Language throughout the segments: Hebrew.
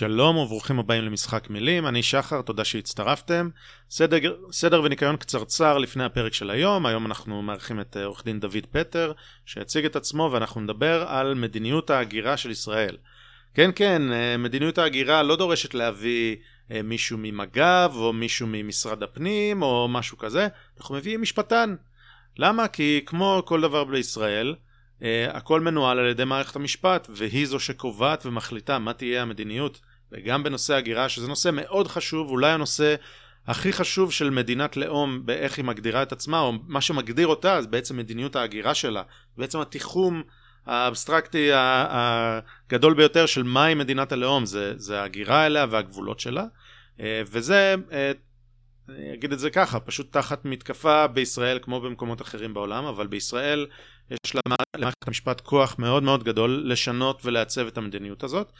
שלום וברוכים הבאים למשחק מילים, אני שחר, תודה שהצטרפתם. סדר, סדר וניקיון קצרצר לפני הפרק של היום, היום אנחנו מארחים את אה, עורך דין דוד פטר, שיציג את עצמו ואנחנו נדבר על מדיניות ההגירה של ישראל. כן, כן, אה, מדיניות ההגירה לא דורשת להביא אה, מישהו ממג"ב או מישהו ממשרד הפנים או משהו כזה, אנחנו מביאים משפטן. למה? כי כמו כל דבר בישראל, Uh, הכל מנוהל על ידי מערכת המשפט והיא זו שקובעת ומחליטה מה תהיה המדיניות וגם בנושא הגירה שזה נושא מאוד חשוב אולי הנושא הכי חשוב של מדינת לאום באיך היא מגדירה את עצמה או מה שמגדיר אותה זה בעצם מדיניות ההגירה שלה בעצם התיחום האבסטרקטי הגדול ביותר של מהי מדינת הלאום זה, זה ההגירה אליה והגבולות שלה. uh, וזה uh, אני אגיד את זה ככה, פשוט תחת מתקפה בישראל כמו במקומות אחרים בעולם, אבל בישראל יש למערכת המשפט כוח מאוד מאוד גדול לשנות ולעצב את המדיניות הזאת,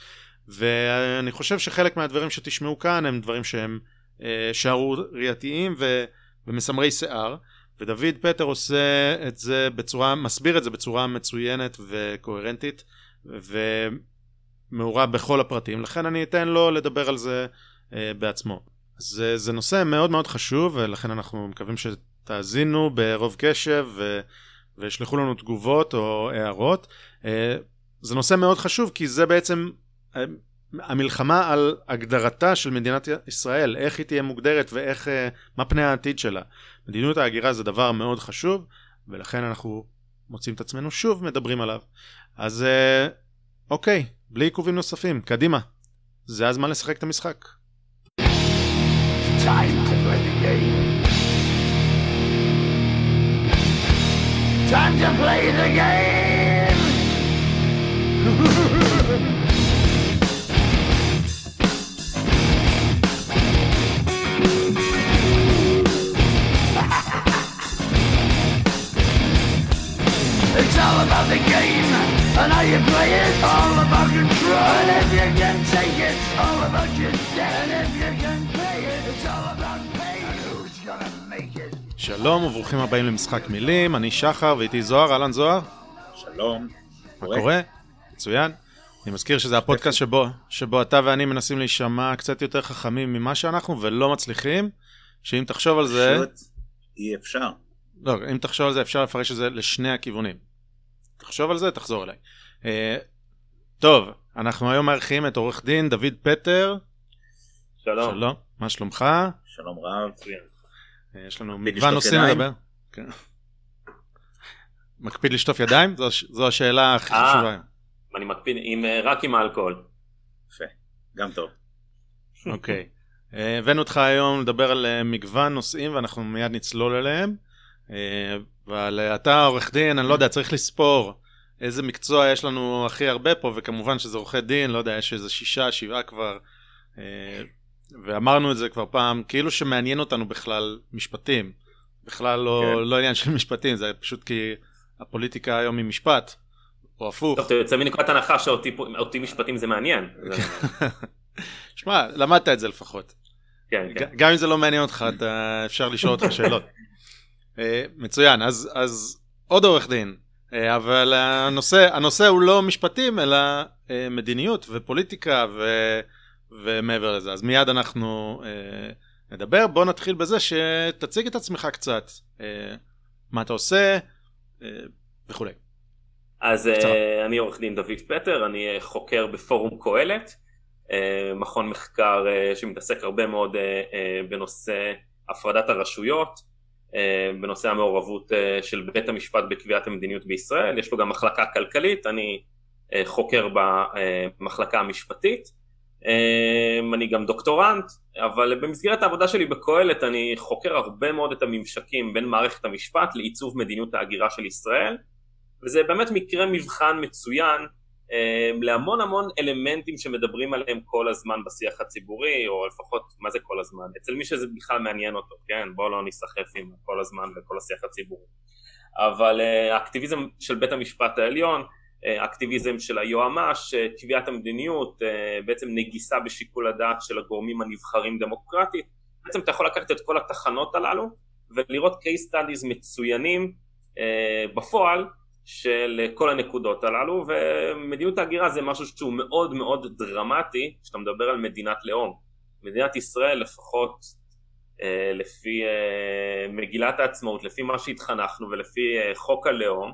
ואני חושב שחלק מהדברים שתשמעו כאן הם דברים שהם אה, שערורייתיים ומסמרי שיער, ודוד פטר עושה את זה בצורה, מסביר את זה בצורה מצוינת וקוהרנטית, ומעורב בכל הפרטים, לכן אני אתן לו לדבר על זה אה, בעצמו. זה, זה נושא מאוד מאוד חשוב, ולכן אנחנו מקווים שתאזינו ברוב קשב ו, וישלחו לנו תגובות או הערות. אה, זה נושא מאוד חשוב, כי זה בעצם המלחמה על הגדרתה של מדינת ישראל, איך היא תהיה מוגדרת ואיך, אה, מה פני העתיד שלה. מדיניות ההגירה זה דבר מאוד חשוב, ולכן אנחנו מוצאים את עצמנו שוב מדברים עליו. אז אוקיי, בלי עיכובים נוספים, קדימה. זה הזמן לשחק את המשחק. time to play the game. Time to play the game. all about the game and how you play it. All about control. And if you can take it, all about your debt. And if you can pay it, it's all about pay. And who's gonna make it? שלום וברוכים הבאים למשחק מילים, אני שחר ואיתי זוהר, אהלן זוהר. שלום. מה קורה? מצוין. אני מזכיר שזה הפודקאסט שבו, שבו אתה ואני מנסים להישמע קצת יותר חכמים ממה שאנחנו ולא מצליחים, שאם תחשוב על זה... פשוט אי אפשר. לא, אם תחשוב על זה אפשר לפרש את זה לשני הכיוונים. תחשוב על זה, תחזור אליי. Uh, טוב, אנחנו היום מארחים את עורך דין דוד פטר. שלום. שלום, מה שלומך? שלום רב. Uh, יש לנו מגוון נושאים לדבר. כן. מקפיד לשטוף ידיים? זו, זו השאלה הכי אה, חשובה. אני מקפיד עם, רק עם האלכוהול. יפה, גם טוב. אוקיי. okay. הבאנו אותך היום לדבר על מגוון נושאים ואנחנו מיד נצלול אליהם. אבל אתה עורך דין, אני לא יודע, צריך לספור איזה מקצוע יש לנו הכי הרבה פה, וכמובן שזה עורכי דין, לא יודע, יש איזה שישה, שבעה כבר, אה, ואמרנו את זה כבר פעם, כאילו שמעניין אותנו בכלל משפטים, בכלל לא, כן. לא עניין של משפטים, זה פשוט כי הפוליטיקה היום היא משפט, או הפוך. טוב, אתה יוצא מנקודת הנחה שאותי משפטים זה מעניין. שמע, למדת את זה לפחות. כן, כן. גם אם זה לא מעניין אותך, אתה, אפשר לשאול אותך שאלות. אה, מצוין, אז, אז עוד עורך דין, אה, אבל הנושא, הנושא הוא לא משפטים, אלא אה, מדיניות ופוליטיקה ו, ומעבר לזה. אז מיד אנחנו נדבר. בוא נתחיל בזה שתציג את עצמך קצת, מה אתה עושה וכולי. אז אני עורך דין דוד פטר, אני חוקר בפורום קהלת, מכון מחקר שמתעסק הרבה מאוד בנושא הפרדת הרשויות. אה, בנושא המעורבות אה, של בית המשפט בקביעת המדיניות בישראל, יש לו גם מחלקה כלכלית, אני אה, חוקר במחלקה המשפטית, אני גם דוקטורנט, אבל במסגרת העבודה שלי בקהלת אני חוקר הרבה מאוד את הממשקים בין מערכת המשפט לעיצוב מדיניות ההגירה של ישראל, וזה באמת מקרה מבחן מצוין להמון המון אלמנטים שמדברים עליהם כל הזמן בשיח הציבורי, או לפחות, מה זה כל הזמן? אצל מי שזה בכלל מעניין אותו, כן? בואו לא ניסחף עם כל הזמן וכל השיח הציבורי. אבל אה, האקטיביזם של בית המשפט העליון, אה, האקטיביזם של היועמ"ש, אה, קביעת המדיניות, בעצם נגיסה בשיקול הדעת של הגורמים הנבחרים דמוקרטית, בעצם אתה יכול לקחת את כל התחנות הללו ולראות case studies מצוינים בפועל של כל הנקודות הללו ומדיניות ההגירה זה משהו שהוא מאוד מאוד דרמטי כשאתה מדבר על מדינת לאום. מדינת ישראל לפחות אה, לפי אה, מגילת העצמאות, לפי מה שהתחנכנו ולפי אה, חוק הלאום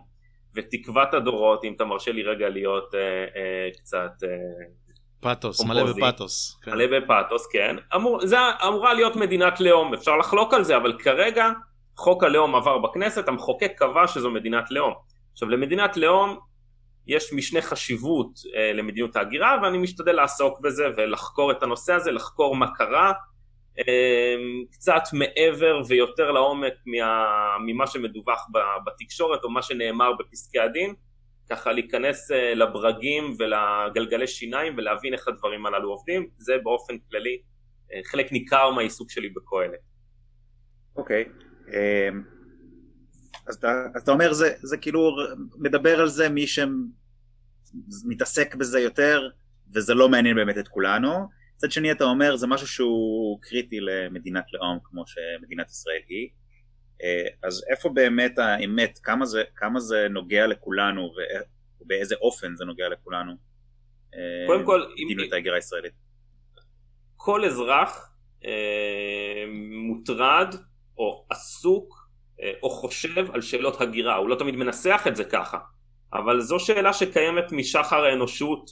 ותקוות הדורות, אם אתה מרשה לי רגע להיות קצת... פאתוס, מלא בפאתוס. כן. מלא בפאתוס, כן. אמור, זה אמורה להיות מדינת לאום, אפשר לחלוק על זה, אבל כרגע חוק הלאום עבר בכנסת, המחוקק קבע שזו מדינת לאום. עכשיו למדינת לאום יש משנה חשיבות אה, למדיניות ההגירה ואני משתדל לעסוק בזה ולחקור את הנושא הזה, לחקור מה קרה, אה, קצת מעבר ויותר לעומק מה, ממה שמדווח בתקשורת או מה שנאמר בפסקי הדין, ככה להיכנס אה, לברגים ולגלגלי שיניים ולהבין איך הדברים הללו עובדים, זה באופן כללי אה, חלק ניכר מהעיסוק שלי בכהנת. אוקיי. Okay. אה. אז אתה, אז אתה אומר זה, זה כאילו מדבר על זה מי שמתעסק בזה יותר וזה לא מעניין באמת את כולנו. מצד שני אתה אומר זה משהו שהוא קריטי למדינת לאום כמו שמדינת ישראל היא. אה, אז איפה באמת האמת? כמה זה, כמה זה נוגע לכולנו ובאיזה אופן זה נוגע לכולנו? אה, קודם כל מדיניות ההגירה הישראלית. כל אזרח אה, מוטרד או עסוק או חושב על שאלות הגירה, הוא לא תמיד מנסח את זה ככה, אבל זו שאלה שקיימת משחר האנושות,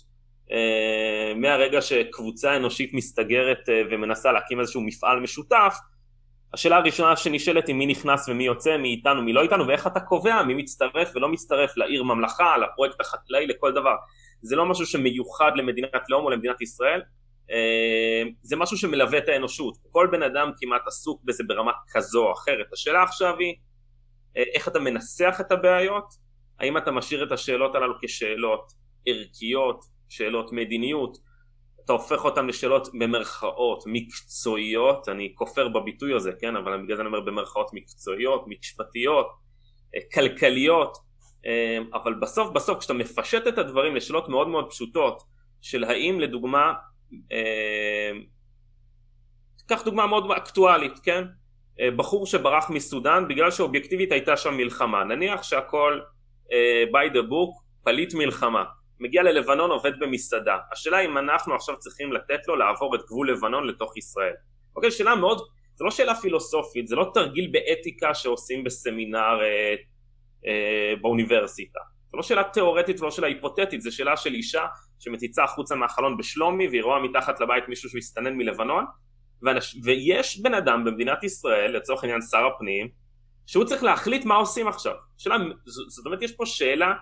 אה, מהרגע שקבוצה אנושית מסתגרת אה, ומנסה להקים איזשהו מפעל משותף, השאלה הראשונה שנשאלת היא מי נכנס ומי יוצא, מי איתנו, מי לא איתנו, ואיך אתה קובע מי מצטרף ולא מצטרף לעיר ממלכה, לפרויקט החקלאי, לכל דבר. זה לא משהו שמיוחד למדינת לאום או למדינת ישראל, זה משהו שמלווה את האנושות. כל בן אדם כמעט עסוק בזה ברמה כזו או אחרת. השאלה עכשיו היא איך אתה מנסח את הבעיות, האם אתה משאיר את השאלות הללו כשאלות ערכיות, שאלות מדיניות, אתה הופך אותן לשאלות במרכאות מקצועיות, אני כופר בביטוי הזה, כן, אבל בגלל זה אני אומר במרכאות מקצועיות, משפטיות, כלכליות, אבל בסוף בסוף כשאתה מפשט את הדברים לשאלות מאוד מאוד פשוטות של האם לדוגמה אה, קח דוגמה מאוד אקטואלית, כן? אה, בחור שברח מסודאן בגלל שאובייקטיבית הייתה שם מלחמה, נניח שהכל uh, by the book, פליט מלחמה, מגיע ללבנון עובד במסעדה, השאלה אם אנחנו עכשיו צריכים לתת לו לעבור את גבול לבנון לתוך ישראל. אוקיי, שאלה מאוד, זו לא שאלה פילוסופית, זה לא תרגיל באתיקה שעושים בסמינר uh, uh, באוניברסיטה, זו לא שאלה תיאורטית ולא שאלה היפותטית, זו שאלה של אישה שמציצה החוצה מהחלון בשלומי והיא רואה מתחת לבית מישהו שמסתנן מלבנון ואנש... ויש בן אדם במדינת ישראל, לצורך העניין שר הפנים, שהוא צריך להחליט מה עושים עכשיו. שאלה, זאת אומרת יש פה שאלה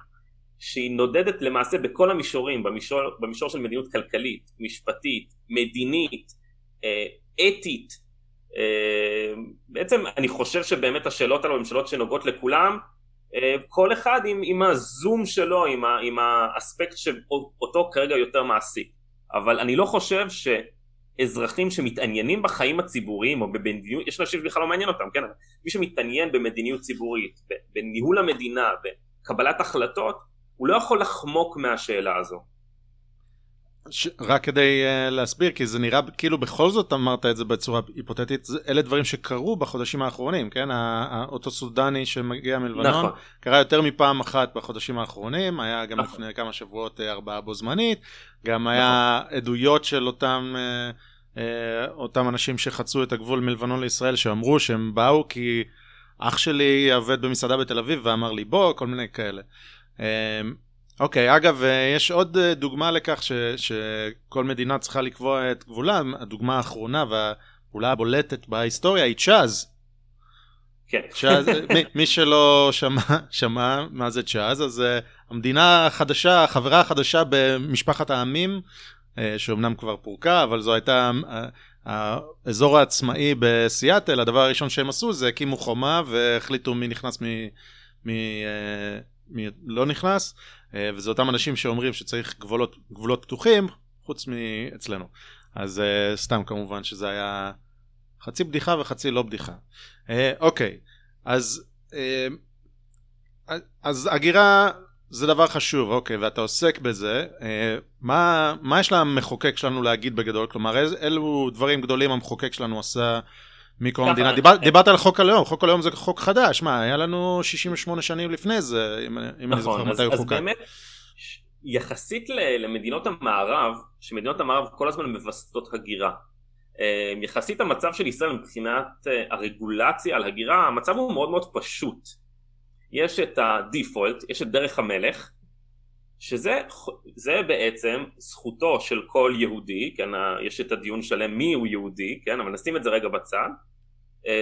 שהיא נודדת למעשה בכל המישורים, במישור, במישור של מדיניות כלכלית, משפטית, מדינית, אה, אתית. אה, בעצם אני חושב שבאמת השאלות האלו הן שאלות שנוגעות לכולם, כל אחד עם, עם הזום שלו, עם, ה, עם האספקט שאותו כרגע יותר מעסיק. אבל אני לא חושב שאזרחים שמתעניינים בחיים הציבוריים או במדיניות, יש אנשים שבכלל לא מעניין אותם, כן? מי שמתעניין במדיניות ציבורית, בניהול המדינה, בקבלת החלטות, הוא לא יכול לחמוק מהשאלה הזו. ש... רק כדי uh, להסביר, כי זה נראה כאילו בכל זאת אמרת את זה בצורה היפותטית, אלה דברים שקרו בחודשים האחרונים, כן? אותו סודני שמגיע מלבנון, נכון. קרה יותר מפעם אחת בחודשים האחרונים, היה גם נכון. לפני כמה שבועות uh, ארבעה בו זמנית, גם נכון. היה עדויות של אותם, uh, uh, אותם אנשים שחצו את הגבול מלבנון לישראל, שאמרו שהם באו כי אח שלי עובד במסעדה בתל אביב ואמר לי בוא, כל מיני כאלה. Uh, אוקיי, okay, אגב, אה, יש עוד אה, דוגמה לכך ש, שכל מדינה צריכה לקבוע את גבולה, הדוגמה האחרונה והפעולה הבולטת בהיסטוריה היא צ'אז. כן. צ'אז, מי, מי שלא שמע, שמע מה זה צ'אז, אז uh, המדינה החדשה, החברה החדשה במשפחת העמים, uh, שאומנם כבר פורקה, אבל זו הייתה uh, האזור העצמאי בסיאטל, הדבר הראשון שהם עשו זה הקימו חומה והחליטו מי נכנס מי, מי, uh, מי לא נכנס. אה, וזה אותם אנשים שאומרים שצריך גבולות, גבולות פתוחים, חוץ מאצלנו. אז uh, סתם כמובן שזה היה חצי בדיחה וחצי לא בדיחה. Uh, אוקיי, אז, אז הגירה זה דבר חשוב, אוקיי, ואתה עוסק בזה. מה, מה יש למחוקק שלנו להגיד בגדול? כלומר, אילו דברים גדולים המחוקק שלנו עשה מקום המדינה, דיבר, דיברת על חוק הלאום, חוק הלאום זה חוק חדש, מה, היה לנו 68 שנים לפני זה, אם, אם נכון, אני זוכר מתי הוא חוקק. אז באמת, יחסית למדינות המערב, שמדינות המערב כל הזמן מווסתות הגירה. אה, יחסית המצב של ישראל מבחינת אה, הרגולציה על הגירה, המצב הוא מאוד מאוד פשוט. יש את הדיפולט, יש את דרך המלך, שזה בעצם זכותו של כל יהודי, כן, יש את הדיון שלם מי הוא יהודי, כן, אבל נשים את זה רגע בצד, אה,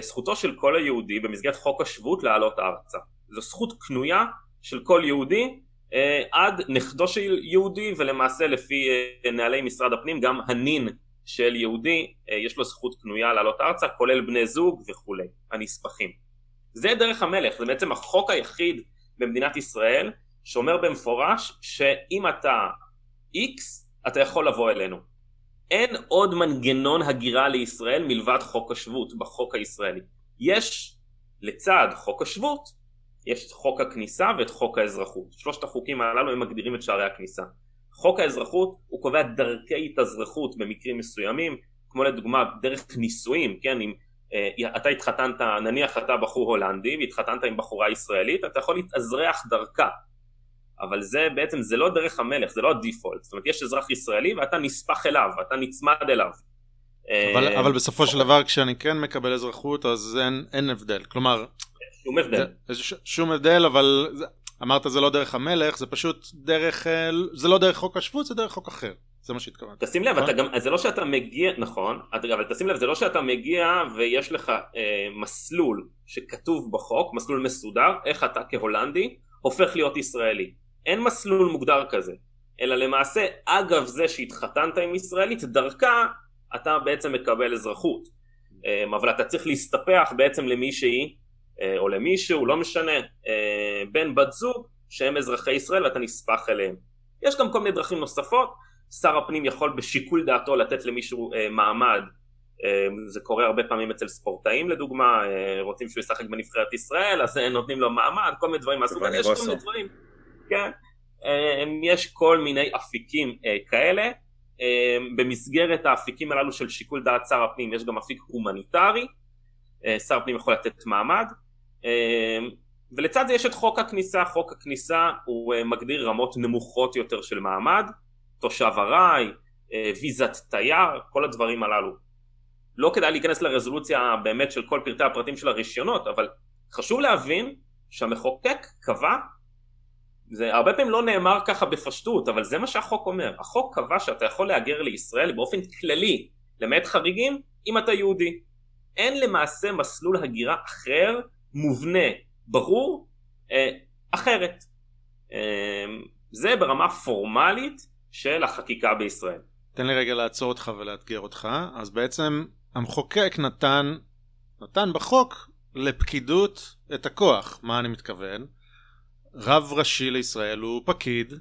זכותו של כל היהודי במסגרת חוק השבות לעלות ארצה. זו זכות קנויה של כל יהודי אה, עד נכדו של יהודי ולמעשה לפי אה, נהלי משרד הפנים גם הנין של יהודי יש לו זכות קנויה לעלות ארצה כולל בני זוג וכולי, הנספחים. זה דרך המלך, זה בעצם החוק היחיד במדינת ישראל שאומר במפורש שאם אתה X אתה יכול לבוא אלינו. אין עוד מנגנון הגירה לישראל מלבד חוק השבות בחוק הישראלי. יש לצד חוק השבות, יש את חוק הכניסה ואת חוק האזרחות. שלושת החוקים הללו הם מגדירים את שערי הכניסה. חוק האזרחות הוא קובע דרכי התאזרחות במקרים מסוימים, כמו לדוגמה דרך נישואים, כן, אם אה, אתה התחתנת, נניח אתה בחור הולנדי והתחתנת עם בחורה ישראלית, אתה יכול להתאזרח דרכה. אבל זה בעצם, זה לא דרך המלך, זה לא הדיפולט. זאת אומרת, יש אזרח ישראלי ואתה נספח אליו, אתה נצמד אליו. אבל, אה, אבל בסופו של דבר כשאני כן מקבל אזרחות אז אין, אין הבדל, כלומר... שום הבדל. זה, שום הבדל, אבל זה, אמרת זה לא דרך המלך, זה פשוט דרך, אה, זה לא דרך חוק השבות, זה דרך חוק אחר. זה מה שהתכוונת. תשים לב, אתה נכון? גם, זה לא שאתה מגיע, נכון, אבל תשים לב, זה לא שאתה מגיע ויש לך אה, מסלול שכתוב בחוק, מסלול מסודר, איך אתה כהולנדי הופך להיות ישראלי. אין מסלול מוגדר כזה, אלא למעשה אגב זה שהתחתנת עם ישראלית, דרכה אתה בעצם מקבל אזרחות. אמ, אבל אתה צריך להסתפח בעצם למישהי אה, או למישהו, לא משנה, אה, בן בת זוג שהם אזרחי ישראל ואתה נספח אליהם. יש גם כל מיני דרכים נוספות, שר הפנים יכול בשיקול דעתו לתת למישהו אה, מעמד, זה קורה הרבה פעמים אצל ספורטאים לדוגמה, רוצים שהוא ישחק בנבחרת ישראל אז נותנים לו מעמד, כל מיני דברים מהסוג הזה, יש כל מיני דברים. כן? אמ, יש כל מיני אפיקים אה, כאלה, אמ, במסגרת האפיקים הללו של שיקול דעת שר הפנים יש גם אפיק הומניטרי, אה, שר הפנים יכול לתת מעמד, אמ, ולצד זה יש את חוק הכניסה, חוק הכניסה הוא אה, מגדיר רמות נמוכות יותר של מעמד, תושב ארעי, ויזת תייר, כל הדברים הללו. לא כדאי להיכנס לרזולוציה באמת של כל פרטי הפרטים של הרישיונות, אבל חשוב להבין שהמחוקק קבע זה הרבה פעמים לא נאמר ככה בפשטות, אבל זה מה שהחוק אומר. החוק קבע שאתה יכול להגר לישראל באופן כללי, למעט חריגים, אם אתה יהודי. אין למעשה מסלול הגירה אחר, מובנה, ברור, אה, אחרת. אה, זה ברמה פורמלית של החקיקה בישראל. תן לי רגע לעצור אותך ולאתגר אותך. אז בעצם המחוקק נתן, נתן בחוק לפקידות את הכוח. מה אני מתכוון? רב ראשי לישראל הוא פקיד,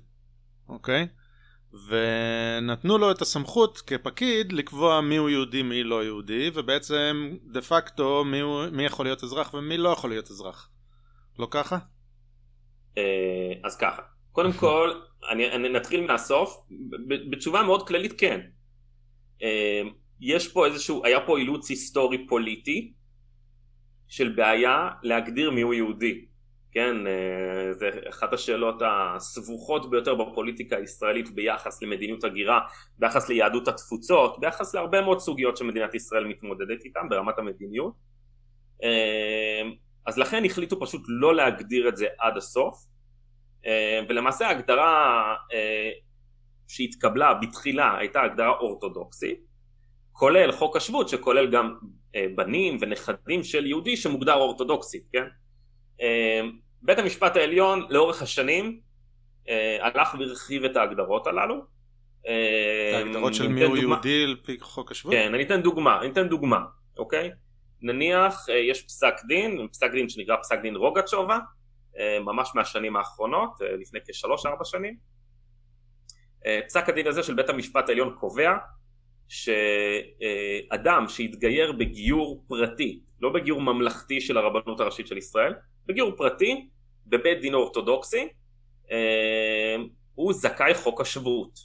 אוקיי? ונתנו לו את הסמכות כפקיד לקבוע מי הוא יהודי מי לא יהודי ובעצם דה פקטו מי, הוא, מי יכול להיות אזרח ומי לא יכול להיות אזרח. לא ככה? אה, אז ככה. קודם כל אני, אני נתחיל מהסוף. בתשובה מאוד כללית כן. אה, יש פה איזשהו היה פה אילוץ היסטורי פוליטי של בעיה להגדיר מי הוא יהודי כן, אה, זה אחת השאלות הסבוכות ביותר בפוליטיקה הישראלית ביחס למדיניות הגירה, ביחס ליהדות התפוצות, ביחס להרבה מאוד סוגיות שמדינת ישראל מתמודדת איתן ברמת המדיניות. אה, אז לכן החליטו פשוט לא להגדיר את זה עד הסוף, אה, ולמעשה ההגדרה שהתקבלה בתחילה הייתה הגדרה אורתודוקסית, כולל חוק השבות שכולל גם בנים ונכדים של יהודי שמוגדר אורתודוקסית, כן? אמ, בית המשפט העליון לאורך השנים אה, הלך והרחיב את ההגדרות הללו. ההגדרות של מי הוא יהודי על פי חוק השבות? כן, אני אתן דוגמה, אני אתן דוגמה, אוקיי? נניח אה, יש פסק דין, פסק דין שנקרא פסק דין רוגצ'ובה, אה, ממש מהשנים האחרונות, לפני כשלוש ארבע שנים. פסק הדין הזה של בית המשפט העליון קובע שאדם שהתגייר בגיור פרטי, לא בגיור ממלכתי של הרבנות הראשית של ישראל, בגיור פרטי בבית דין אורתודוקסי אה, הוא זכאי חוק השבות.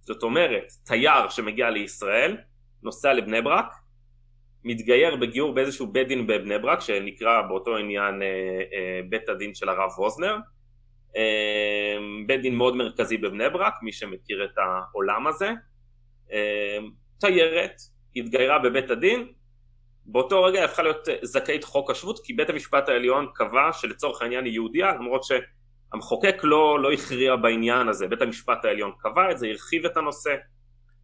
זאת אומרת, תייר שמגיע לישראל, נוסע לבני ברק, מתגייר בגיור באיזשהו בית דין בבני ברק שנקרא באותו עניין בית הדין של הרב ווזנר בית דין מאוד מרכזי בבני ברק מי שמכיר את העולם הזה תיירת התגיירה בבית הדין באותו רגע הפכה להיות זכאית חוק השבות כי בית המשפט העליון קבע שלצורך העניין היא יהודיה למרות שהמחוקק לא, לא הכריע בעניין הזה בית המשפט העליון קבע את זה הרחיב את הנושא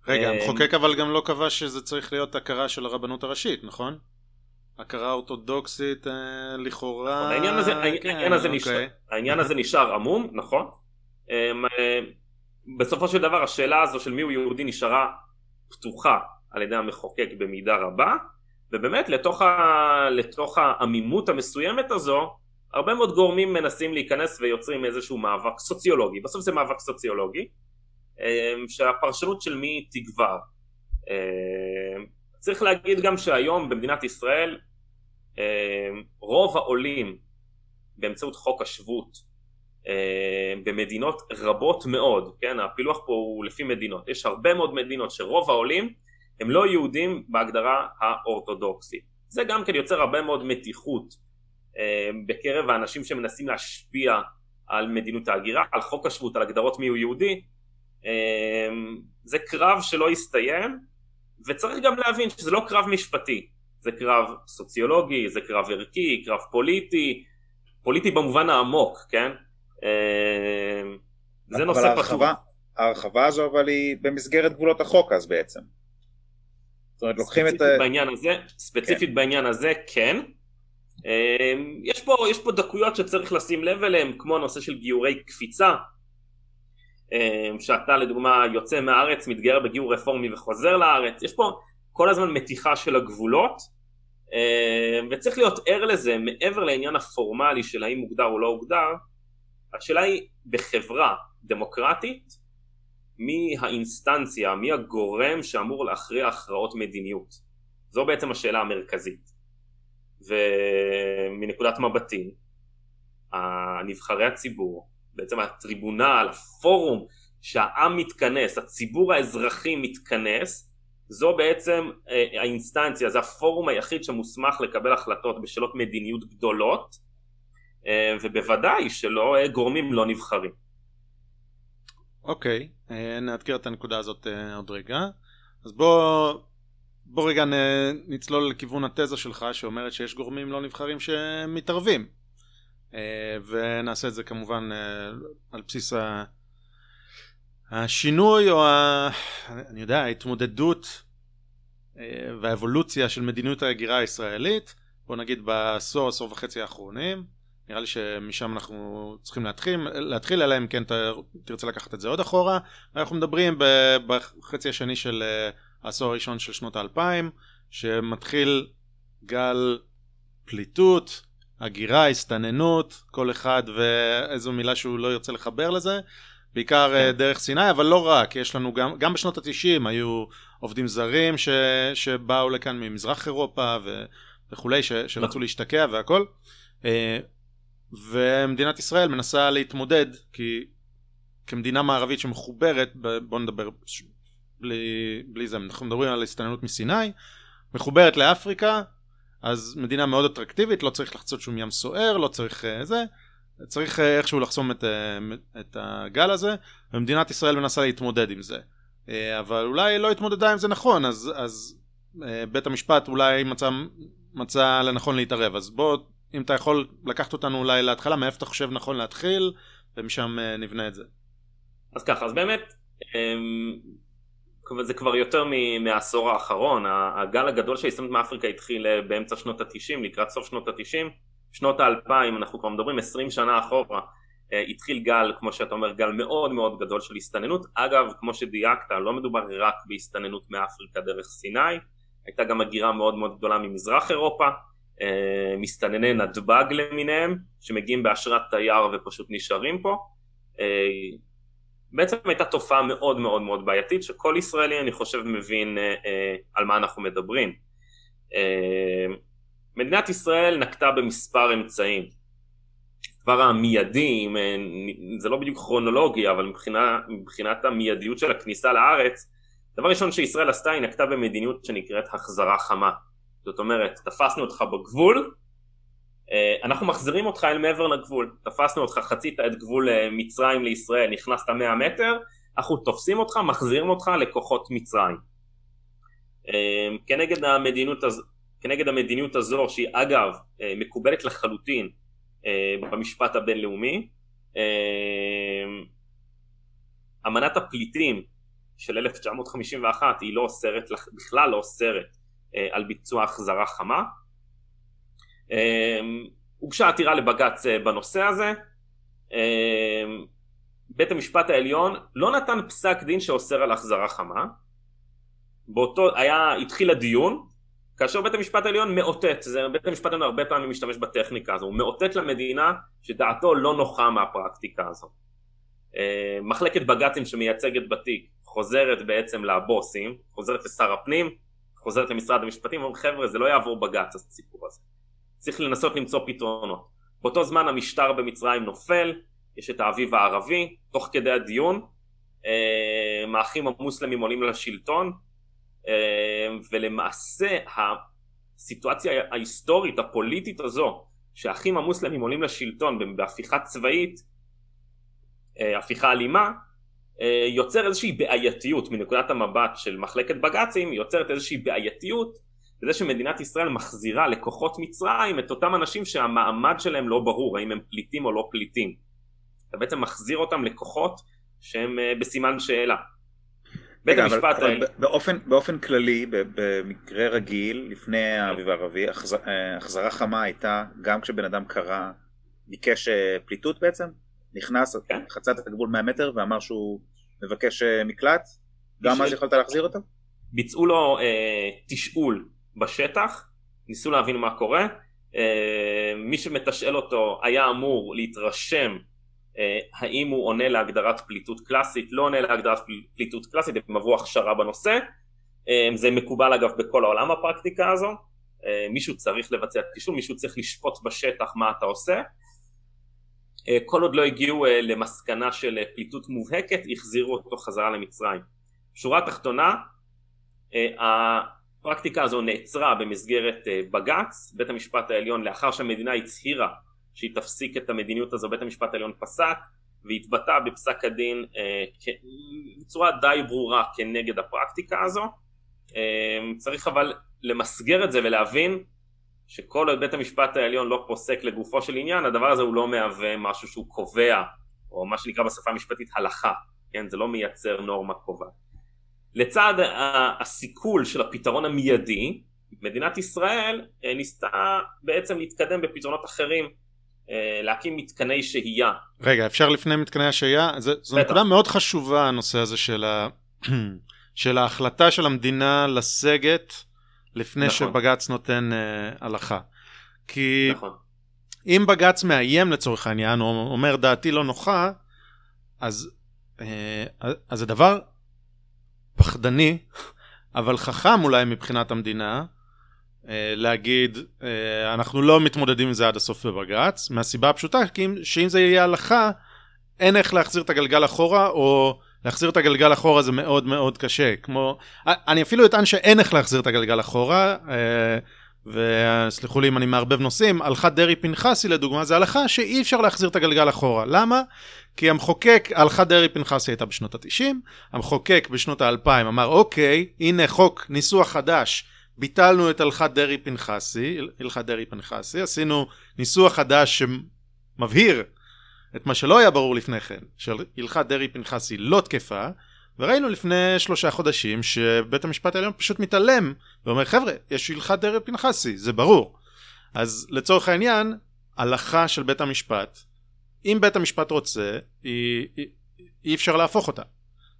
רגע, אה, המחוקק אבל גם לא קבע שזה צריך להיות הכרה של הרבנות הראשית, נכון? הכרה אורתודוקסית אה, לכאורה... נכון, העניין הזה, כן, העניין, הזה נשאר, אוקיי. העניין הזה נשאר עמום, נכון? אמ, אה, בסופו של דבר השאלה הזו של מיהו יהודי נשארה פתוחה על ידי המחוקק במידה רבה ובאמת לתוך, ה, לתוך העמימות המסוימת הזו הרבה מאוד גורמים מנסים להיכנס ויוצרים איזשהו מאבק סוציולוגי בסוף זה מאבק סוציולוגי אמ, שהפרשנות של מי תגבר. אמ, צריך להגיד גם שהיום במדינת ישראל אמ, רוב העולים באמצעות חוק השבות במדינות רבות מאוד, כן, הפילוח פה הוא לפי מדינות, יש הרבה מאוד מדינות שרוב העולים הם לא יהודים בהגדרה האורתודוקסית. זה גם כן יוצר הרבה מאוד מתיחות בקרב האנשים שמנסים להשפיע על מדיניות ההגירה, על חוק השבות, על הגדרות מיהו יהודי, אמ, זה קרב שלא הסתיים וצריך גם להבין שזה לא קרב משפטי זה קרב סוציולוגי, זה קרב ערכי, קרב פוליטי פוליטי במובן העמוק, כן? אמ, זה נושא פתוח. ההרחבה הזו אבל היא במסגרת גבולות החוק אז בעצם. זאת אומרת לוקחים את... בעניין הזה, ספציפית כן. בעניין הזה כן. אמ, יש פה, יש פה דקויות שצריך לשים לב אליהן כמו הנושא של גיורי קפיצה אמ, שאתה לדוגמה יוצא מהארץ, מתגייר בגיור רפורמי וחוזר לארץ, יש פה כל הזמן מתיחה של הגבולות אמ, וצריך להיות ער לזה מעבר לעניין הפורמלי של האם מוגדר או לא הוגדר, השאלה היא בחברה דמוקרטית מי האינסטנציה, מי הגורם שאמור להכריע הכרעות מדיניות. זו בעצם השאלה המרכזית. ומנקודת מבטי, נבחרי הציבור בעצם הטריבונל, הפורום שהעם מתכנס, הציבור האזרחי מתכנס, זו בעצם אה, האינסטנציה, זה הפורום היחיד שמוסמך לקבל החלטות בשאלות מדיניות גדולות, אה, ובוודאי שלא אה, גורמים לא נבחרים. אוקיי, okay, נאתגר את הנקודה הזאת עוד רגע. אז בוא, בוא רגע נצלול לכיוון התזה שלך שאומרת שיש גורמים לא נבחרים שמתערבים. אה, ונעשה את זה כמובן אה, על בסיס השינוי או ה... אני יודע, ההתמודדות אה, והאבולוציה של מדיניות ההגירה הישראלית, בוא נגיד בעשור, עשור וחצי האחרונים, נראה לי שמשם אנחנו צריכים להתחיל, להתחיל אלא אם כן תרצה לקחת את זה עוד אחורה, אנחנו מדברים בחצי השני של העשור הראשון של שנות האלפיים, שמתחיל גל פליטות, הגירה, הסתננות, כל אחד ואיזו מילה שהוא לא ירצה לחבר לזה, בעיקר כן. דרך סיני, אבל לא רק, יש לנו גם, גם בשנות התשעים היו עובדים זרים ש, שבאו לכאן ממזרח אירופה ו, וכולי, ש, שרצו נכון. להשתקע והכל, אה, ומדינת ישראל מנסה להתמודד, כי כמדינה מערבית שמחוברת, בואו נדבר בלי, בלי זה, אנחנו מדברים על הסתננות מסיני, מחוברת לאפריקה, אז מדינה מאוד אטרקטיבית, לא צריך לחצות שום ים סוער, לא צריך uh, זה, צריך uh, איכשהו לחסום את, uh, את הגל הזה, ומדינת ישראל מנסה להתמודד עם זה. אבל אולי לא התמודדה עם זה נכון, אז, אז בית המשפט אולי מצא, מצא לנכון להתערב. אז בוא, אם אתה יכול לקחת אותנו אולי להתחלה, מאיפה אתה חושב נכון להתחיל, ומשם uh, נבנה את זה. אז ככה, אז באמת, um... זה כבר יותר מהעשור האחרון, הגל הגדול של ההסתננות מאפריקה התחיל אה, באמצע שנות התשעים, לקראת סוף שנות התשעים, שנות האלפיים, אנחנו כבר מדברים עשרים שנה אחורה, אה, התחיל גל, כמו שאתה אומר, גל מאוד מאוד גדול של הסתננות, אגב, כמו שדייקת, לא מדובר רק בהסתננות מאפריקה דרך סיני, הייתה גם הגירה מאוד מאוד גדולה ממזרח אירופה, אה, מסתנני נתב"ג למיניהם, שמגיעים באשרת תייר ופשוט נשארים פה, בעצם הייתה תופעה מאוד מאוד מאוד בעייתית שכל ישראלי אני חושב מבין אה, אה, על מה אנחנו מדברים. אה, מדינת ישראל נקטה במספר אמצעים. כבר המיידי, אה, זה לא בדיוק כרונולוגי, אבל מבחינה, מבחינת המיידיות של הכניסה לארץ, דבר ראשון שישראל עשתה היא נקטה במדיניות שנקראת החזרה חמה. זאת אומרת, תפסנו אותך בגבול, אה, אנחנו מחזירים אותך אל מעבר לגבול, תפסנו אותך, חצית את גבול אה, מצרים לישראל, נכנסת 100 מטר, אנחנו תופסים אותך, מחזירים אותך לכוחות מצרים. אה, כנגד המדיניות, הז... כנגד המדיניות הזו, שהיא אגב מקובלת לחלוטין במשפט הבינלאומי, אמנת הפליטים של 1951 היא לא אוסרת, בכלל לא אוסרת על ביצוע החזרה חמה, אמ, הוגשה עתירה לבג"ץ אה, בנושא הזה, בית המשפט העליון לא נתן פסק דין שאוסר על החזרה חמה, באותו, היה, התחיל הדיון, כאשר בית המשפט העליון מאותת, זה, בית המשפט העליון הרבה פעמים משתמש בטכניקה הזו, הוא מאותת למדינה שדעתו לא נוחה מהפרקטיקה הזו. מחלקת בג"צים שמייצגת בתיק חוזרת בעצם לבוסים, חוזרת לשר הפנים, חוזרת למשרד המשפטים, ואומרים חבר'ה זה לא יעבור בג"ץ הסיפור הזה. צריך לנסות למצוא פתרונות. באותו זמן המשטר במצרים נופל, יש את האביב הערבי, תוך כדי הדיון, אה, האחים המוסלמים עולים לשלטון, אה, ולמעשה הסיטואציה ההיסטורית, הפוליטית הזו, שהאחים המוסלמים עולים לשלטון בהפיכה צבאית, אה, הפיכה אלימה, יוצר איזושהי בעייתיות מנקודת המבט של מחלקת בג"צים, יוצרת איזושהי בעייתיות וזה שמדינת ישראל מחזירה לכוחות מצרים את אותם אנשים שהמעמד שלהם לא ברור, האם הם פליטים או לא פליטים. אתה בעצם מחזיר אותם לכוחות שהם אה, בסימן שאלה. בית המשפט... אבל, אבל באופן, באופן כללי, במקרה רגיל, לפני האביב הערבי, החזר, אה, החזרה חמה הייתה גם כשבן אדם קרא, ביקש אה, פליטות בעצם, נכנס, כן. חצה את הגבול 100 מטר ואמר שהוא מבקש מקלט, גם אז יכולת להחזיר אותו? ביצעו לו אה, תשאול בשטח, ניסו להבין מה קורה, אה, מי שמתשאל אותו היה אמור להתרשם אה, האם הוא עונה להגדרת פליטות קלאסית, לא עונה להגדרת פליטות קלאסית, הם עברו הכשרה בנושא, אה, זה מקובל אגב בכל העולם הפרקטיקה הזו, מישהו צריך לבצע תשאול, מישהו צריך לשפוט בשטח מה אתה עושה, כל עוד לא הגיעו למסקנה של פליטות מובהקת, החזירו אותו חזרה למצרים. שורה תחתונה, הפרקטיקה הזו נעצרה במסגרת אה, בג"ץ, בית המשפט העליון לאחר שהמדינה הצהירה שהיא תפסיק את המדיניות הזו, בית המשפט העליון פסק והתבטא בפסק הדין אה, בצורה די ברורה כנגד הפרקטיקה הזו. אה, צריך אבל למסגר את זה ולהבין שכל עוד בית המשפט העליון לא פוסק לגופו של עניין, הדבר הזה הוא לא מהווה משהו שהוא קובע, או מה שנקרא בשפה המשפטית הלכה, כן? זה לא מייצר נורמה קובעת. לצד הסיכול של הפתרון המיידי, מדינת ישראל אה, ניסתה בעצם להתקדם בפתרונות אחרים, אה, להקים מתקני שהייה. רגע, אפשר לפני מתקני השהייה? זו נקודה מאוד חשובה הנושא הזה של, ה... של ההחלטה של המדינה לסגת לפני נכון. שבג"ץ נותן uh, הלכה. כי נכון. אם בג"ץ מאיים לצורך העניין, או אומר דעתי לא נוחה, אז, uh, אז הדבר פחדני, אבל חכם אולי מבחינת המדינה, אה, להגיד אה, אנחנו לא מתמודדים עם זה עד הסוף בבג"ץ, מהסיבה הפשוטה שאם זה יהיה הלכה, אין איך להחזיר את הגלגל אחורה, או להחזיר את הגלגל אחורה זה מאוד מאוד קשה. כמו, אני אפילו אטען שאין איך להחזיר את הגלגל אחורה, אה, וסלחו לי אם אני מערבב נושאים, הלכת דרעי פנחסי לדוגמה, זה הלכה שאי אפשר להחזיר את הגלגל אחורה. למה? כי המחוקק, הלכת דרעי פנחסי הייתה בשנות ה-90, המחוקק בשנות ה-2000 אמר אוקיי, הנה חוק ניסוח חדש, ביטלנו את הלכת דרעי פנחסי, הלכת דרעי פנחסי, עשינו ניסוח חדש שמבהיר את מה שלא היה ברור לפני כן, שהלכת דרעי פנחסי לא תקפה, וראינו לפני שלושה חודשים שבית המשפט העליון פשוט מתעלם ואומר חבר'ה יש הלכת דרעי פנחסי זה ברור. אז לצורך העניין הלכה של בית המשפט אם בית המשפט רוצה אי, אי, אי אפשר להפוך אותה.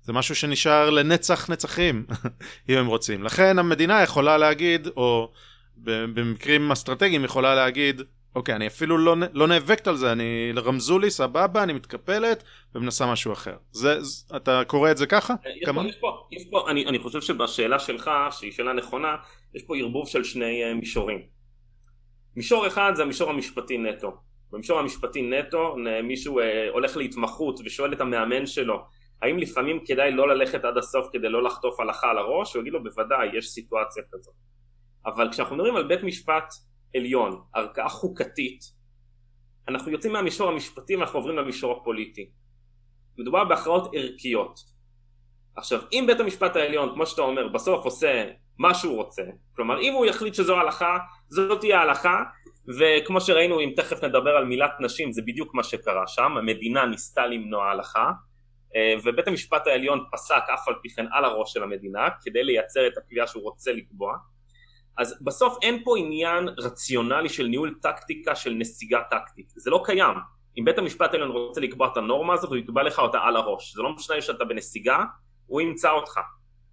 זה משהו שנשאר לנצח נצחים אם הם רוצים. לכן המדינה יכולה להגיד או במקרים אסטרטגיים יכולה להגיד אוקיי, אני אפילו לא, לא נאבקת על זה, אני רמזו לי, סבבה, אני מתקפלת ומנסה משהו אחר. זה, אתה קורא את זה ככה? יש פה, יש פה, יש פה, אני, אני חושב שבשאלה שלך, שהיא שאלה נכונה, יש פה ערבוב של שני uh, מישורים. מישור אחד זה המישור המשפטי נטו. במישור המשפטי נטו, מישהו uh, הולך להתמחות ושואל את המאמן שלו, האם לפעמים כדאי לא ללכת עד הסוף כדי לא לחטוף הלכה על הראש? הוא יגיד לו, בוודאי, יש סיטואציה כזאת. אבל כשאנחנו מדברים על בית משפט עליון, ערכאה חוקתית, אנחנו יוצאים מהמישור המשפטי ואנחנו עוברים למישור הפוליטי. מדובר בהכרעות ערכיות. עכשיו, אם בית המשפט העליון, כמו שאתה אומר, בסוף עושה מה שהוא רוצה, כלומר אם הוא יחליט שזו הלכה, זאת תהיה ההלכה, וכמו שראינו, אם תכף נדבר על מילת נשים, זה בדיוק מה שקרה שם, המדינה ניסתה למנוע הלכה, אה, ובית המשפט העליון פסק אף על פי כן על הראש של המדינה, כדי לייצר את הקביעה שהוא רוצה לקבוע. אז בסוף אין פה עניין רציונלי של ניהול טקטיקה של נסיגה טקטית, זה לא קיים. אם בית המשפט העליון רוצה לקבוע את הנורמה הזאת, הוא יקבע לך אותה על הראש. זה לא משנה שאתה בנסיגה, הוא ימצא אותך.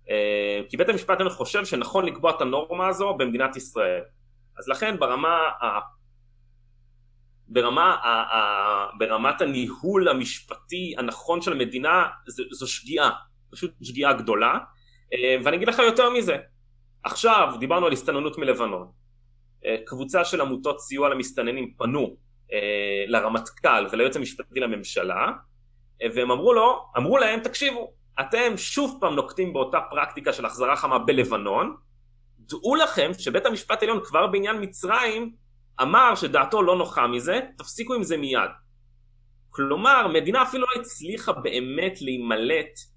אה, כי בית המשפט העליון חושב שנכון לקבוע את הנורמה הזו במדינת ישראל. אז לכן ברמה, ה... ברמה, ה... ה... ברמת הניהול המשפטי הנכון של המדינה, זו, שגיאה, פשוט שגיאה גדולה. אה, ואני אגיד לך יותר מזה, עכשיו דיברנו על הסתננות מלבנון. אה, קבוצה של עמותות סיוע למסתננים פנו לרמטכ"ל וליועץ המשפטי לממשלה, והם אמרו לו, אמרו להם, תקשיבו, אתם שוב פעם נוקטים באותה פרקטיקה של החזרה חמה בלבנון, דעו לכם שבית המשפט העליון כבר בעניין מצרים אמר שדעתו לא נוחה מזה, תפסיקו עם זה מיד. כלומר, מדינה אפילו לא הצליחה באמת להימלט אה,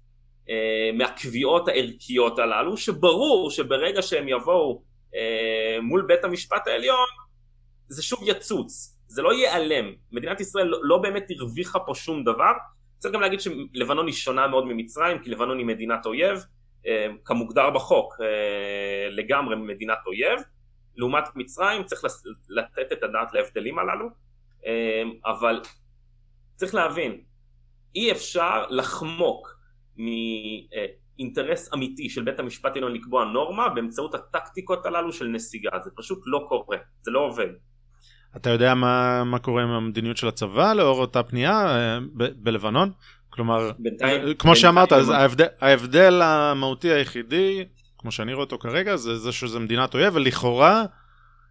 מהקביעות הערכיות הללו, שברור שברגע שהם יבואו אה, מול בית המשפט העליון, זה שוב יצוץ, זה לא ייעלם. מדינת ישראל לא, לא באמת הרוויחה פה שום דבר, צריך גם להגיד שלבנון היא שונה מאוד ממצרים, כי לבנון היא מדינת אויב, אה, כמוגדר בחוק, אה, לגמרי מדינת אויב. לעומת מצרים צריך לתת את הדעת להבדלים הללו, אה, אבל צריך להבין, אי אפשר לחמוק מאינטרס אמיתי של בית המשפט העליון לקבוע נורמה באמצעות הטקטיקות הללו של נסיגה, זה פשוט לא קורה, זה לא עובד. אתה יודע מה, מה קורה עם המדיניות של הצבא לאור אותה פנייה אה, ב- בלבנון? כלומר, בינתיים, כמו בינתיים שאמרת, אז ההבדל, ההבדל המהותי היחידי, כמו שאני רואה אותו כרגע, זה, זה שזה מדינת אויב, ולכאורה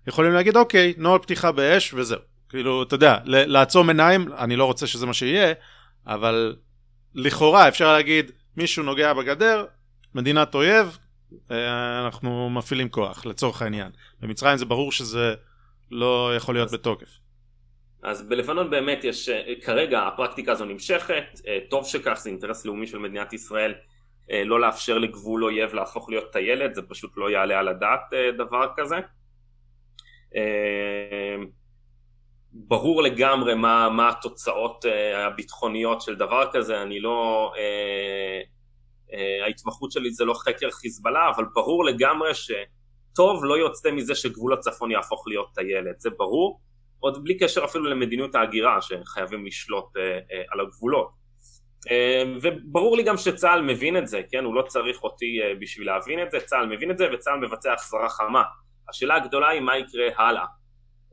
יכולים להגיד, אוקיי, נוהל פתיחה באש וזהו. כאילו, אתה יודע, לעצום עיניים, אני לא רוצה שזה מה שיהיה, אבל לכאורה אפשר להגיד, מישהו נוגע בגדר, מדינת אויב, אה, אנחנו מפעילים כוח, לצורך העניין. במצרים זה ברור שזה... לא יכול להיות אז, בתוקף. אז בלבנון באמת יש, אה, כרגע הפרקטיקה הזו נמשכת, אה, טוב שכך, זה אינטרס לאומי של מדינת ישראל לא לאפשר לגבול אויב להפוך להיות טיילת, זה פשוט לא יעלה על הדעת דבר כזה. ברור לגמרי מה, מה התוצאות הביטחוניות של דבר כזה, אני לא... ההתמחות שלי זה לא חקר חיזבאללה, אבל ברור לגמרי ש... טוב לא יוצא מזה שגבול הצפון יהפוך להיות טיילת, זה ברור, עוד בלי קשר אפילו למדיניות ההגירה שחייבים לשלוט אה, אה, על הגבולות. אה, וברור לי גם שצה"ל מבין את זה, כן? הוא לא צריך אותי אה, בשביל להבין את זה, צה"ל מבין את זה וצה"ל מבצע החזרה חמה. השאלה הגדולה היא מה יקרה הלאה.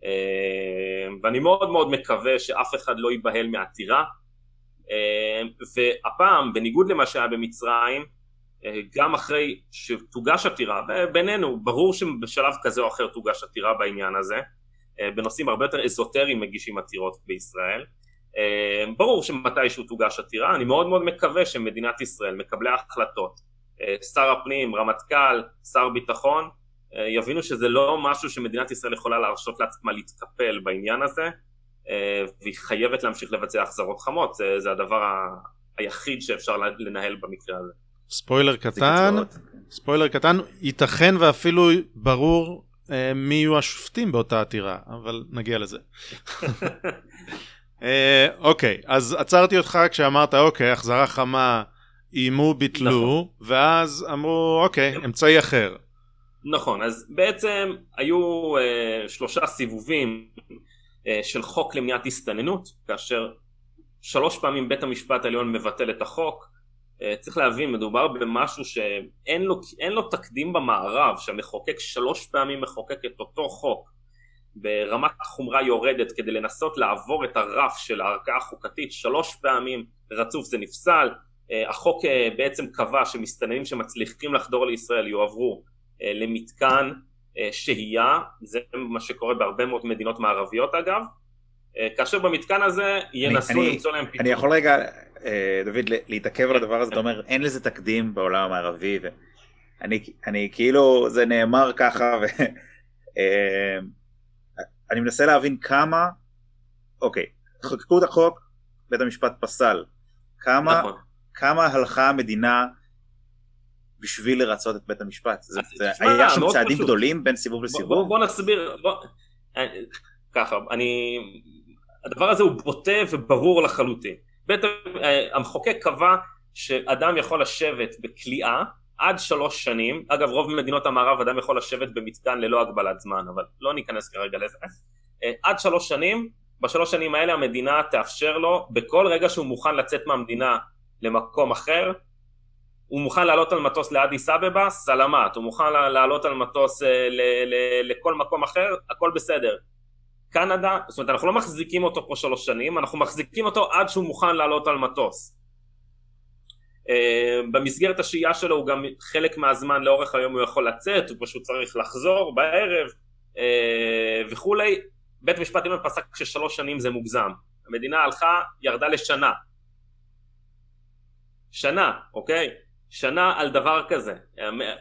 אה, ואני מאוד מאוד מקווה שאף אחד לא ייבהל מעתירה. אה, והפעם, בניגוד למה שהיה במצרים, אה, גם אחרי שתוגש עתירה, בינינו, ברור שבשלב כזה או אחר תוגש עתירה בעניין הזה, אה, בנושאים הרבה יותר אזוטריים מגישים עתירות בישראל, אה, ברור שמתישהו תוגש עתירה, אני מאוד מאוד מקווה שמדינת ישראל, מקבלי ההחלטות, שר הפנים, רמטכ"ל, שר ביטחון, יבינו שזה לא משהו שמדינת ישראל יכולה להרשות לעצמה להתקפל בעניין הזה, והיא חייבת להמשיך לבצע החזרות חמות, זה, זה הדבר היחיד שאפשר לנהל במקרה הזה. ספוילר קטן, ספוילר קטן, ייתכן ואפילו ברור אה, מי יהיו השופטים באותה עתירה, אבל נגיע לזה. אה, אוקיי, אז עצרתי אותך כשאמרת, אוקיי, החזרה חמה, איימו, ביטלו, נכון. ואז אמרו, אוקיי, אמצעי אחר. נכון, אז בעצם היו אה, שלושה סיבובים אה, של חוק למניעת הסתננות, כאשר שלוש פעמים בית המשפט העליון מבטל את החוק, אה, צריך להבין, מדובר במשהו שאין לו, לו תקדים במערב, שהמחוקק שלוש פעמים מחוקק את אותו חוק. ברמת חומרה יורדת כדי לנסות לעבור את הרף של הערכאה החוקתית, שלוש פעמים רצוף זה נפסל, אה, החוק אה, בעצם קבע שמסתננים שמצליחים לחדור לישראל יועברו למתקן שהייה, זה מה שקורה בהרבה מאוד מדינות מערביות אגב, כאשר במתקן הזה ינסו אני, למצוא להם פתרון. אני יכול רגע אה, דוד, להתעכב על הדבר הזה, אתה אומר אין לזה תקדים בעולם המערבי, אני, אני כאילו, זה נאמר ככה, ו... אה, אני מנסה להבין כמה, אוקיי, חוקקו את החוק, בית המשפט פסל. כמה, נכון. כמה הלכה המדינה בשביל לרצות את בית המשפט? זה, זה היה שם צעדים פשוט. גדולים בין סיבוב לסיבוב? בוא, בוא נסביר, בוא, אה, ככה, אני, הדבר הזה הוא בוטה וברור לחלוטין. בית, אה, המחוקק קבע שאדם יכול לשבת בכליאה עד שלוש שנים, אגב רוב מדינות המערב אדם יכול לשבת במתקן ללא הגבלת זמן, אבל לא ניכנס כרגע לזה, אה, עד שלוש שנים, בשלוש שנים האלה המדינה תאפשר לו בכל רגע שהוא מוכן לצאת מהמדינה למקום אחר, הוא מוכן לעלות על מטוס לאדיס אבבה, סלמת, הוא מוכן לעלות על מטוס אה, לכל מקום אחר, הכל בסדר. קנדה, זאת אומרת אנחנו לא מחזיקים אותו פה שלוש שנים, אנחנו מחזיקים אותו עד שהוא מוכן לעלות על מטוס. Uh, במסגרת השהייה שלו הוא גם חלק מהזמן לאורך היום הוא יכול לצאת, הוא פשוט צריך לחזור בערב uh, וכולי. בית משפט עליון פסק ששלוש שנים זה מוגזם. המדינה הלכה, ירדה לשנה. שנה, אוקיי? שנה על דבר כזה.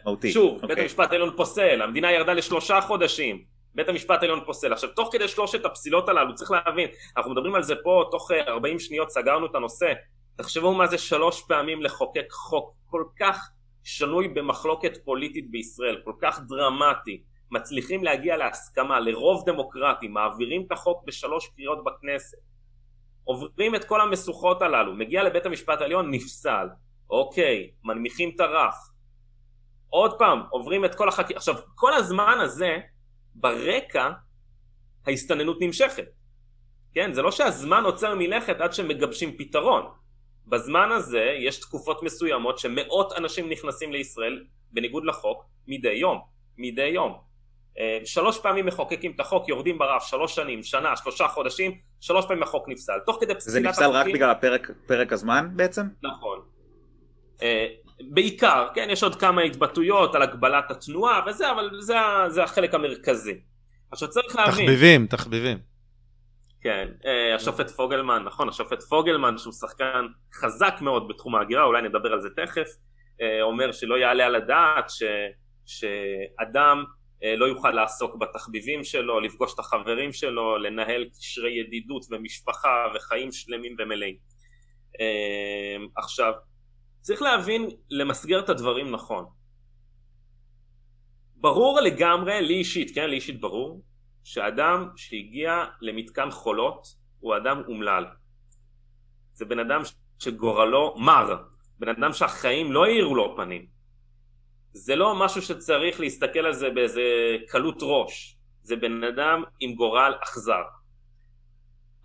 אותי. שוב, אוקיי. בית המשפט העליון פוסל, המדינה ירדה לשלושה חודשים. בית המשפט העליון פוסל. עכשיו, תוך כדי שלושת הפסילות הללו, צריך להבין, אנחנו מדברים על זה פה, תוך 40 אה, שניות סגרנו את הנושא. תחשבו מה זה שלוש פעמים לחוקק חוק כל כך שנוי במחלוקת פוליטית בישראל, כל כך דרמטי. מצליחים להגיע להסכמה, לרוב דמוקרטי, מעבירים את החוק בשלוש קריאות בכנסת. עוברים את כל המשוכות הללו, מגיע לבית המשפט העליון, נפסל. אוקיי, מנמיכים את הרף. עוד פעם, עוברים את כל החקירה. עכשיו, כל הזמן הזה, ברקע, ההסתננות נמשכת. כן, זה לא שהזמן עוצר מלכת עד שמגבשים פתרון. בזמן הזה יש תקופות מסוימות שמאות אנשים נכנסים לישראל בניגוד לחוק מדי יום, מדי יום. אה, שלוש פעמים מחוקקים את החוק, יורדים ברף, שלוש שנים, שנה, שלושה חודשים, שלוש פעמים החוק נפסל. תוך כדי פסילת החוקים... זה נפסל רק בגלל הפרק, פרק הזמן בעצם? נכון. אה, בעיקר, כן, יש עוד כמה התבטאויות על הגבלת התנועה וזה, אבל זה, זה החלק המרכזי. עכשיו צריך להבין... תחביבים, תחביבים. כן, אה, השופט פוגלמן, נכון, השופט פוגלמן שהוא שחקן חזק מאוד בתחום ההגירה, אולי נדבר על זה תכף, אומר שלא יעלה על הדעת ש, שאדם אה, לא יוכל לעסוק בתחביבים שלו, לפגוש את החברים שלו, לנהל קשרי ידידות ומשפחה וחיים שלמים ומלאים. אה, עכשיו, צריך להבין, למסגר את הדברים נכון. ברור לגמרי, לי אישית, כן, לי אישית ברור, שאדם שהגיע למתקן חולות הוא אדם אומלל. זה בן אדם שגורלו מר, בן אדם שהחיים לא האירו לו פנים. זה לא משהו שצריך להסתכל על זה באיזה קלות ראש, זה בן אדם עם גורל אכזר.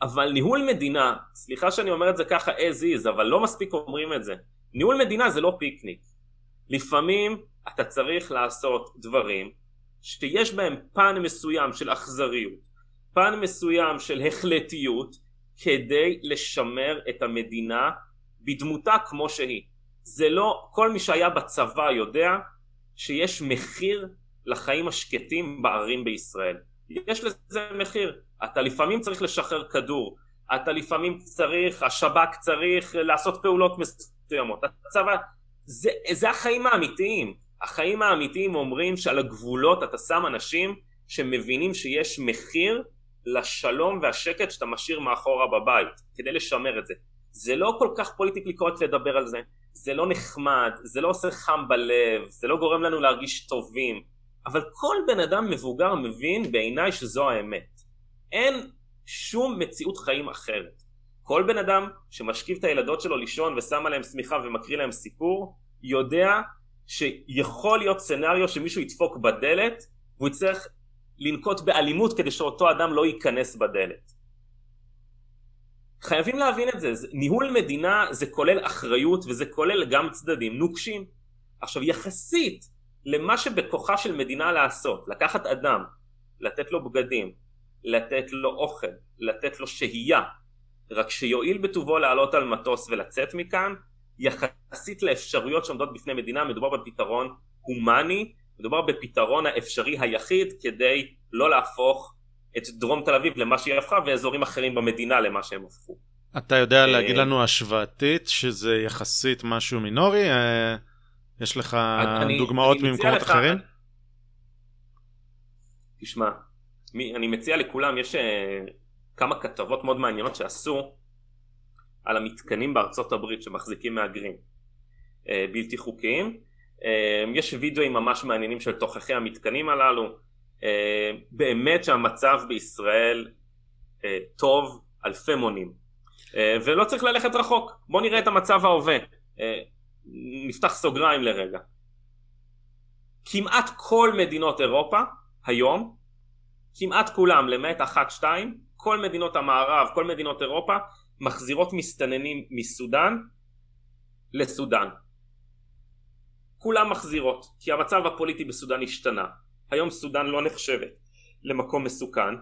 אבל ניהול מדינה, סליחה שאני אומר את זה ככה as is, אבל לא מספיק אומרים את זה, ניהול מדינה זה לא פיקניק. לפעמים אתה צריך לעשות דברים שיש בהם פן מסוים של אכזריות, פן מסוים של החלטיות, כדי לשמר את המדינה בדמותה כמו שהיא. זה לא, כל מי שהיה בצבא יודע שיש מחיר לחיים השקטים בערים בישראל. יש לזה מחיר. אתה לפעמים צריך לשחרר כדור, אתה לפעמים צריך, השב"כ צריך לעשות פעולות מסוימות. הצבא, זה, זה החיים האמיתיים. החיים האמיתיים אומרים שעל הגבולות אתה שם אנשים שמבינים שיש מחיר לשלום והשקט שאתה משאיר מאחורה בבית, כדי לשמר את זה. זה לא כל כך פוליטיקלי קורקט לדבר על זה, זה לא נחמד, זה לא עושה חם בלב, זה לא גורם לנו להרגיש טובים, אבל כל בן אדם מבוגר מבין בעיניי שזו האמת. אין שום מציאות חיים אחרת. כל בן אדם שמשכיב את הילדות שלו לישון ושם עליהם שמיכה ומקריא להם סיפור, יודע שיכול להיות סצנריו שמישהו ידפוק בדלת והוא יצטרך לנקוט באלימות כדי שאותו אדם לא ייכנס בדלת. חייבים להבין את זה, ניהול מדינה זה כולל אחריות וזה כולל גם צדדים נוקשים. עכשיו יחסית למה שבכוחה של מדינה לעשות, לקחת אדם, לתת לו בגדים, לתת לו אוכל, לתת לו שהייה, רק שיועיל בטובו לעלות על מטוס ולצאת מכאן, יחסית לאפשרויות שעומדות בפני מדינה, מדובר בפתרון הומני, מדובר בפתרון האפשרי היחיד כדי לא להפוך את דרום תל אביב למה שהיא הפכה ואזורים אחרים במדינה למה שהם הפכו. אתה יודע להגיד אה, לנו השוואתית שזה יחסית משהו מינורי? אה, יש לך אני, דוגמאות אני ממקומות לך, אחרים? תשמע, אני מציע לכולם, יש uh, כמה כתבות מאוד מעניינות שעשו על המתקנים בארצות הברית שמחזיקים מהגרים uh, בלתי חוקיים. Uh, יש וידאוים ממש מעניינים של תוככי המתקנים הללו. Uh, באמת שהמצב בישראל טוב אלפי מונים. ולא צריך ללכת רחוק. בואו נראה את המצב ההווה. נפתח סוגריים לרגע. כמעט כל מדינות אירופה היום, כמעט כולם למעט אחת שתיים, כל מדינות המערב, כל מדינות אירופה מחזירות מסתננים מסודאן לסודאן. כולם מחזירות, כי המצב הפוליטי בסודאן השתנה. היום סודאן לא נחשבת למקום מסוכן,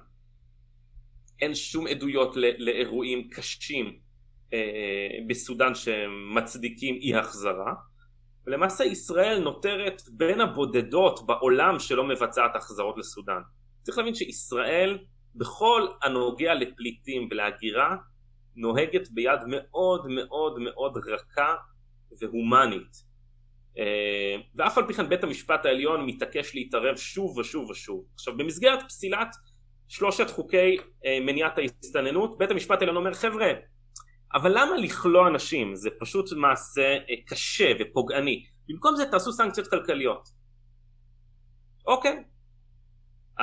אין שום עדויות לאירועים קשים אה, בסודאן שמצדיקים אי החזרה ולמעשה ישראל נותרת בין הבודדות בעולם שלא מבצעת החזרות לסודאן. צריך להבין שישראל בכל הנוגע לפליטים ולהגירה נוהגת ביד מאוד מאוד מאוד רכה והומנית. אה, ואף על פי כן בית המשפט העליון מתעקש להתערב שוב ושוב ושוב. עכשיו במסגרת פסילת שלושת חוקי אה, מניעת ההסתננות בית המשפט העליון אומר חבר'ה אבל למה לכלוא אנשים? זה פשוט מעשה אה, קשה ופוגעני. במקום זה תעשו סנקציות כלכליות. אוקיי.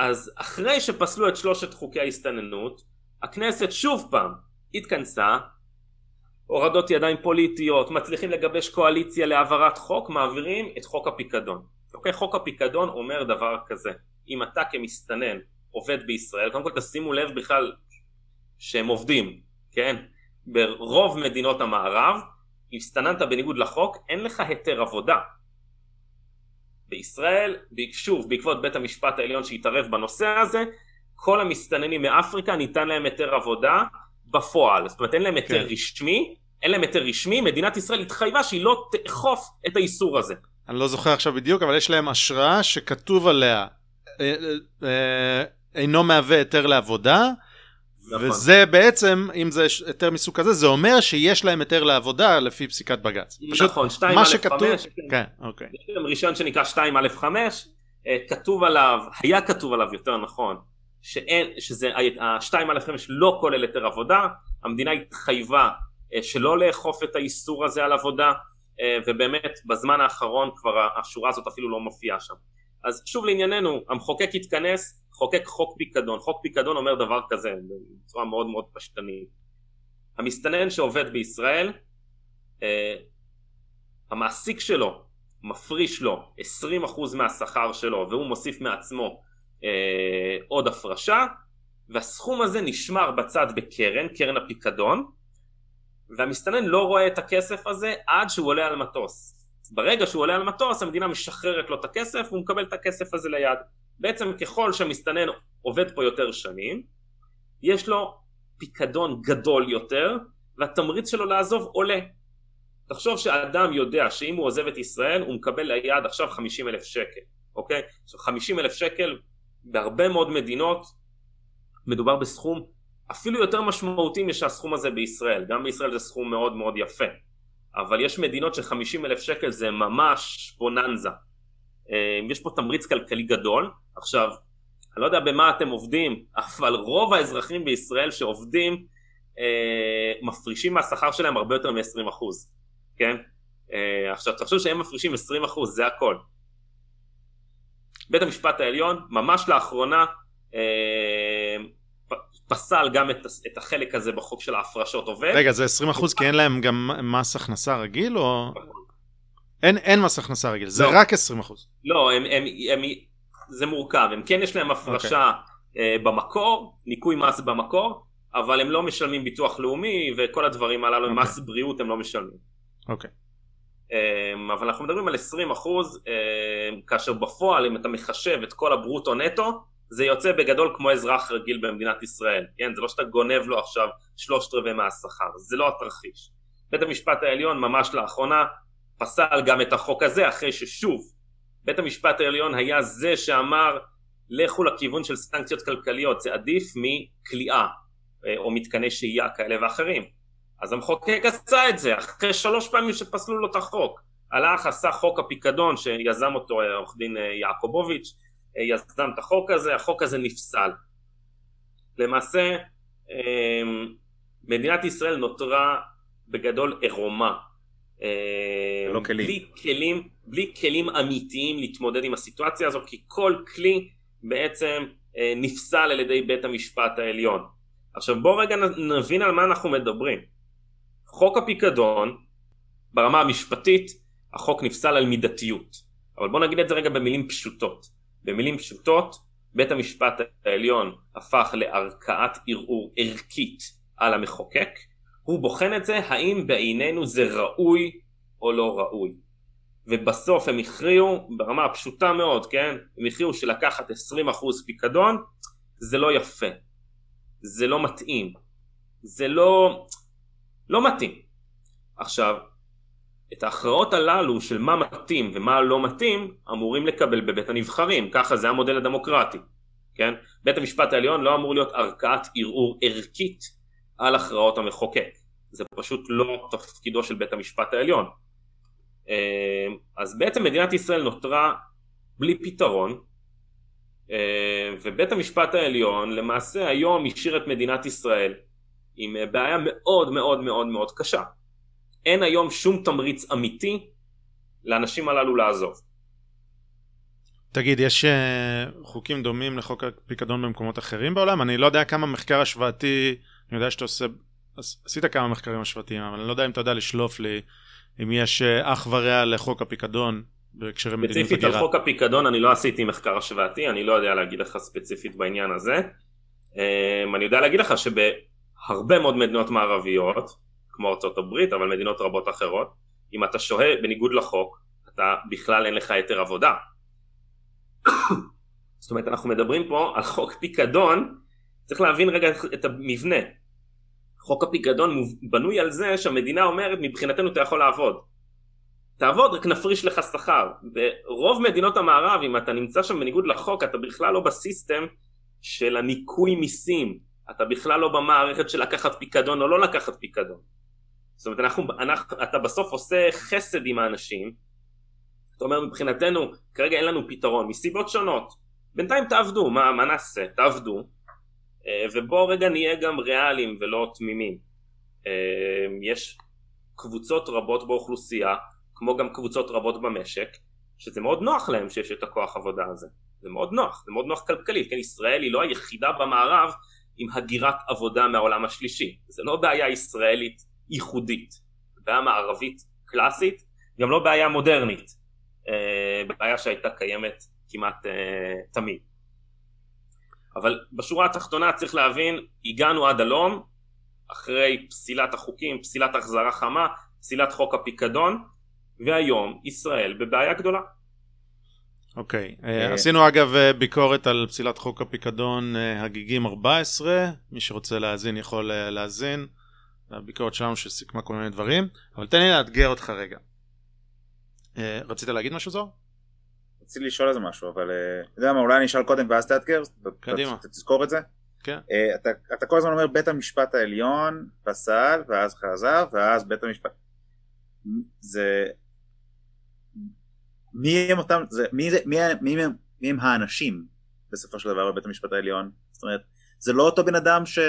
אז אחרי שפסלו את שלושת חוקי ההסתננות, הכנסת שוב פעם התכנסה, הורדות ידיים פוליטיות, מצליחים לגבש קואליציה להעברת חוק, מעבירים את חוק הפיקדון. אוקיי, חוק הפיקדון אומר דבר כזה, אם אתה כמסתנן עובד בישראל, קודם כל תשימו לב בכלל שהם עובדים, כן? ברוב מדינות המערב, הסתננת בניגוד לחוק, אין לך היתר עבודה. בישראל, שוב, בעקבות בית המשפט העליון שהתערב בנושא הזה, כל המסתננים מאפריקה ניתן להם היתר עבודה בפועל. זאת אומרת, אין להם היתר כן. רשמי, אין להם היתר רשמי, מדינת ישראל התחייבה שהיא לא תאכוף את האיסור הזה. אני לא זוכר עכשיו בדיוק, אבל יש להם אשרה שכתוב עליה אה, אה, אה, אינו מהווה היתר לעבודה, נכון. וזה בעצם, אם זה היתר מסוג כזה, זה אומר שיש להם היתר לעבודה לפי פסיקת בג"ץ. נכון, 2א5, שכתוב... כן, אוקיי. יש להם רישיון שנקרא 2א5, אה, כתוב עליו, היה כתוב עליו יותר נכון, שאין, שזה, ה-2א5 לא כולל היתר עבודה, המדינה התחייבה אה, שלא לאכוף את האיסור הזה על עבודה, אה, ובאמת בזמן האחרון כבר השורה הזאת אפילו לא מופיעה שם. אז שוב לענייננו, המחוקק התכנס, חוקק חוק פיקדון. חוק פיקדון אומר דבר כזה, בצורה מאוד מאוד פשטנית. המסתנן שעובד בישראל, אה, המעסיק שלו מפריש לו 20% מהשכר שלו והוא מוסיף מעצמו אה, עוד הפרשה והסכום הזה נשמר בצד בקרן, קרן הפיקדון והמסתנן לא רואה את הכסף הזה עד שהוא עולה על מטוס. ברגע שהוא עולה על מטוס המדינה משחררת לו את הכסף והוא מקבל את הכסף הזה ליד. בעצם ככל שהמסתנן עובד פה יותר שנים, יש לו פיקדון גדול יותר והתמריץ שלו לעזוב עולה. תחשוב שאדם יודע שאם הוא עוזב את ישראל הוא מקבל ליד עכשיו 50 אלף שקל, אוקיי? עכשיו 50 אלף שקל בהרבה מאוד מדינות מדובר בסכום אפילו יותר משמעותי משהסכום הזה בישראל, גם בישראל זה סכום מאוד מאוד יפה, אבל יש מדינות ש-50 אלף שקל זה ממש בוננזה, אה, יש פה תמריץ כלכלי גדול, עכשיו אני לא יודע במה אתם עובדים, אבל רוב האזרחים בישראל שעובדים אה, מפרישים מהשכר שלהם הרבה יותר מ-20%, כן? אה, עכשיו תחשוב שהם מפרישים 20% זה הכל. בית המשפט העליון ממש לאחרונה פסל גם את, את החלק הזה בחוק של ההפרשות עובד. רגע זה 20% כי אין להם גם מס הכנסה רגיל או... אין, אין מס הכנסה רגיל, זה לא. רק 20%. לא, הם, הם, הם, זה מורכב, הם כן יש להם הפרשה okay. אוקיי. uh, במקור, ניכוי מס במקור, אבל הם לא משלמים ביטוח לאומי וכל הדברים הללו, okay. אוקיי. מס בריאות הם לא משלמים. אוקיי. Okay. Um, אבל אנחנו מדברים על 20 אחוז, um, כאשר בפועל אם אתה מחשב את כל הברוטו נטו, זה יוצא בגדול כמו אזרח רגיל במדינת ישראל, כן? זה לא שאתה גונב לו עכשיו שלושת רבעי מהשכר, זה לא התרחיש. בית המשפט העליון ממש לאחרונה פסל גם את החוק הזה אחרי ששוב בית המשפט העליון היה זה שאמר לכו לכיוון של סנקציות כלכליות זה עדיף מכליאה אה, או מתקני שהייה כאלה ואחרים אז המחוקק עשה את זה אחרי שלוש פעמים שפסלו לו את החוק הלך, עשה חוק הפיקדון שיזם אותו עורך דין יעקובוביץ', יזם את החוק הזה, החוק הזה נפסל. למעשה, מדינת ישראל נותרה בגדול עירומה. לא כלים. בלי כלים, בלי כלים אמיתיים להתמודד עם הסיטואציה הזו, כי כל כלי בעצם נפסל על ידי בית המשפט העליון. עכשיו בואו רגע נבין על מה אנחנו מדברים. חוק הפיקדון, ברמה המשפטית, החוק נפסל על מידתיות. אבל בואו נגיד את זה רגע במילים פשוטות. במילים פשוטות, בית המשפט העליון הפך לערכאת ערעור ערכית על המחוקק, הוא בוחן את זה האם בעינינו זה ראוי או לא ראוי. ובסוף הם הכריעו, ברמה הפשוטה מאוד, כן? הם הכריעו שלקחת 20% פיקדון זה לא יפה. זה לא מתאים. זה לא... לא מתאים. עכשיו, את ההכרעות הללו של מה מתאים ומה לא מתאים, אמורים לקבל בבית הנבחרים, ככה זה המודל הדמוקרטי, כן? בית המשפט העליון לא אמור להיות ערכאת ערעור ערכית על הכרעות המחוקק, זה פשוט לא תפקידו של בית המשפט העליון. אה, אז בעצם מדינת ישראל נותרה בלי פתרון, אה, ובית המשפט העליון למעשה היום השאיר את מדינת ישראל עם בעיה מאוד מאוד מאוד מאוד קשה. אין היום שום תמריץ אמיתי לאנשים הללו לעזוב. תגיד, יש uh, חוקים דומים לחוק הפיקדון במקומות אחרים בעולם? אני לא יודע כמה מחקר השוואתי, אני יודע שאתה עושה, עשית כמה מחקרים השוואתיים, אבל אני לא יודע אם אתה יודע לשלוף לי אם יש uh, אח ורע לחוק הפיקדון בהקשרי מדיניות הגירה. ספציפית על חוק הפיקדון אני לא עשיתי מחקר השוואתי, אני לא יודע להגיד לך ספציפית בעניין הזה. Um, אני יודע להגיד לך שבהרבה מאוד מדינות מערביות, כמו ארצות הברית, אבל מדינות רבות אחרות, אם אתה שוהה בניגוד לחוק, אתה בכלל אין לך היתר עבודה. זאת אומרת, אנחנו מדברים פה על חוק פיקדון, צריך להבין רגע את המבנה. חוק הפיקדון בנוי על זה שהמדינה אומרת, מבחינתנו אתה יכול לעבוד. תעבוד, רק נפריש לך שכר. ברוב מדינות המערב, אם אתה נמצא שם בניגוד לחוק, אתה בכלל לא בסיסטם של הניכוי מיסים. אתה בכלל לא במערכת של לקחת פיקדון או לא לקחת פיקדון. זאת אומרת, אנחנו, אנחנו, אתה בסוף עושה חסד עם האנשים, אתה אומר מבחינתנו, כרגע אין לנו פתרון, מסיבות שונות. בינתיים תעבדו, מה, מה נעשה? תעבדו, אה, ובואו רגע נהיה גם ריאליים ולא תמימים. אה, יש קבוצות רבות באוכלוסייה, כמו גם קבוצות רבות במשק, שזה מאוד נוח להם שיש את הכוח עבודה הזה. זה מאוד נוח, זה מאוד נוח כלכלית, כן, ישראל היא לא היחידה במערב עם הגירת עבודה מהעולם השלישי. זה לא בעיה ישראלית ייחודית, בעיה מערבית קלאסית, גם לא בעיה מודרנית, אה, בעיה שהייתה קיימת כמעט אה, תמיד. אבל בשורה התחתונה צריך להבין, הגענו עד הלום, אחרי פסילת החוקים, פסילת החזרה חמה, פסילת חוק הפיקדון, והיום ישראל בבעיה גדולה. אוקיי, okay. uh, עשינו אגב ביקורת על פסילת חוק הפיקדון הגיגים 14, מי שרוצה להאזין יכול להאזין. הביקורת שלנו שסיכמה כל מיני דברים, אבל תן לי לאתגר אותך רגע. אה, רצית להגיד משהו זו? רציתי לשאול איזה משהו, אבל אה, אתה יודע מה, אולי אני אשאל קודם ואז תאתגר? קדימה. אתה תזכור את זה? כן. אה, אתה, אתה כל הזמן אומר בית המשפט העליון פסל, ואז חזר, ואז בית המשפט... זה... מי הם אותם, זה, מי, זה, מי, מי, מי, מי הם האנשים בסופו של דבר בבית המשפט העליון? זאת אומרת, זה לא אותו בן אדם ש...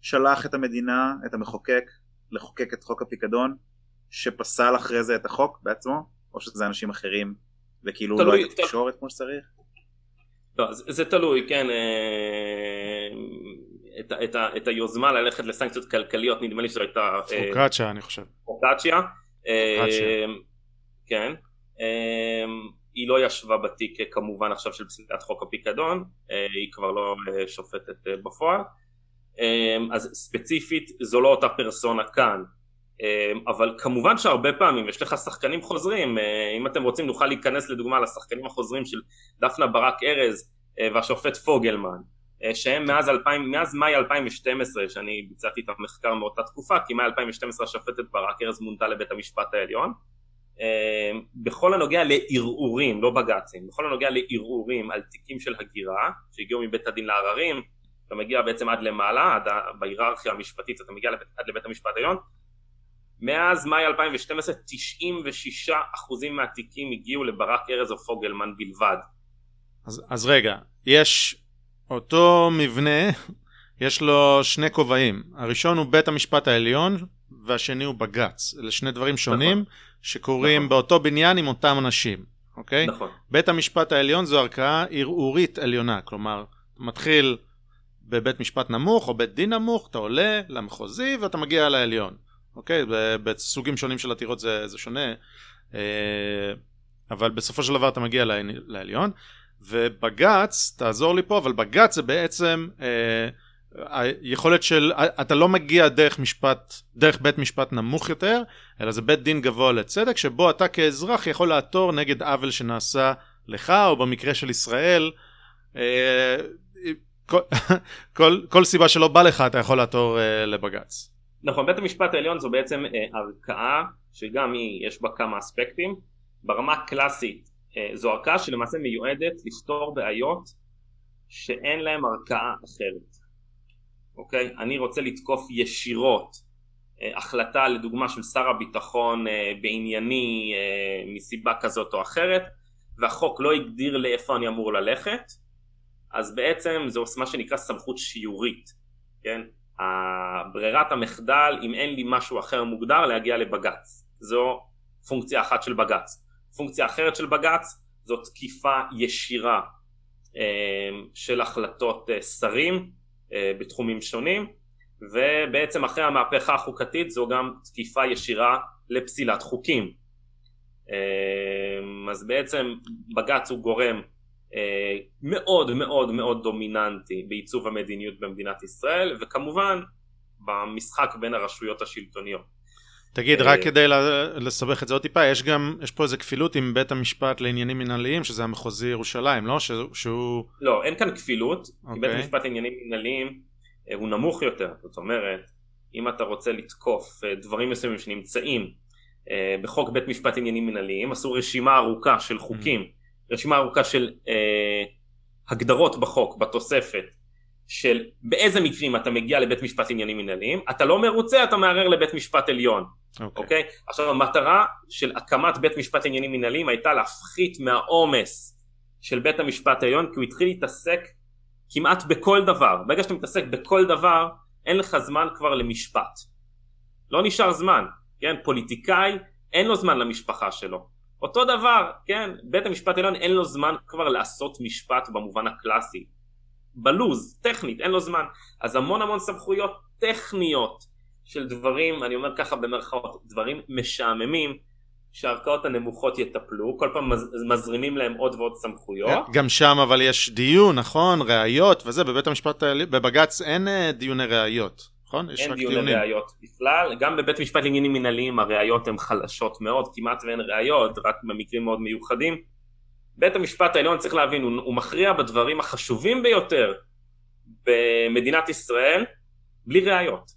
שלח את המדינה, את המחוקק, לחוקק את חוק הפיקדון, שפסל אחרי זה את החוק בעצמו, או שזה אנשים אחרים, וכאילו תלוי, לא הייתה תקשורת כמו שצריך? לא, זה, זה תלוי, כן, אה, את, את, את היוזמה ללכת לסנקציות כלכליות, נדמה לי שזו הייתה... אה, פרוקצ'יה, אני חושב. פרוקצ'יה. אה, כן. היא לא ישבה בתיק כמובן עכשיו של פסילת חוק הפיקדון, היא כבר לא שופטת בפועל. אמ, אז ספציפית זו לא אותה פרסונה כאן. אמ, אבל כמובן שהרבה פעמים יש לך שחקנים חוזרים אה, אם אתם רוצים נוכל להיכנס לדוגמה לשחקנים החוזרים של דפנה ברק ארז אה, והשופט פוגלמן אה, שהם מאז, 2000, מאז מאי 2012 שאני ביצעתי את המחקר מאותה תקופה כי מאי 2012 השופטת ברק ארז מונתה לבית המשפט העליון. אמ, בכל הנוגע לערעורים, לא בג"צים, בכל הנוגע לערעורים על תיקים של הגירה שהגיעו מבית הדין לעררים אתה מגיע בעצם עד למעלה, עד בהיררכיה המשפטית אתה מגיע עד לבית המשפט העליון, מאז מאי 2012 96% מהתיקים הגיעו לברק ארז או פוגלמן בלבד. אז, אז רגע, יש אותו מבנה, יש לו שני כובעים. הראשון הוא בית המשפט העליון והשני הוא בג"ץ. אלה שני דברים שונים נכון. שקורים נכון. באותו בניין עם אותם אנשים, אוקיי? נכון. בית המשפט העליון זו ערכאה ערעורית עליונה, כלומר, מתחיל בבית משפט נמוך או בית דין נמוך, אתה עולה למחוזי ואתה מגיע לעליון. אוקיי? בסוגים שונים של עתירות זה, זה שונה, אה, אבל בסופו של דבר אתה מגיע לעליון, ובג"ץ, תעזור לי פה, אבל בג"ץ זה בעצם אה, היכולת של, אתה לא מגיע דרך משפט, דרך בית משפט נמוך יותר, אלא זה בית דין גבוה לצדק, שבו אתה כאזרח יכול לעתור נגד עוול שנעשה לך, או במקרה של ישראל, אה, כל, כל, כל סיבה שלא בא לך אתה יכול לעתור לבג"ץ. נכון, בית המשפט העליון זו בעצם אה, ערכאה שגם היא, יש בה כמה אספקטים. ברמה הקלאסית אה, זו ערכאה שלמעשה מיועדת לפתור בעיות שאין להם ערכאה אחרת. אוקיי? אני רוצה לתקוף ישירות אה, החלטה לדוגמה של שר הביטחון אה, בענייני אה, מסיבה כזאת או אחרת והחוק לא הגדיר לאיפה אני אמור ללכת אז בעצם זו מה שנקרא סמכות שיורית, כן? ברירת המחדל אם אין לי משהו אחר מוגדר להגיע לבג"ץ. זו פונקציה אחת של בג"ץ. פונקציה אחרת של בג"ץ זו תקיפה ישירה אה, של החלטות אה, שרים אה, בתחומים שונים ובעצם אחרי המהפכה החוקתית זו גם תקיפה ישירה לפסילת חוקים. אז בעצם בג"ץ הוא גורם מאוד מאוד מאוד דומיננטי בעיצוב המדיניות במדינת ישראל וכמובן במשחק בין הרשויות השלטוניות. תגיד, רק אה, כדי לסבך את זה עוד טיפה, יש גם, יש פה איזה כפילות עם בית המשפט לעניינים מנהליים, שזה המחוזי ירושלים, לא? שהוא... לא, אין כאן כפילות, okay. כי בית אוקיי. המשפט לעניינים מנהליים אה, הוא נמוך יותר, זאת אומרת, אם אתה רוצה לתקוף דברים מסוימים שנמצאים בחוק בית משפט עניינים מנהליים, עשו רשימה ארוכה של חוקים mm. רשימה ארוכה של אה, הגדרות בחוק, בתוספת, של באיזה מקרים אתה מגיע לבית משפט עניינים מנהליים, אתה לא מרוצה, אתה מערער לבית משפט עליון, אוקיי? Okay. אוקיי? Okay? עכשיו המטרה של הקמת בית משפט עניינים מנהליים הייתה להפחית מהעומס של בית המשפט העליון, כי הוא התחיל להתעסק כמעט בכל דבר, ברגע שאתה מתעסק בכל דבר, אין לך זמן כבר למשפט. לא נשאר זמן, כן? פוליטיקאי, אין לו זמן למשפחה שלו. אותו דבר, כן, בית המשפט העליון אין לו זמן כבר לעשות משפט במובן הקלאסי. בלוז, טכנית, אין לו זמן. אז המון המון סמכויות טכניות של דברים, אני אומר ככה במרכאות, דברים משעממים, שהערכאות הנמוכות יטפלו, כל פעם מז, מזרימים להם עוד ועוד סמכויות. גם שם אבל יש דיון, נכון? ראיות וזה, בבית המשפט, בבג"ץ אין אה, דיוני ראיות. נכון? אין דיוני ראיות בכלל, גם בבית משפט לעניינים מנהליים הראיות הן חלשות מאוד, כמעט ואין ראיות, רק במקרים מאוד מיוחדים. בית המשפט העליון צריך להבין, הוא, הוא מכריע בדברים החשובים ביותר במדינת ישראל בלי ראיות.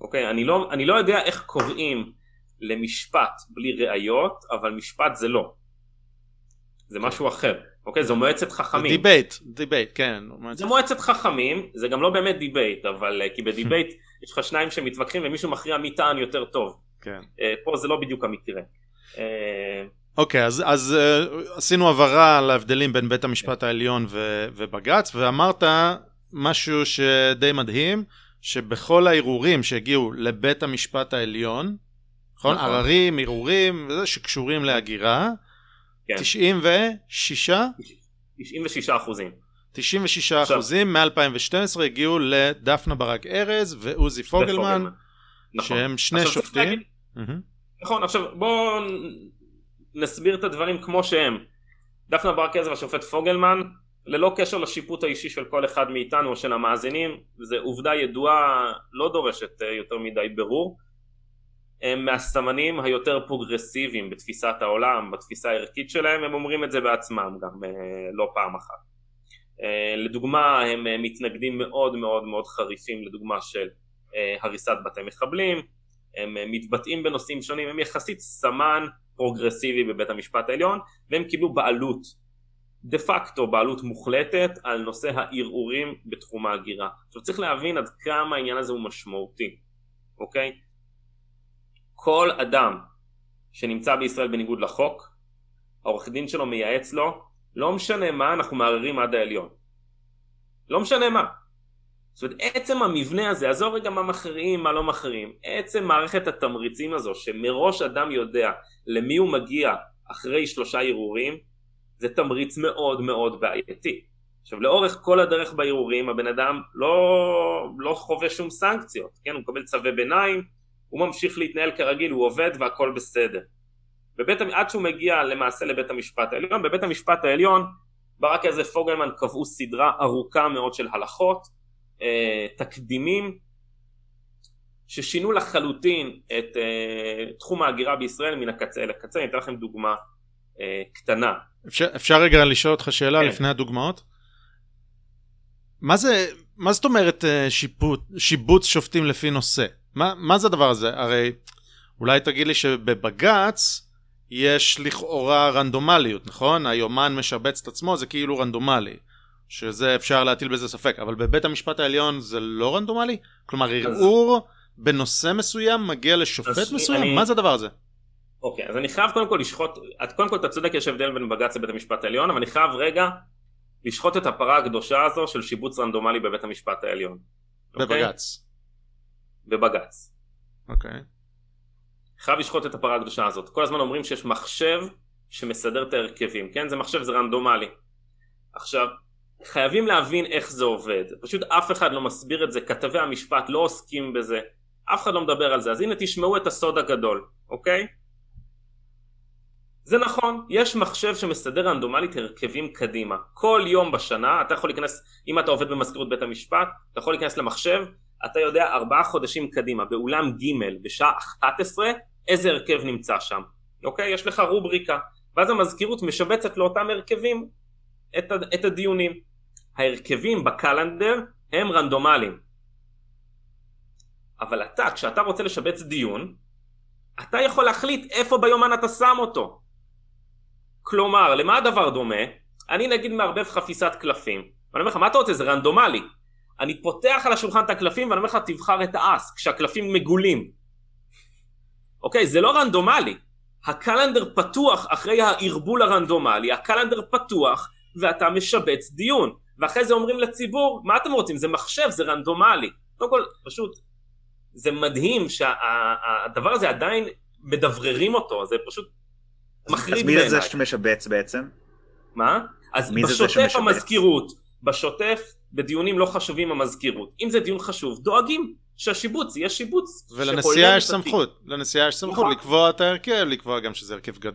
אוקיי, אני לא, אני לא יודע איך קוראים למשפט בלי ראיות, אבל משפט זה לא. זה משהו אחר. אוקיי? זו מועצת חכמים. debate, debate, כן. זה מועצת חכמים, זה גם לא באמת debate, אבל אה, כי ב debate יש לך שניים שמתווכחים ומישהו מכריע מי טען יותר טוב. כן. אה, פה זה לא בדיוק המקרה. אה, אוקיי, אז, אז עשינו הבהרה על ההבדלים בין בית המשפט העליון ו, ובג"ץ, ואמרת משהו שדי מדהים, שבכל הערעורים שהגיעו לבית המשפט העליון, נכון? נכון. עררים, ערעורים, שקשורים להגירה, 96? כן. 96 אחוזים. 96 אחוזים מ-2012 הגיעו לדפנה ברק ארז ועוזי פוגלמן, נכון. שהם שני שופטים. נכון, עכשיו בואו נסביר את הדברים כמו שהם. דפנה ברק ארז והשופט פוגלמן, ללא קשר לשיפוט האישי של כל אחד מאיתנו או של המאזינים, וזו עובדה ידועה, לא דורשת אה, יותר מדי ברור. הם מהסמנים היותר פרוגרסיביים בתפיסת העולם, בתפיסה הערכית שלהם, הם אומרים את זה בעצמם גם אה, לא פעם אחת. אה, לדוגמה, הם אה, מתנגדים מאוד מאוד מאוד חריפים לדוגמה של הריסת בתי מחבלים, הם מתבטאים בנושאים שונים, הם יחסית סמן פרוגרסיבי בבית המשפט העליון, והם קיבלו בעלות, דה פקטו בעלות מוחלטת על נושא הערעורים בתחום ההגירה. עכשיו צריך להבין עד כמה העניין הזה הוא משמעותי, אוקיי? כל אדם שנמצא בישראל בניגוד לחוק, העורך דין שלו מייעץ לו, לא משנה מה, אנחנו מערערים עד העליון. לא משנה מה. זאת אומרת, עצם המבנה הזה, עזוב רגע מה מכריעים, מה לא מכריעים, עצם מערכת התמריצים הזו, שמראש אדם יודע למי הוא מגיע אחרי שלושה ערעורים, זה תמריץ מאוד מאוד בעייתי. עכשיו לאורך כל הדרך בערעורים הבן אדם לא, לא חווה שום סנקציות, כן? הוא מקבל צווי ביניים, הוא ממשיך להתנהל כרגיל, הוא עובד והכל בסדר. בבית, עד שהוא מגיע למעשה לבית המשפט העליון, בבית המשפט העליון ברק איזה פוגלמן קבעו סדרה ארוכה מאוד של הלכות, אה, תקדימים, ששינו לחלוטין את אה, תחום ההגירה בישראל מן הקצה אל הקצה, אני אתן לכם דוגמה אה, קטנה. אפשר, אפשר רגע לשאול אותך שאלה כן. לפני הדוגמאות? מה זה, מה זאת אומרת אה, שיפוט, שיבוץ שופטים לפי נושא? מה, מה זה הדבר הזה? הרי אולי תגיד לי שבבג"ץ יש לכאורה רנדומליות, נכון? היומן משבץ את עצמו, זה כאילו רנדומלי. שזה אפשר להטיל בזה ספק, אבל בבית המשפט העליון זה לא רנדומלי? כלומר, ערעור בנושא מסוים מגיע לשופט מסוים? אני... מה זה הדבר הזה? אוקיי, אז אני חייב קודם כל לשחוט, קודם כל אתה צודק, יש הבדל בין בג"ץ לבית המשפט העליון, אבל אני חייב רגע לשחוט את הפרה הקדושה הזו של שיבוץ רנדומלי בבית המשפט העליון. בבג"ץ. בבג"ץ. אוקיי. חייב לשחוט את הפרה הקדושה הזאת. כל הזמן אומרים שיש מחשב שמסדר את ההרכבים, כן? זה מחשב, זה רנדומלי. עכשיו, חייבים להבין איך זה עובד. פשוט אף אחד לא מסביר את זה, כתבי המשפט לא עוסקים בזה, אף אחד לא מדבר על זה. אז הנה תשמעו את הסוד הגדול, אוקיי? זה נכון, יש מחשב שמסדר רנדומלית הרכבים קדימה. כל יום בשנה, אתה יכול להיכנס, אם אתה עובד במזכירות בית המשפט, אתה יכול להיכנס למחשב, אתה יודע ארבעה חודשים קדימה, באולם ג' בשעה 11, איזה הרכב נמצא שם. אוקיי? יש לך רובריקה. ואז המזכירות משבצת לאותם הרכבים את, את הדיונים. ההרכבים בקלנדר הם רנדומליים. אבל אתה, כשאתה רוצה לשבץ דיון, אתה יכול להחליט איפה ביומן אתה שם אותו. כלומר, למה הדבר דומה? אני נגיד מערבב חפיסת קלפים, ואני אומר לך, מה אתה רוצה? זה רנדומלי. אני פותח על השולחן את הקלפים ואני אומר לך, תבחר את האס, כשהקלפים מגולים. אוקיי? זה לא רנדומלי. הקלנדר פתוח אחרי הערבול הרנדומלי, הקלנדר פתוח ואתה משבץ דיון. ואחרי זה אומרים לציבור, מה אתם רוצים? זה מחשב, זה רנדומלי. קודם כל, פשוט, זה מדהים שהדבר הזה עדיין מדבררים אותו, זה פשוט מחריד בעיניי. אז מי זה שמשבץ בעצם? מה? אז בשוטף המזכירות, בשוטף, בדיונים לא חשובים המזכירות. אם זה דיון חשוב, דואגים שהשיבוץ יהיה שיבוץ. ולנשיאה יש סמכות, לנשיאה יש סמכות. לקבוע את ההרכב, לקבוע גם שזה הרכב גד...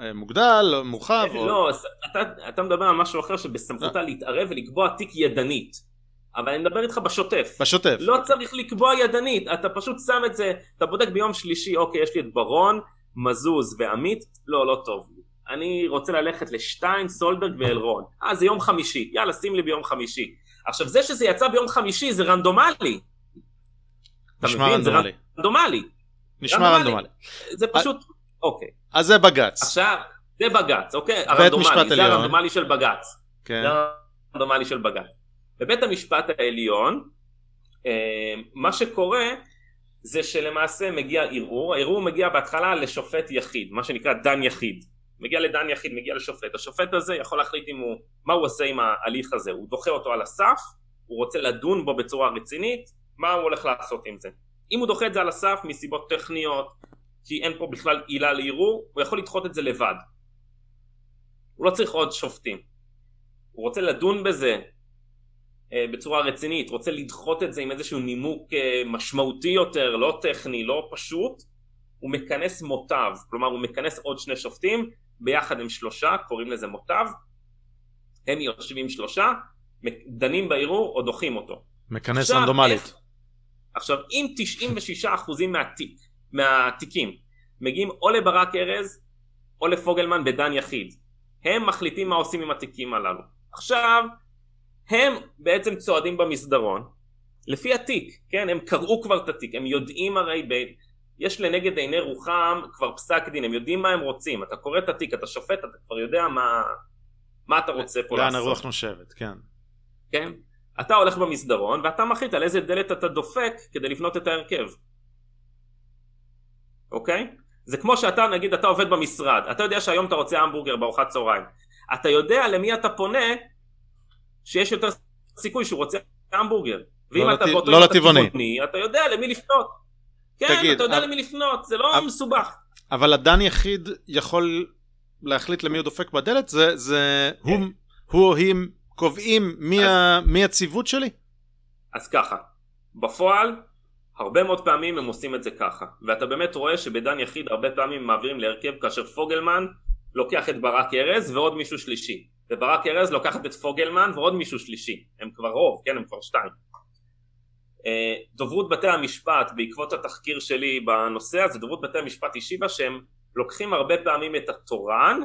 אה, מוגדל, מורחב. או... לא, אתה, אתה מדבר על משהו אחר שבסמכותה אה. להתערב ולקבוע תיק ידנית. אבל אני מדבר איתך בשוטף. בשוטף. לא צריך לקבוע ידנית, אתה פשוט שם את זה, אתה בודק ביום שלישי, אוקיי, יש לי את ברון, מזוז ועמית, לא, לא טוב. אני רוצה ללכת לשטיין, סולברג ואלרון. אה, זה יום חמישי, יאללה, שים לי ביום חמישי. עכשיו, זה שזה יצא ביום חמישי זה רנדומלי. נשמע רנדומלי. זה רנדומלי. נשמע רנדומלי. זה פשוט, אוקיי. אז זה בג"ץ. עכשיו, זה בג"ץ, אוקיי? הרנדומלי, זה הרנדומלי של בג"ץ. כן. זה הרנדומלי של בג"ץ. בבית המשפט העליון, אה, מה שקורה זה שלמעשה מגיע ערעור, הערעור מגיע בהתחלה לשופט יחיד, מה שנקרא דן יחיד. מגיע לדן יחיד, מגיע לשופט. השופט הזה יכול להחליט אם הוא, מה הוא עושה עם ההליך הזה. הוא דוחה אותו על הסף, הוא רוצה לדון בו בצורה רצינית, מה הוא הולך לעשות עם זה. אם הוא דוחה את זה על הסף מסיבות טכניות, כי אין פה בכלל עילה לערעור, הוא יכול לדחות את זה לבד. הוא לא צריך עוד שופטים. הוא רוצה לדון בזה אה, בצורה רצינית, רוצה לדחות את זה עם איזשהו נימוק אה, משמעותי יותר, לא טכני, לא פשוט, הוא מכנס מוטב, כלומר הוא מכנס עוד שני שופטים, ביחד הם שלושה, קוראים לזה מוטב, הם יושבים שלושה, דנים בערעור או דוחים אותו. מכנס רנדומלית. עכשיו אם 96% מהתיק, מהתיקים מגיעים או לברק ארז או לפוגלמן בדן יחיד, הם מחליטים מה עושים עם התיקים הללו. עכשיו הם בעצם צועדים במסדרון לפי התיק, כן? הם קראו כבר את התיק, הם יודעים הרי, ב... יש לנגד עיני רוחם כבר פסק דין, הם יודעים מה הם רוצים, אתה קורא את התיק, אתה שופט, אתה כבר יודע מה, מה אתה רוצה פה לעשות. לאן הרוח נושבת, כן. כן? אתה הולך במסדרון ואתה מחליט על איזה דלת אתה דופק כדי לבנות את ההרכב. אוקיי? זה כמו שאתה, נגיד, אתה עובד במשרד, אתה יודע שהיום אתה רוצה המבורגר בארוחת צהריים. אתה יודע למי אתה פונה שיש יותר סיכוי שהוא רוצה המבורגר. ואם לא אתה לט- באותו לא לטבעוני. טבעוני, אתה יודע למי לפנות. כן, תגיד, אתה יודע אבל- למי לפנות, זה לא אבל- מסובך. אבל הדן יחיד יכול להחליט למי הוא דופק בדלת? זה, זה, הוא, הוא או היא קובעים מי, ה, מי הציוות שלי? אז ככה, בפועל, הרבה מאוד פעמים הם עושים את זה ככה. ואתה באמת רואה שבדן יחיד הרבה פעמים מעבירים להרכב כאשר פוגלמן לוקח את ברק ארז ועוד מישהו שלישי. וברק ארז לוקחת את פוגלמן ועוד מישהו שלישי. הם כבר רוב, כן? הם כבר שתיים. דוברות בתי המשפט, בעקבות התחקיר שלי בנושא הזה, דוברות בתי המשפט השיבה שהם לוקחים הרבה פעמים את התורן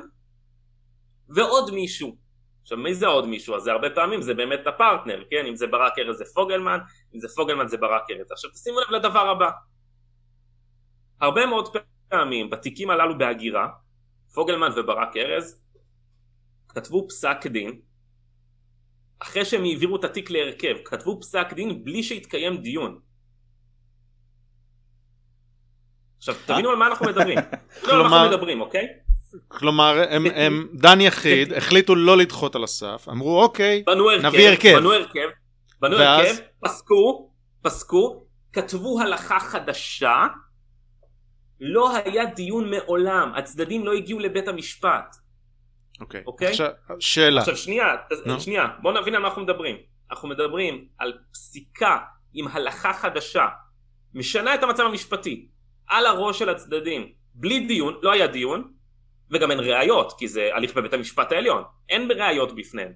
ועוד מישהו. עכשיו מי זה עוד מישהו? אז זה הרבה פעמים זה באמת הפרטנר, כן? אם זה ברק ארז זה פוגלמן, אם זה פוגלמן זה ברק ארז. עכשיו תשימו לב לדבר הבא. הרבה מאוד פעמים בתיקים הללו בהגירה, פוגלמן וברק ארז כתבו פסק דין אחרי שהם העבירו את התיק להרכב, כתבו פסק דין בלי שהתקיים דיון. עכשיו תבינו על מה אנחנו מדברים. לא על מה אנחנו מדברים, אוקיי? כלומר, הם, הם דן יחיד, החליטו לא לדחות על הסף, אמרו אוקיי, בנו הרכב, נביא הרכב. בנו הרכב, בנו ואז? הרכב, פסקו, פסקו, כתבו הלכה חדשה, לא היה דיון מעולם, הצדדים לא הגיעו לבית המשפט. אוקיי, אוקיי? עכשיו, שאלה, עכשיו שנייה, נו. שנייה, בוא נבין על מה אנחנו מדברים. אנחנו מדברים על פסיקה עם הלכה חדשה, משנה את המצב המשפטי, על הראש של הצדדים, בלי דיון, לא היה דיון, וגם אין ראיות, כי זה הליך בבית המשפט העליון, אין ראיות בפניהם.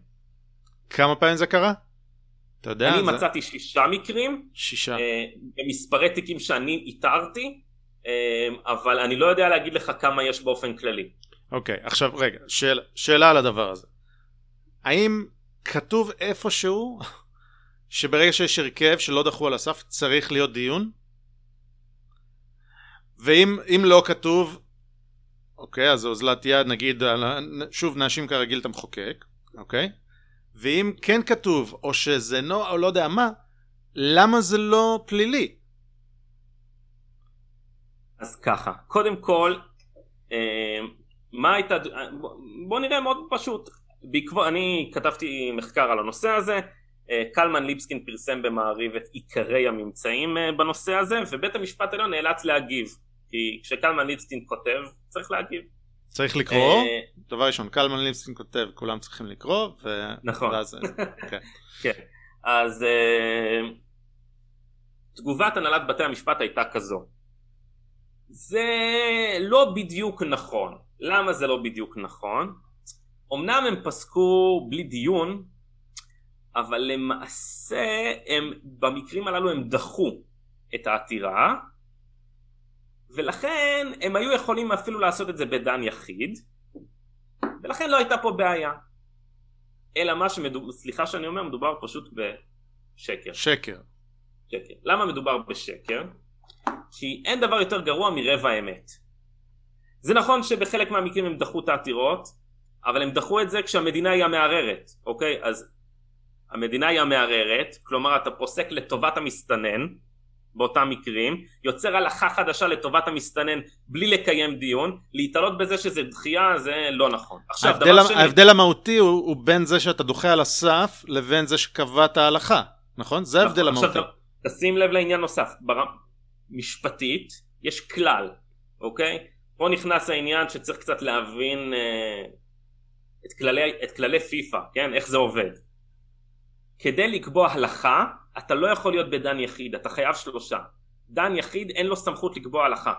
כמה פעמים זה קרה? אתה יודע? אני זה- מצאתי שישה מקרים, שישה. אה, במספרי תיקים שאני איתרתי, אה, אבל אני לא יודע להגיד לך כמה יש באופן כללי. אוקיי, עכשיו רגע, שאל, שאלה על הדבר הזה. האם כתוב איפשהו שברגע שיש הרכב שלא דחו על הסף צריך להיות דיון? ואם אם לא כתוב, אוקיי, אז אוזלת יד נגיד, שוב נאשים כרגיל את המחוקק, אוקיי? ואם כן כתוב, או שזה לא, או לא יודע מה, למה זה לא פלילי? אז ככה, קודם כל, אה, מה הייתה, אה, בוא- נראה מאוד פשוט, בעקבות, אני כתבתי מחקר על הנושא הזה, אה, קלמן ליבסקין פרסם במעריב את עיקרי הממצאים אה, בנושא הזה, ובית המשפט העליון נאלץ להגיב, כי כשקלמן ליבסקין כותב, צריך להגיב. צריך לקרוא? דבר ראשון, קלמן ליבסקין כותב, כולם צריכים לקרוא, ו... נכון. ואז... כן. כן, אז תגובת הנהלת בתי המשפט הייתה כזו. זה לא בדיוק נכון. למה זה לא בדיוק נכון? אמנם הם פסקו בלי דיון, אבל למעשה הם, במקרים הללו הם דחו את העתירה, ולכן הם היו יכולים אפילו לעשות את זה בדן יחיד, ולכן לא הייתה פה בעיה. אלא מה שמדובר, סליחה שאני אומר, מדובר פשוט בשקר. שקר. שקר. למה מדובר בשקר? כי אין דבר יותר גרוע מרבע אמת. זה נכון שבחלק מהמקרים הם דחו את העתירות, אבל הם דחו את זה כשהמדינה היא המערערת, אוקיי? אז המדינה היא המערערת, כלומר אתה פוסק לטובת המסתנן, באותם מקרים, יוצר הלכה חדשה לטובת המסתנן בלי לקיים דיון, להתעלות בזה שזה דחייה זה לא נכון. עכשיו ההבדל, דבר שני, ההבדל המהותי הוא, הוא בין זה שאתה דוחה על הסף לבין זה שקבעת ההלכה, נכון? זה ההבדל נכון, המהותי. עכשיו תשים לב לעניין נוסף, ברמה משפטית יש כלל, אוקיי? פה נכנס העניין שצריך קצת להבין אה, את, כללי, את כללי פיפא, כן? איך זה עובד. כדי לקבוע הלכה, אתה לא יכול להיות בדן יחיד, אתה חייב שלושה. דן יחיד אין לו סמכות לקבוע הלכה.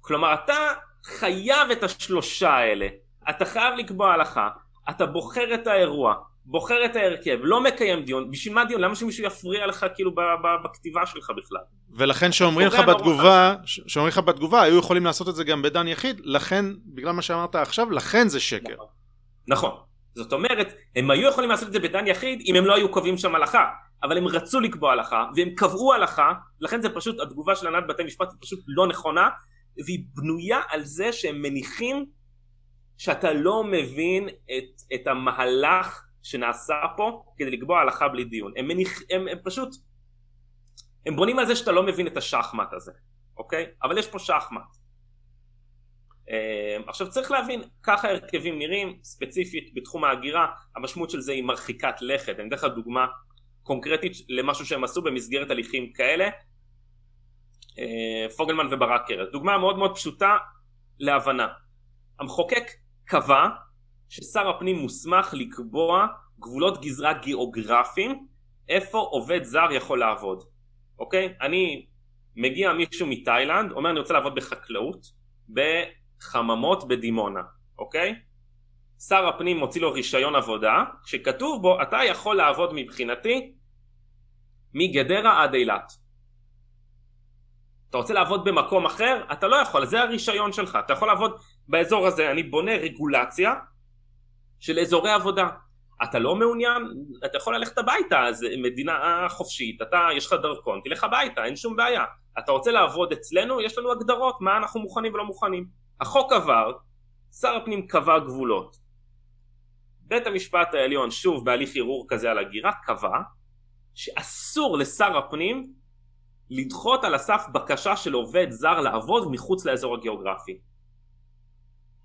כלומר אתה חייב את השלושה האלה, אתה חייב לקבוע הלכה, אתה בוחר את האירוע, בוחר את ההרכב, לא מקיים דיון, בשביל מה דיון? למה שמישהו יפריע לך כאילו בכתיבה שלך בכלל? ולכן שאומרים לך בתגובה, שאומרים לך בתגובה, היו יכולים לעשות את זה גם בדן יחיד, לכן, בגלל מה שאמרת עכשיו, לכן זה שקר. נכון. זאת אומרת, הם היו יכולים לעשות את זה בדן יחיד אם הם לא היו קובעים שם הלכה, אבל הם רצו לקבוע הלכה, והם קבעו הלכה, לכן זה פשוט, התגובה של הנהלת בתי משפט היא פשוט לא נכונה, והיא בנויה על זה שהם מניחים שאתה לא מבין את, את המהלך שנעשה פה כדי לקבוע הלכה בלי דיון. הם, מניח, הם, הם פשוט, הם בונים על זה שאתה לא מבין את השחמט הזה, אוקיי? אבל יש פה שחמט. עכשיו צריך להבין, ככה הרכבים נראים, ספציפית בתחום ההגירה, המשמעות של זה היא מרחיקת לכת. אני אתן לך דוגמה קונקרטית למשהו שהם עשו במסגרת הליכים כאלה. פוגלמן וברק ארז. דוגמה מאוד מאוד פשוטה להבנה. המחוקק קבע ששר הפנים מוסמך לקבוע גבולות גזרה גיאוגרפיים איפה עובד זר יכול לעבוד, אוקיי? אני מגיע מישהו מתאילנד, אומר אני רוצה לעבוד בחקלאות, בחממות בדימונה, אוקיי? שר הפנים מוציא לו רישיון עבודה, שכתוב בו אתה יכול לעבוד מבחינתי מגדרה עד אילת. אתה רוצה לעבוד במקום אחר? אתה לא יכול, זה הרישיון שלך, אתה יכול לעבוד באזור הזה, אני בונה רגולציה של אזורי עבודה. אתה לא מעוניין, אתה יכול ללכת הביתה, זה מדינה חופשית, אתה, יש לך דרכון, תלך הביתה, אין שום בעיה. אתה רוצה לעבוד אצלנו, יש לנו הגדרות, מה אנחנו מוכנים ולא מוכנים. החוק עבר, שר הפנים קבע גבולות. בית המשפט העליון, שוב בהליך ערעור כזה על הגירה, קבע שאסור לשר הפנים לדחות על הסף בקשה של עובד זר לעבוד מחוץ לאזור הגיאוגרפי.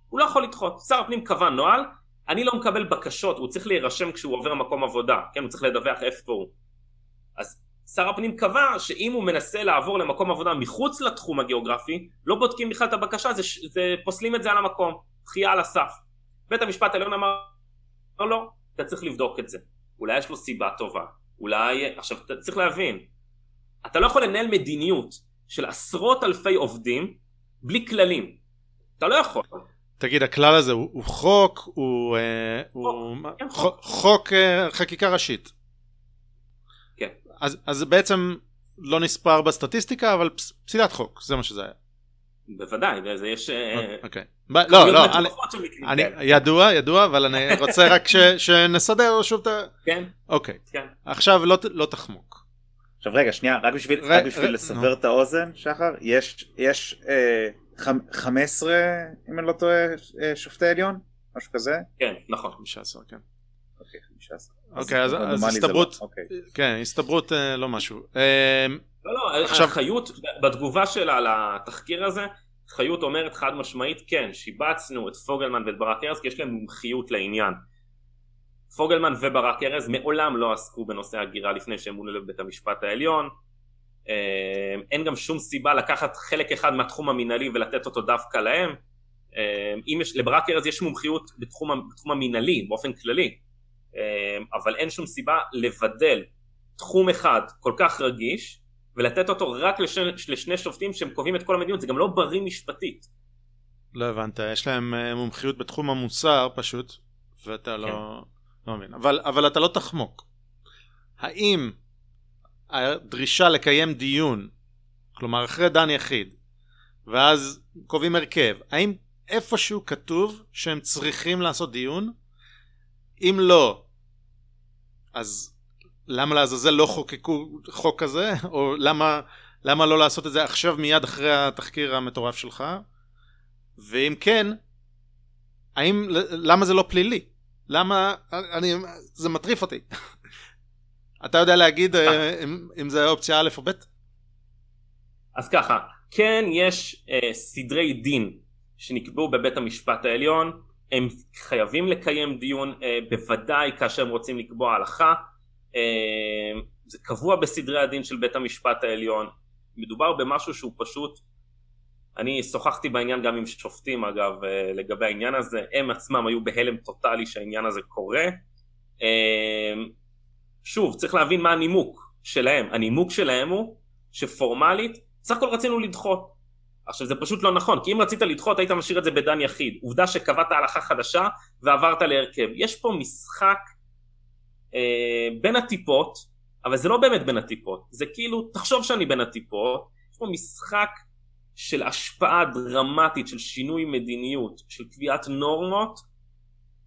הוא לא יכול לדחות. שר הפנים קבע נוהל, אני לא מקבל בקשות, הוא צריך להירשם כשהוא עובר מקום עבודה, כן, הוא צריך לדווח איפה הוא. אז שר הפנים קבע שאם הוא מנסה לעבור למקום עבודה מחוץ לתחום הגיאוגרפי, לא בודקים בכלל את הבקשה, זה, זה פוסלים את זה על המקום, דחייה על הסף. בית המשפט העליון אמר, לא, לא, אתה צריך לבדוק את זה. אולי יש לו סיבה טובה, אולי, עכשיו אתה צריך להבין, אתה לא יכול לנהל מדיניות של עשרות אלפי עובדים בלי כללים. אתה לא יכול. תגיד, הכלל הזה הוא, הוא חוק, הוא, אה, הוא כן, חוק, חוק אה, חקיקה ראשית. כן. אז, אז בעצם לא נספר בסטטיסטיקה, אבל פסילת חוק, זה מה שזה היה. בוודאי, זה יש... אה, אוקיי. ב- לא, לא, אני, אני, ידוע, ידוע, אבל אני רוצה רק ש, שנסדר שוב את ה... כן. אוקיי. כן. עכשיו לא, לא תחמוק. עכשיו רגע, שנייה, רק בשביל, ר, רק בשביל ר, לסבר. את האוזן, שחר, יש, יש אה, 15 אם אני לא טועה שופטי עליון משהו כזה כן נכון 15 כן. אוקיי 15. אוקיי אז הסתברות לא. אוקיי. כן הסתברות אה, לא משהו. אה, לא לא עכשיו חיות בתגובה שלה לתחקיר הזה חיות אומרת חד משמעית כן שיבצנו את פוגלמן ואת ברק ארז כי יש להם מומחיות לעניין. פוגלמן וברק ארז מעולם לא עסקו בנושא הגירה לפני שהם מונו לבית המשפט העליון אה, אין גם שום סיבה לקחת חלק אחד מהתחום המינהלי ולתת אותו דווקא להם. אה, אם יש, לברק ארז יש מומחיות בתחום, בתחום המינהלי באופן כללי, אה, אבל אין שום סיבה לבדל תחום אחד כל כך רגיש ולתת אותו רק לשני, לשני שופטים שהם קובעים את כל המדיניות, זה גם לא בריא משפטית. לא הבנת, יש להם מומחיות בתחום המוסר פשוט, ואתה לא, כן. לא, לא מבין, אבל, אבל אתה לא תחמוק. האם הדרישה לקיים דיון, כלומר אחרי דן יחיד, ואז קובעים הרכב, האם איפשהו כתוב שהם צריכים לעשות דיון? אם לא, אז למה לעזאזל לא חוקקו חוק כזה? או למה, למה לא לעשות את זה עכשיו מיד אחרי התחקיר המטורף שלך? ואם כן, האם, למה זה לא פלילי? למה, אני, זה מטריף אותי. אתה יודע להגיד אה, אם, אם זה אופציה א' או ב'? אז ככה, כן יש אה, סדרי דין שנקבעו בבית המשפט העליון, הם חייבים לקיים דיון אה, בוודאי כאשר הם רוצים לקבוע הלכה, אה, זה קבוע בסדרי הדין של בית המשפט העליון, מדובר במשהו שהוא פשוט, אני שוחחתי בעניין גם עם שופטים אגב אה, לגבי העניין הזה, הם עצמם היו בהלם טוטאלי שהעניין הזה קורה, אה, שוב, צריך להבין מה הנימוק שלהם. הנימוק שלהם הוא שפורמלית, סך הכל רצינו לדחות. עכשיו זה פשוט לא נכון, כי אם רצית לדחות היית משאיר את זה בדן יחיד. עובדה שקבעת הלכה חדשה ועברת להרכב. יש פה משחק אה, בין הטיפות, אבל זה לא באמת בין הטיפות. זה כאילו, תחשוב שאני בין הטיפות, יש פה משחק של השפעה דרמטית, של שינוי מדיניות, של קביעת נורמות,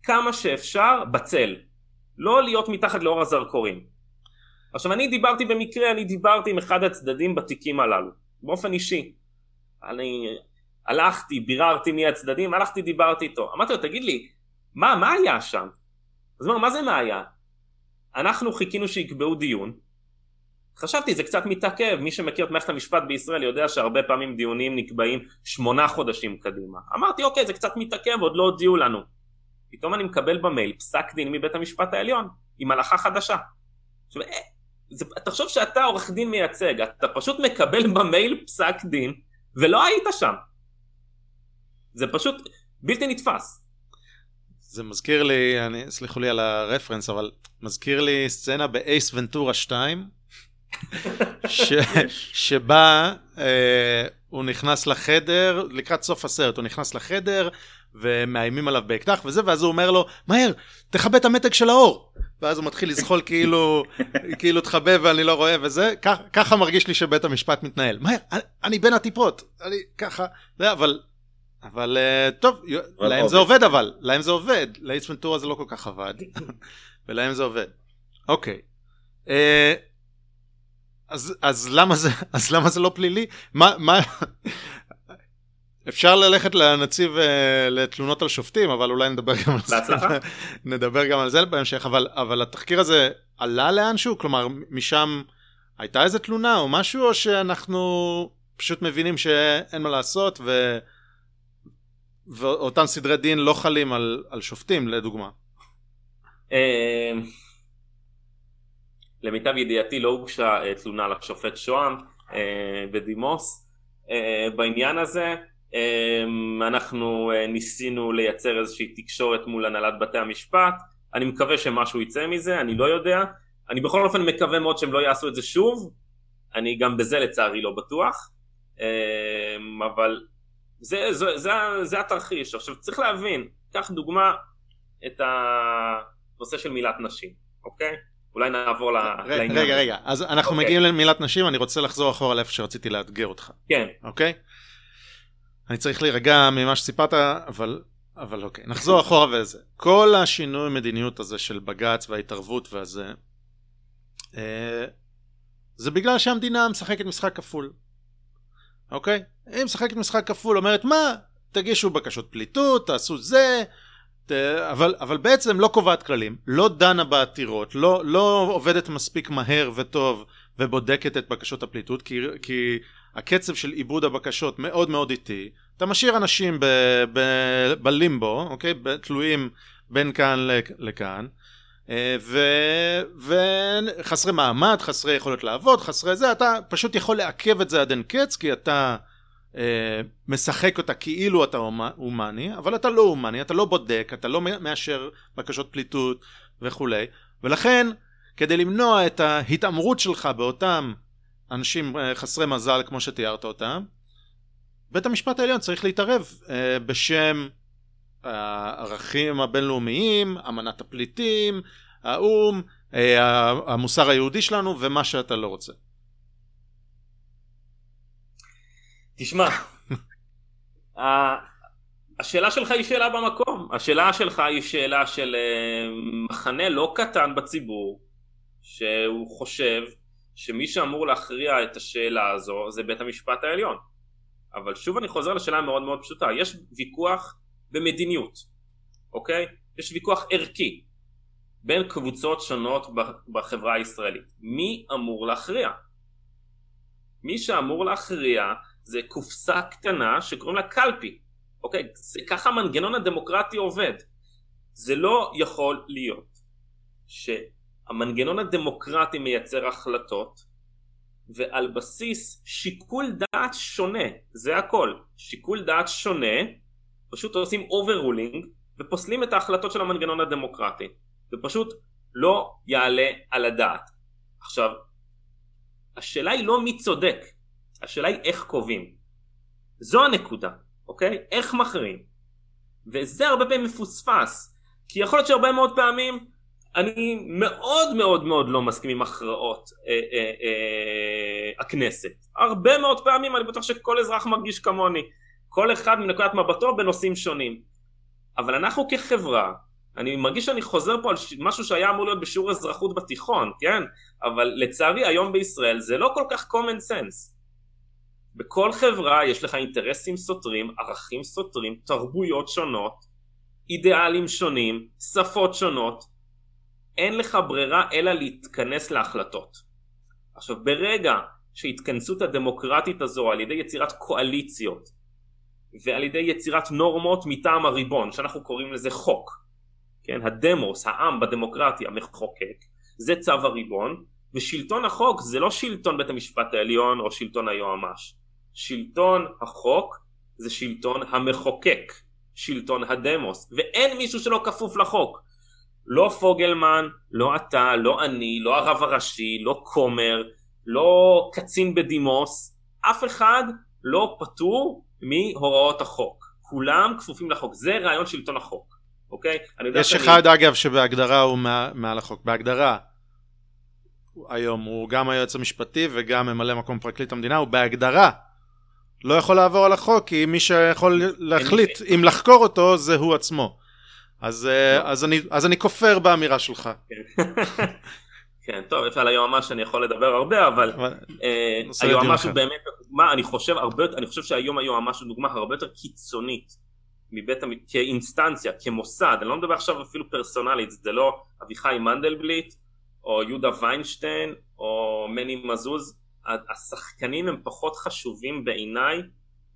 כמה שאפשר בצל. לא להיות מתחת לאור הזרקורים. עכשיו אני דיברתי במקרה, אני דיברתי עם אחד הצדדים בתיקים הללו, באופן אישי. אני הלכתי, ביררתי מי הצדדים, הלכתי, דיברתי איתו. אמרתי לו, תגיד לי, מה, מה היה שם? אז הוא אומר, מה זה מה היה? אנחנו חיכינו שיקבעו דיון, חשבתי זה קצת מתעכב, מי שמכיר את מערכת המשפט בישראל יודע שהרבה פעמים דיונים נקבעים שמונה חודשים קדימה. אמרתי אוקיי זה קצת מתעכב, עוד לא הודיעו לנו. פתאום אני מקבל במייל פסק דין מבית המשפט העליון עם הלכה חדשה. עכשיו, אה, זה, תחשוב שאתה עורך דין מייצג, אתה פשוט מקבל במייל פסק דין ולא היית שם. זה פשוט בלתי נתפס. זה מזכיר לי, אני, סליחו לי על הרפרנס, אבל מזכיר לי סצנה באייס ונטורה 2, ש, שבה אה, הוא נכנס לחדר, לקראת סוף הסרט, הוא נכנס לחדר, ומאיימים עליו באקדח וזה, ואז הוא אומר לו, מהר, תכבה את המתג של האור. ואז הוא מתחיל לזחול כאילו, כאילו תכבה ואני לא רואה וזה, כך, ככה מרגיש לי שבית המשפט מתנהל. מהר, אני, אני בין הטיפות, אני ככה, זה, אבל, אבל uh, טוב, להם זה עובד אבל, להם זה עובד, לאיץ ונטורה זה לא כל כך עבד, ולהם זה עובד. אוקיי. Uh, אז, אז, למה זה, אז למה זה לא פלילי? מה, מה, אפשר ללכת לנציב uh, לתלונות על שופטים, אבל אולי נדבר גם על זה. נדבר גם על זה בהמשך, אבל, אבל התחקיר הזה עלה לאנשהו? כלומר, משם הייתה איזה תלונה או משהו, או שאנחנו פשוט מבינים שאין מה לעשות, ו... ואותם סדרי דין לא חלים על, על שופטים, לדוגמה? אה, למיטב ידיעתי לא הוגשה אה, תלונה לשופט שוהם בדימוס בעניין הזה. אמ, אנחנו אה, ניסינו לייצר איזושהי תקשורת מול הנהלת בתי המשפט, אני מקווה שמשהו יצא מזה, אני לא יודע, אני בכל אופן מקווה מאוד שהם לא יעשו את זה שוב, אני גם בזה לצערי לא בטוח, אמ, אבל זה, זה, זה, זה התרחיש. עכשיו צריך להבין, קח דוגמה את הנושא של מילת נשים, אוקיי? אולי נעבור לעניין. רגע, רגע, אז אנחנו אוקיי. מגיעים למילת נשים, אני רוצה לחזור אחורה לאיפה שרציתי לאתגר אותך. כן. אוקיי? אני צריך להירגע ממה שסיפרת, אבל, אבל אוקיי, נחזור אחורה וזה. כל השינוי מדיניות הזה של בג"ץ וההתערבות והזה, אה, זה בגלל שהמדינה משחקת משחק כפול. אוקיי? היא משחקת משחק כפול, אומרת מה, תגישו בקשות פליטות, תעשו זה, ת... אבל, אבל בעצם לא קובעת כללים, לא דנה בעתירות, לא, לא עובדת מספיק מהר וטוב ובודקת את בקשות הפליטות, כי, כי הקצב של עיבוד הבקשות מאוד מאוד איטי, אתה משאיר אנשים ב, ב, בלימבו, אוקיי? תלויים בין כאן לכאן, אה, ו, וחסרי מעמד, חסרי יכולת לעבוד, חסרי זה, אתה פשוט יכול לעכב את זה עד אין קץ, כי אתה אה, משחק אותה כאילו אתה הומני, אבל אתה לא הומני, אתה לא בודק, אתה לא מאשר בקשות פליטות וכולי, ולכן כדי למנוע את ההתעמרות שלך באותם אנשים אה, חסרי מזל כמו שתיארת אותם, בית המשפט העליון צריך להתערב אה, בשם הערכים הבינלאומיים, אמנת הפליטים, האו"ם, אה, המוסר היהודי שלנו ומה שאתה לא רוצה. תשמע, השאלה שלך היא שאלה במקום, השאלה שלך היא שאלה של מחנה לא קטן בציבור שהוא חושב שמי שאמור להכריע את השאלה הזו זה בית המשפט העליון. אבל שוב אני חוזר לשאלה המאוד מאוד פשוטה, יש ויכוח במדיניות, אוקיי? יש ויכוח ערכי בין קבוצות שונות בחברה הישראלית. מי אמור להכריע? מי שאמור להכריע זה קופסה קטנה שקוראים לה קלפי, אוקיי? זה ככה המנגנון הדמוקרטי עובד. זה לא יכול להיות ש... המנגנון הדמוקרטי מייצר החלטות ועל בסיס שיקול דעת שונה, זה הכל, שיקול דעת שונה, פשוט עושים overruling ופוסלים את ההחלטות של המנגנון הדמוקרטי. זה פשוט לא יעלה על הדעת. עכשיו, השאלה היא לא מי צודק, השאלה היא איך קובעים. זו הנקודה, אוקיי? איך מכריעים. וזה הרבה פעמים מפוספס, כי יכול להיות שהרבה מאוד פעמים אני מאוד מאוד מאוד לא מסכים עם הכרעות אה, אה, אה, הכנסת. הרבה מאוד פעמים אני בטוח שכל אזרח מרגיש כמוני. כל אחד מנקודת מבטו בנושאים שונים. אבל אנחנו כחברה, אני מרגיש שאני חוזר פה על משהו שהיה אמור להיות בשיעור אזרחות בתיכון, כן? אבל לצערי היום בישראל זה לא כל כך common sense. בכל חברה יש לך אינטרסים סותרים, ערכים סותרים, תרבויות שונות, אידיאלים שונים, שפות שונות, אין לך ברירה אלא להתכנס להחלטות. עכשיו ברגע שהתכנסות הדמוקרטית הזו על ידי יצירת קואליציות ועל ידי יצירת נורמות מטעם הריבון, שאנחנו קוראים לזה חוק, כן, הדמוס, העם בדמוקרטיה מחוקק, זה צו הריבון, ושלטון החוק זה לא שלטון בית המשפט העליון או שלטון היועמ"ש, שלטון החוק זה שלטון המחוקק, שלטון הדמוס, ואין מישהו שלא כפוף לחוק. לא פוגלמן, לא אתה, לא אני, לא הרב הראשי, לא כומר, לא קצין בדימוס, אף אחד לא פטור מהוראות החוק. כולם כפופים לחוק, זה רעיון שלטון החוק, אוקיי? יש אחד שאני... אגב שבהגדרה הוא מעל החוק, בהגדרה היום הוא גם היועץ המשפטי וגם ממלא מקום פרקליט המדינה, הוא בהגדרה לא יכול לעבור על החוק כי מי שיכול להחליט אם לחקור אותו זה הוא עצמו. אז, אה, אז, אני, אז אני כופר באמירה שלך. כן. כן, טוב, אפשר על היועמ"ש אני יכול לדבר הרבה, אבל אה, היועמ"ש הוא באמת, מה, אני חושב הרבה, אני חושב שהיום היועמ"ש הוא דוגמה הרבה יותר קיצונית מבית, כאינסטנציה, כמוסד, אני לא מדבר עכשיו אפילו פרסונלית, זה לא אביחי מנדלבליט, או יהודה ויינשטיין, או מני מזוז, השחקנים הם פחות חשובים בעיניי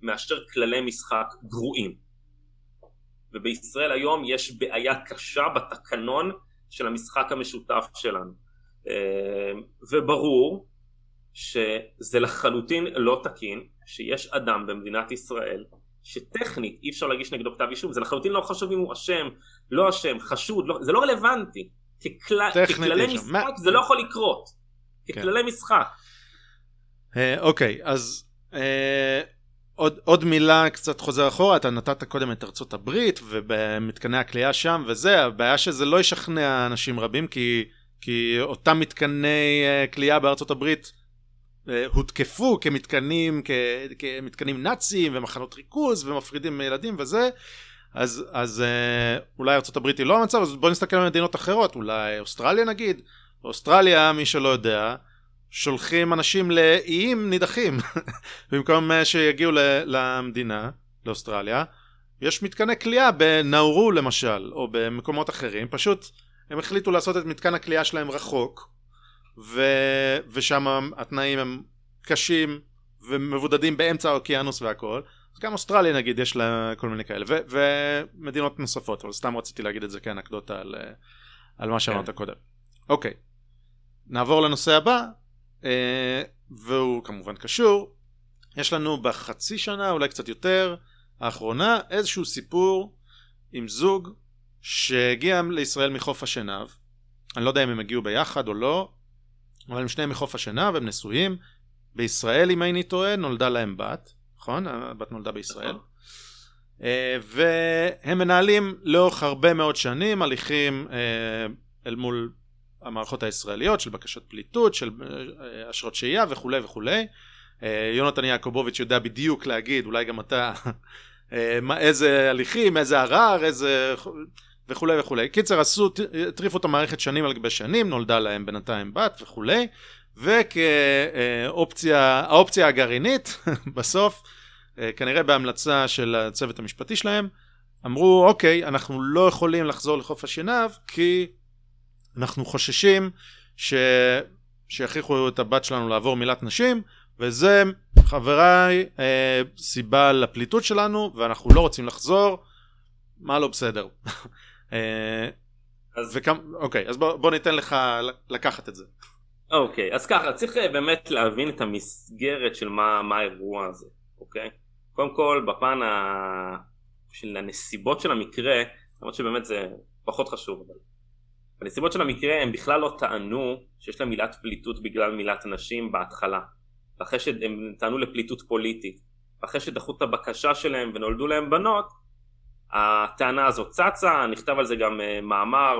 מאשר כללי משחק גרועים. ובישראל היום יש בעיה קשה בתקנון של המשחק המשותף שלנו. אה, וברור שזה לחלוטין לא תקין שיש אדם במדינת ישראל שטכנית אי אפשר להגיש נגדו כתב אישום, זה לחלוטין לא חשוב אם הוא אשם, לא אשם, חשוד, לא, זה לא רלוונטי. ככל, ככללי משחק מה... זה לא יכול לקרות. כן. ככללי כן. משחק. אה, אוקיי, אז אה, עוד, עוד מילה קצת חוזר אחורה, אתה נתת קודם את ארצות הברית ובמתקני הכלייה שם וזה, הבעיה שזה לא ישכנע אנשים רבים כי, כי אותם מתקני אה, כלייה בארצות הברית אה, הותקפו כמתקנים, כ, כמתקנים נאציים ומחנות ריכוז ומפרידים ילדים וזה, אז, אז אה, אולי ארצות הברית היא לא המצב, אז בוא נסתכל על מדינות אחרות, אולי אוסטרליה נגיד, אוסטרליה מי שלא יודע שולחים אנשים לאיים נידחים במקום שיגיעו למדינה, לאוסטרליה. יש מתקני כליאה בנאורו למשל, או במקומות אחרים, פשוט הם החליטו לעשות את מתקן הכליאה שלהם רחוק, ו... ושם התנאים הם קשים ומבודדים באמצע האוקיינוס והכל. אז גם אוסטרליה נגיד יש לה כל מיני כאלה, ו... ומדינות נוספות, אבל סתם רציתי להגיד את זה כאנקדוטה על, על מה שאמרת כן. קודם. אוקיי, נעבור לנושא הבא, אה, והוא כמובן קשור. יש לנו בחצי שנה, אולי קצת יותר, האחרונה, איזשהו סיפור עם זוג שהגיע לישראל מחוף השנהב. אני לא יודע אם הם הגיעו ביחד או לא, אבל הם שניהם מחוף השנהב, הם נשואים. בישראל, אם איני טועה, נולדה להם בת, נכון? הבת נולדה בישראל. נכון. אה, והם מנהלים לאורך הרבה מאוד שנים הליכים אה, אל מול המערכות הישראליות של בקשות פליטות, של אה, אשרות שהייה וכולי וכולי. אה, יונתן יעקובוביץ' יודע בדיוק להגיד, אולי גם אתה, אה, איזה הליכים, איזה ערר, איזה... וכולי וכולי. קיצר, עשו, הטריפו את המערכת שנים על גבי שנים, נולדה להם בינתיים בת וכולי, וכאופציה, האופציה הגרעינית, בסוף, כנראה בהמלצה של הצוות המשפטי שלהם, אמרו, אוקיי, אנחנו לא יכולים לחזור לחוף השנהב, כי אנחנו חוששים ש... שיכריחו את הבת שלנו לעבור מילת נשים וזה חבריי אה, סיבה לפליטות שלנו ואנחנו לא רוצים לחזור. מה לא בסדר? אה, אז וכמה אוקיי אז בוא, בוא ניתן לך לקחת את זה. אוקיי אז ככה צריך אה, באמת להבין את המסגרת של מה, מה האירוע הזה אוקיי? קודם כל בפן ה... של הנסיבות של המקרה למרות שבאמת זה פחות חשוב אבל בנסיבות של המקרה הם בכלל לא טענו שיש להם מילת פליטות בגלל מילת נשים בהתחלה. אחרי שהם טענו לפליטות פוליטית. אחרי שדחו את הבקשה שלהם ונולדו להם בנות, הטענה הזאת צצה, נכתב על זה גם אה, מאמר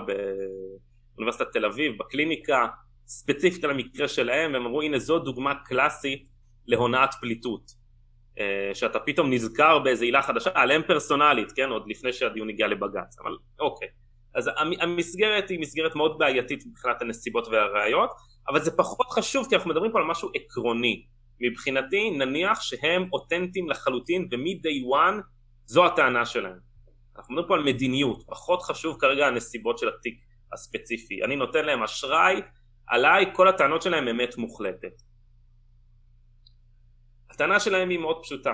באוניברסיטת תל אביב, בקליניקה, ספציפית על המקרה שלהם, והם אמרו הנה זו דוגמה קלאסית להונאת פליטות. אה, שאתה פתאום נזכר באיזה עילה חדשה, עליהם פרסונלית, כן, עוד לפני שהדיון הגיע לבג"ץ, אבל אוקיי. אז המסגרת היא מסגרת מאוד בעייתית מבחינת הנסיבות והראיות, אבל זה פחות חשוב כי אנחנו מדברים פה על משהו עקרוני. מבחינתי נניח שהם אותנטיים לחלוטין ומ-day one זו הטענה שלהם. אנחנו מדברים פה על מדיניות, פחות חשוב כרגע הנסיבות של התיק הספציפי. אני נותן להם אשראי עליי כל הטענות שלהם אמת מוחלטת. הטענה שלהם היא מאוד פשוטה.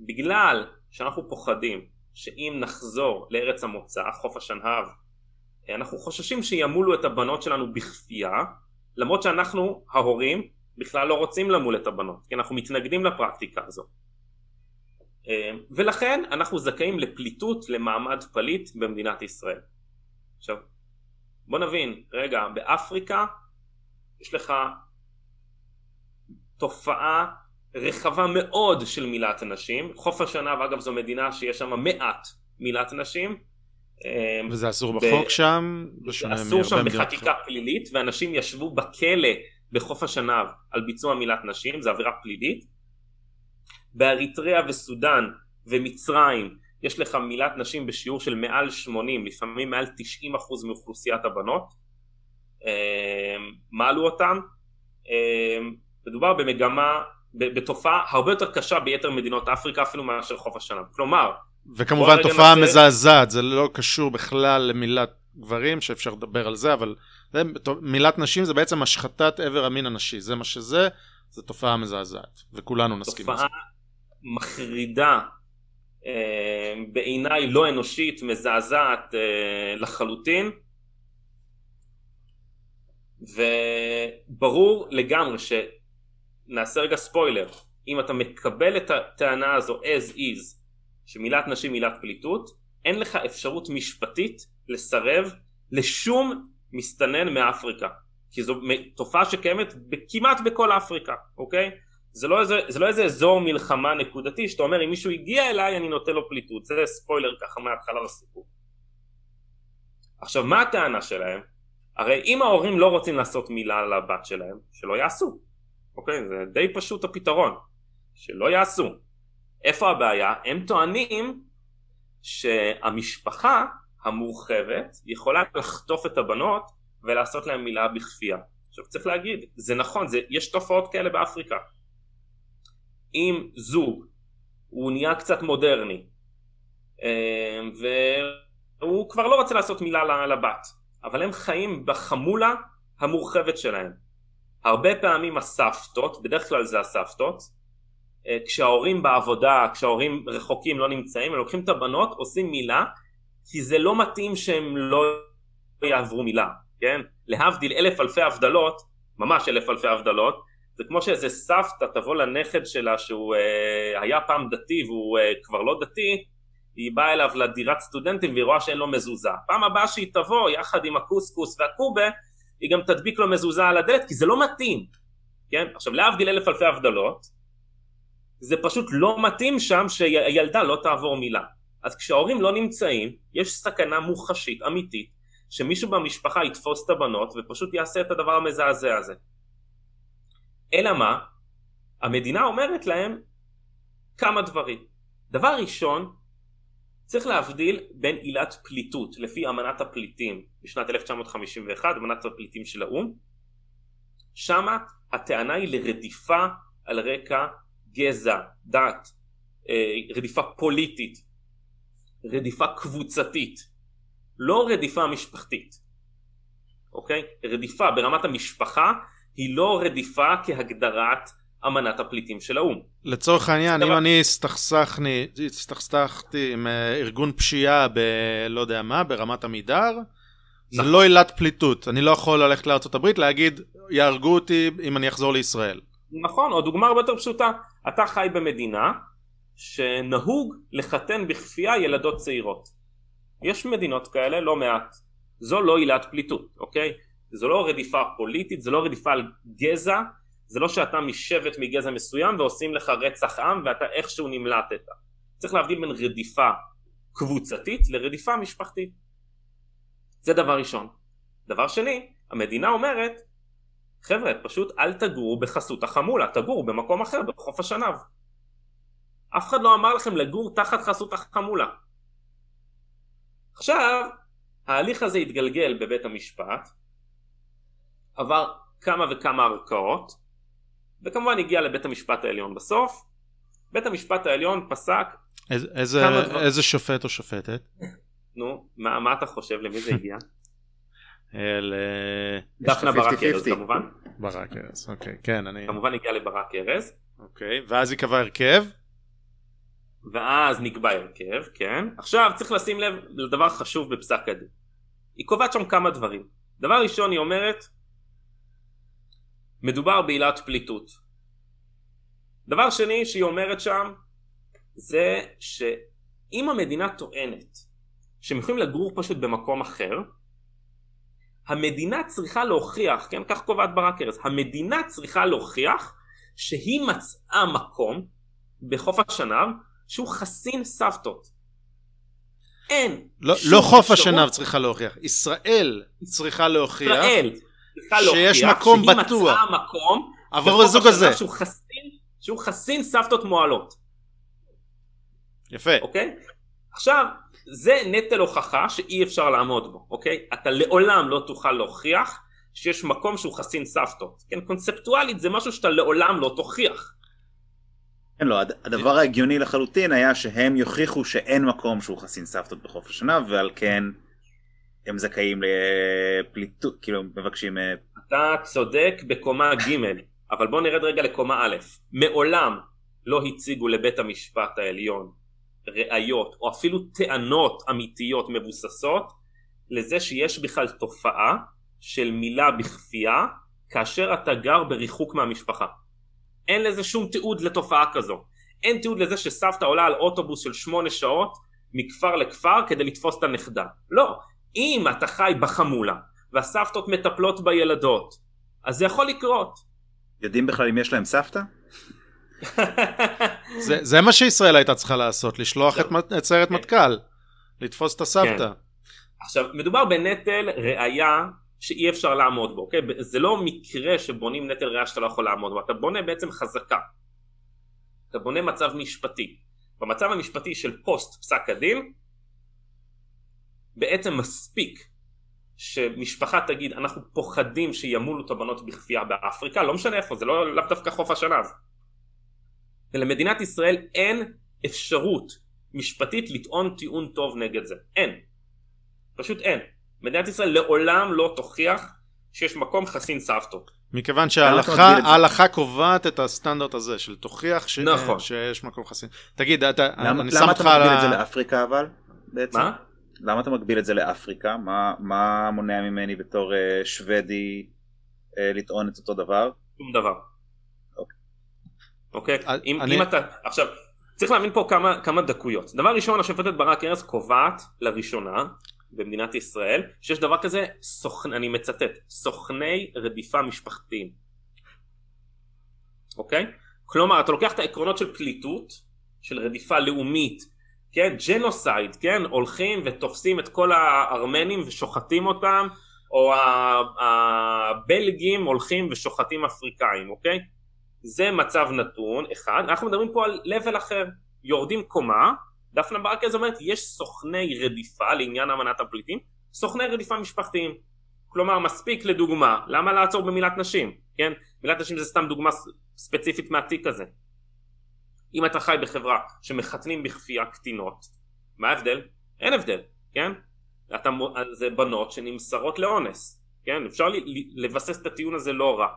בגלל שאנחנו פוחדים שאם נחזור לארץ המוצא, חוף השנהב, אנחנו חוששים שימולו את הבנות שלנו בכפייה, למרות שאנחנו, ההורים, בכלל לא רוצים למול את הבנות, כי אנחנו מתנגדים לפרקטיקה הזו. ולכן אנחנו זכאים לפליטות, למעמד פליט במדינת ישראל. עכשיו, בוא נבין, רגע, באפריקה יש לך תופעה רחבה מאוד של מילת נשים, חוף השנה ואגב זו מדינה שיש שם מעט מילת נשים. אמ, וזה אסור ב... בחוק שם? זה אסור שם בחקיקה אחר. פלילית ואנשים ישבו בכלא בחוף השנה על ביצוע מילת נשים, זה עבירה פלילית. באריתריאה וסודאן ומצרים יש לך מילת נשים בשיעור של מעל 80, לפעמים מעל 90 אחוז מאוכלוסיית הבנות. אמ, מעלו אותם. אמ, מדובר במגמה, בתופעה הרבה יותר קשה ביתר מדינות אפריקה אפילו מאשר חוף השנה. כלומר... וכמובן תופעה נעשה... מזעזעת, זה לא קשור בכלל למילת גברים, שאפשר לדבר על זה, אבל זה, מילת נשים זה בעצם השחתת עבר המין הנשי, זה מה שזה, זו תופעה מזעזעת, וכולנו נסכים לזה. תופעה מחרידה אה, בעיניי לא אנושית, מזעזעת אה, לחלוטין. וברור לגמרי שנעשה רגע ספוילר, אם אתה מקבל את הטענה הזו as is, שמילת נשים מילת פליטות, אין לך אפשרות משפטית לסרב לשום מסתנן מאפריקה. כי זו תופעה שקיימת כמעט בכל אפריקה, אוקיי? זה לא, איזה, זה לא איזה אזור מלחמה נקודתי שאתה אומר אם מישהו הגיע אליי אני נותן לו פליטות זה ספוילר ככה מההתחלה לסיפור עכשיו מה הטענה שלהם? הרי אם ההורים לא רוצים לעשות מילה לבת שלהם שלא יעשו אוקיי? זה די פשוט הפתרון שלא יעשו. איפה הבעיה? הם טוענים שהמשפחה המורחבת יכולה לחטוף את הבנות ולעשות להם מילה בכפייה. עכשיו צריך להגיד זה נכון זה, יש תופעות כאלה באפריקה. אם זוג הוא נהיה קצת מודרני אה, והוא כבר לא רוצה לעשות מילה לבת אבל הם חיים בחמולה המורחבת שלהם הרבה פעמים הסבתות, בדרך כלל זה הסבתות אה, כשההורים בעבודה, כשההורים רחוקים לא נמצאים, הם לוקחים את הבנות, עושים מילה כי זה לא מתאים שהם לא יעברו מילה, כן? להבדיל אלף אלפי הבדלות, ממש אלף אלפי הבדלות, זה כמו שאיזה סבתא תבוא לנכד שלה שהוא אה, היה פעם דתי והוא אה, כבר לא דתי, היא באה אליו לדירת סטודנטים והיא רואה שאין לו מזוזה. פעם הבאה שהיא תבוא יחד עם הקוסקוס והקובה, היא גם תדביק לו מזוזה על הדלת כי זה לא מתאים. כן? עכשיו להבדיל אלף אלפי הבדלות, זה פשוט לא מתאים שם שהילדה לא תעבור מילה. אז כשההורים לא נמצאים, יש סכנה מוחשית, אמיתית, שמישהו במשפחה יתפוס את הבנות ופשוט יעשה את הדבר המזעזע הזה. אלא מה? המדינה אומרת להם כמה דברים. דבר ראשון, צריך להבדיל בין עילת פליטות לפי אמנת הפליטים בשנת 1951, אמנת הפליטים של האו"ם, שמה הטענה היא לרדיפה על רקע גזע, דת, אה, רדיפה פוליטית, רדיפה קבוצתית, לא רדיפה משפחתית, אוקיי? רדיפה ברמת המשפחה היא לא רדיפה כהגדרת אמנת הפליטים של האו"ם. לצורך העניין, אם אני הסתכסכתי עם אה, ארגון פשיעה ב... לא יודע מה, ברמת עמידר, זה נכון. לא עילת פליטות. אני לא יכול ללכת לארה"ב להגיד, יהרגו אותי אם אני אחזור לישראל. נכון, או דוגמה הרבה יותר פשוטה, אתה חי במדינה שנהוג לחתן בכפייה ילדות צעירות. יש מדינות כאלה, לא מעט. זו לא עילת פליטות, אוקיי? זו לא רדיפה פוליטית, זו לא רדיפה על גזע, זה לא שאתה משבט מגזע מסוים ועושים לך רצח עם ואתה איכשהו נמלטת. צריך להבדיל בין רדיפה קבוצתית לרדיפה משפחתית. זה דבר ראשון. דבר שני, המדינה אומרת, חבר'ה, פשוט אל תגורו בחסות החמולה, תגורו במקום אחר, בחוף השנהב. אף אחד לא אמר לכם לגור תחת חסות החמולה. עכשיו, ההליך הזה התגלגל בבית המשפט, עבר כמה וכמה ערכאות וכמובן הגיע לבית המשפט העליון בסוף בית המשפט העליון פסק איזה, איזה, איזה שופט או שופטת? נו, מה, מה אתה חושב? למי זה הגיע? ל... דפנה ברק ארז כמובן. ברק ארז, אוקיי, כן, אני... כמובן הגיע לברק ארז. אוקיי, ואז ייקבע הרכב. ואז נקבע הרכב, כן. עכשיו צריך לשים לב לדבר חשוב בפסק הדין. היא קובעת שם כמה דברים. דבר ראשון היא אומרת, מדובר בעילת פליטות. דבר שני שהיא אומרת שם, זה שאם המדינה טוענת שהם יכולים לגור פשוט במקום אחר, המדינה צריכה להוכיח, כן, כך קובעת ברק ארז, המדינה צריכה להוכיח שהיא מצאה מקום בחוף השנהב שהוא חסין סבתות. אין. לא, לא חוף השנהב צריכה להוכיח, ישראל צריכה להוכיח ישראל שיש להוכיח מקום שהיא בטוח. מצאה מקום עבור הזוג הזה. שהוא חסין, שהוא חסין סבתות מועלות. יפה. אוקיי? עכשיו, זה נטל הוכחה שאי אפשר לעמוד בו, אוקיי? אתה לעולם לא תוכל להוכיח שיש מקום שהוא חסין סבתות. כן, קונספטואלית זה משהו שאתה לעולם לא תוכיח. כן, לא, הד- הדבר ההגיוני לחלוטין היה שהם יוכיחו שאין מקום שהוא חסין סבתות בחוף השנה, ועל כן הם זכאים לפליטות, כאילו מבקשים... אה, אתה צודק בקומה ג', אבל בוא נרד רגע לקומה א'. מעולם לא הציגו לבית המשפט העליון ראיות או אפילו טענות אמיתיות מבוססות לזה שיש בכלל תופעה של מילה בכפייה כאשר אתה גר בריחוק מהמשפחה. אין לזה שום תיעוד לתופעה כזו. אין תיעוד לזה שסבתא עולה על אוטובוס של שמונה שעות מכפר לכפר כדי לתפוס את הנכדה. לא. אם אתה חי בחמולה והסבתות מטפלות בילדות, אז זה יכול לקרות. יודעים בכלל אם יש להם סבתא? זה, זה מה שישראל הייתה צריכה לעשות, לשלוח את, את סיירת כן. מטכ"ל, לתפוס את הסבתא. עכשיו, מדובר בנטל ראייה שאי אפשר לעמוד בו, אוקיי? זה לא מקרה שבונים נטל ראייה שאתה לא יכול לעמוד בו, אתה בונה בעצם חזקה. אתה בונה מצב משפטי. במצב המשפטי של פוסט פסק הדין, בעצם מספיק שמשפחה תגיד אנחנו פוחדים שימולו את הבנות בכפייה באפריקה, לא משנה איפה, זה לא לאו דווקא חוף השנהב. ולמדינת ישראל אין אפשרות משפטית לטעון טיעון טוב נגד זה. אין. פשוט אין. מדינת ישראל לעולם לא תוכיח שיש מקום חסין סבתות. מכיוון למה אתה שההלכה קובעת את הסטנדרט הזה של תוכיח ש... נכון. שיש מקום חסין. תגיד, אתה, למה אני שם למה אתה אותך על מגביל את זה. לאפריקה אבל? בעצם? מה? למה אתה מגביל את זה לאפריקה? מה, מה מונע ממני בתור אה, שוודי אה, לטעון את אותו דבר? שום דבר. אוקיי. אוקיי? אני- אם, אני- אם אתה... עכשיו, צריך להבין פה כמה, כמה דקויות. דבר ראשון, השופטת ברק ארז קובעת לראשונה במדינת ישראל שיש דבר כזה, סוכן, אני מצטט, סוכני רדיפה משפחתיים. אוקיי? כלומר, אתה לוקח את העקרונות של פליטות, של רדיפה לאומית, כן? ג'נוסייד, כן? הולכים ותופסים את כל הארמנים ושוחטים אותם, או הבלגים הולכים ושוחטים אפריקאים, אוקיי? זה מצב נתון אחד, אנחנו מדברים פה על level אחר, יורדים קומה, דפנה ברקז אומרת יש סוכני רדיפה לעניין אמנת הפליטים, סוכני רדיפה משפחתיים. כלומר מספיק לדוגמה, למה לעצור במילת נשים, כן? מילת נשים זה סתם דוגמה ספציפית מהתיק הזה. אם אתה חי בחברה שמחתנים בכפייה קטינות, מה ההבדל? אין הבדל, כן? אתה, זה בנות שנמסרות לאונס, כן? אפשר ל- ל- לבסס את הטיעון הזה לא רע,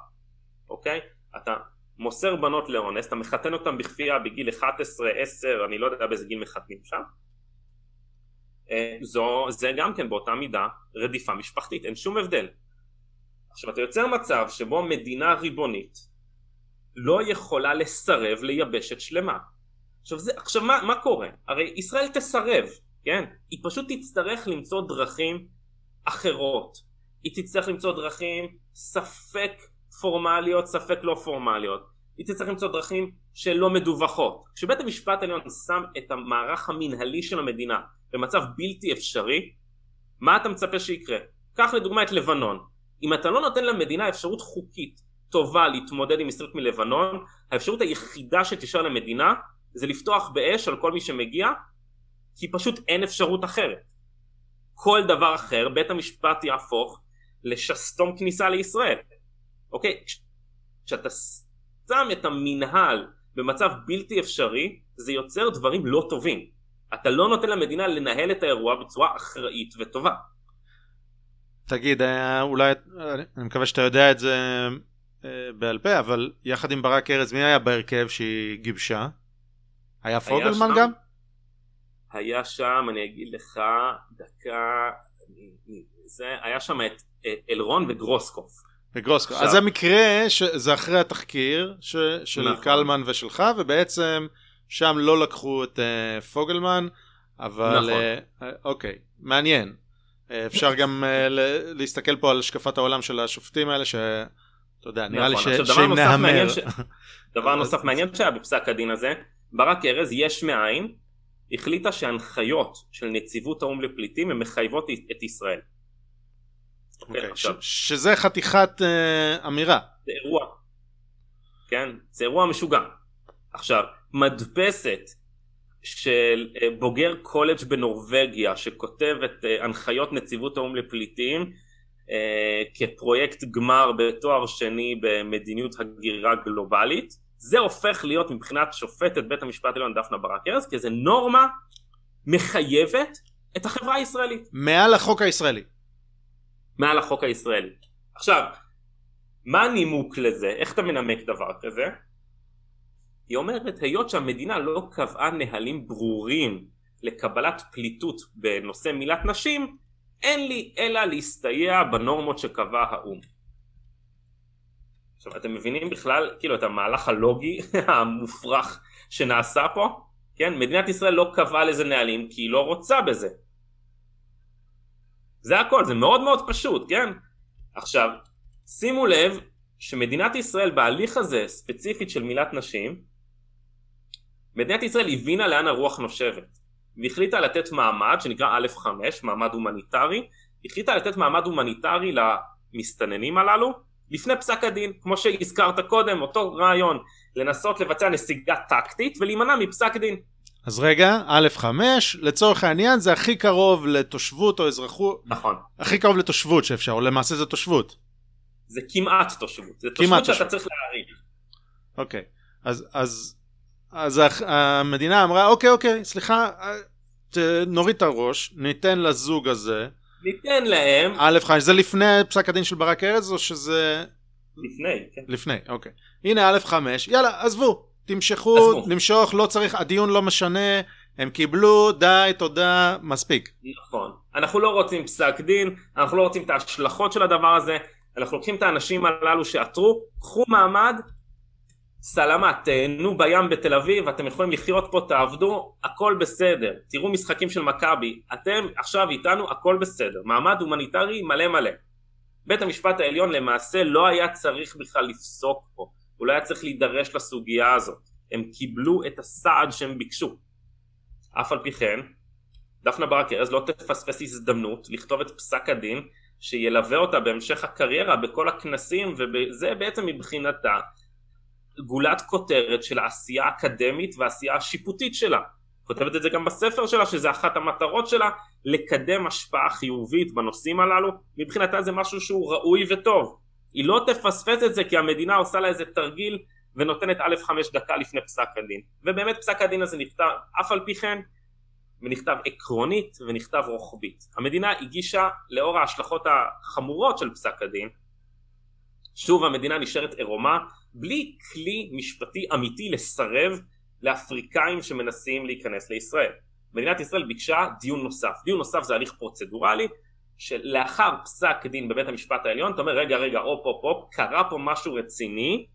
אוקיי? אתה מוסר בנות לאונס, אתה מחתן אותן בכפייה בגיל 11, 10, אני לא יודע באיזה גיל מחתנים שם. אה, זו, זה גם כן באותה מידה רדיפה משפחתית, אין שום הבדל. עכשיו אתה יוצר מצב שבו מדינה ריבונית לא יכולה לסרב ליבשת שלמה. עכשיו, זה, עכשיו מה, מה קורה? הרי ישראל תסרב, כן? היא פשוט תצטרך למצוא דרכים אחרות. היא תצטרך למצוא דרכים ספק פורמליות, ספק לא פורמליות. היא תצטרך למצוא דרכים שלא מדווחות. כשבית המשפט העליון שם את המערך המנהלי של המדינה במצב בלתי אפשרי, מה אתה מצפה שיקרה? קח לדוגמה את לבנון. אם אתה לא נותן למדינה אפשרות חוקית טובה להתמודד עם מסתרת מלבנון, האפשרות היחידה שתישאר למדינה זה לפתוח באש על כל מי שמגיע, כי פשוט אין אפשרות אחרת. כל דבר אחר, בית המשפט יהפוך לשסתום כניסה לישראל. אוקיי? כשאתה שם את המנהל במצב בלתי אפשרי, זה יוצר דברים לא טובים. אתה לא נותן למדינה לנהל את האירוע בצורה אחראית וטובה. תגיד, אה, אולי, אני מקווה שאתה יודע את זה בעל פה, אבל יחד עם ברק ארז, מי היה בהרכב שהיא גיבשה? היה פוגלמן גם? היה שם, אני אגיד לך, דקה, זה, היה שם את אלרון וגרוסקוף. וגרוסקוף. אז זה מקרה, זה אחרי התחקיר ש, של נכון. קלמן ושלך, ובעצם שם לא לקחו את uh, פוגלמן, אבל נכון. uh, אוקיי, מעניין. אפשר גם uh, להסתכל פה על השקפת העולם של השופטים האלה, שאתה יודע, נראה נכון. לי שאם נהמר... ש... דבר נוסף מעניין שהיה בפסק הדין הזה, ברק ארז יש מאין, החליטה שהנחיות של נציבות האו"ם לפליטים הן מחייבות את ישראל. Okay, אוקיי, ש- שזה חתיכת uh, אמירה. זה אירוע. כן? זה אירוע משוגע. עכשיו, מדפסת של uh, בוגר קולג' בנורבגיה שכותב את uh, הנחיות נציבות האו"ם לפליטים כפרויקט גמר בתואר שני במדיניות הגירה גלובלית, זה הופך להיות מבחינת שופטת בית המשפט העליון דפנה ברק ארז כאיזה נורמה מחייבת את החברה הישראלית. מעל החוק הישראלי. מעל החוק הישראלי. עכשיו, מה הנימוק לזה? איך אתה מנמק דבר כזה? היא אומרת, היות שהמדינה לא קבעה נהלים ברורים לקבלת פליטות בנושא מילת נשים, אין לי אלא להסתייע בנורמות שקבע האו"ם. עכשיו אתם מבינים בכלל כאילו את המהלך הלוגי המופרך שנעשה פה? כן, מדינת ישראל לא קבעה לזה נהלים כי היא לא רוצה בזה. זה הכל, זה מאוד מאוד פשוט, כן? עכשיו, שימו לב שמדינת ישראל בהליך הזה, ספציפית של מילת נשים, מדינת ישראל הבינה לאן הרוח נושבת, והחליטה לתת מעמד שנקרא א'5, מעמד הומניטרי, החליטה לתת מעמד הומניטרי למסתננים הללו לפני פסק הדין, כמו שהזכרת קודם, אותו רעיון, לנסות לבצע נסיגה טקטית ולהימנע מפסק דין. אז רגע, א' 5, לצורך העניין זה הכי קרוב לתושבות או אזרחות. נכון. הכי קרוב לתושבות שאפשר, או למעשה זה תושבות. זה כמעט תושבות, זה תושבות שאתה. צריך להעריך. אוקיי, אז, אז, אז המדינה אמרה, אוקיי, אוקיי, סליחה, נוריד את הראש, ניתן לזוג הזה. ניתן להם. א' 5, זה לפני פסק הדין של ברק ארז או שזה... לפני, כן. לפני, אוקיי. הנה א' 5, יאללה, עזבו. תמשכו, למשוך, לא צריך, הדיון לא משנה, הם קיבלו, די, תודה, מספיק. נכון. אנחנו לא רוצים פסק דין, אנחנו לא רוצים את ההשלכות של הדבר הזה, אנחנו לוקחים את האנשים הללו שעתרו, קחו מעמד, סלמת, תהנו בים בתל אביב, אתם יכולים לחיות פה, תעבדו, הכל בסדר. תראו משחקים של מכבי, אתם עכשיו איתנו, הכל בסדר. מעמד הומניטרי מלא מלא. בית המשפט העליון למעשה לא היה צריך בכלל לפסוק פה. הוא לא היה צריך להידרש לסוגיה הזאת. הם קיבלו את הסעד שהם ביקשו. אף על פי כן, דפנה ברק ארז לא תפספס הזדמנות לכתוב את פסק הדין שילווה אותה בהמשך הקריירה בכל הכנסים וזה בעצם מבחינתה גולת כותרת של העשייה האקדמית והעשייה השיפוטית שלה. כותבת את זה גם בספר שלה שזה אחת המטרות שלה לקדם השפעה חיובית בנושאים הללו. מבחינתה זה משהו שהוא ראוי וטוב. היא לא תפספס את זה כי המדינה עושה לה איזה תרגיל ונותנת א' חמש דקה לפני פסק הדין. ובאמת פסק הדין הזה נכתב אף על פי כן ונכתב עקרונית ונכתב רוחבית. המדינה הגישה לאור ההשלכות החמורות של פסק הדין שוב המדינה נשארת עירומה בלי כלי משפטי אמיתי לסרב לאפריקאים שמנסים להיכנס לישראל. מדינת ישראל ביקשה דיון נוסף. דיון נוסף זה הליך פרוצדורלי שלאחר פסק דין בבית המשפט העליון אתה אומר רגע רגע הופ הופ הופ קרה פה משהו רציני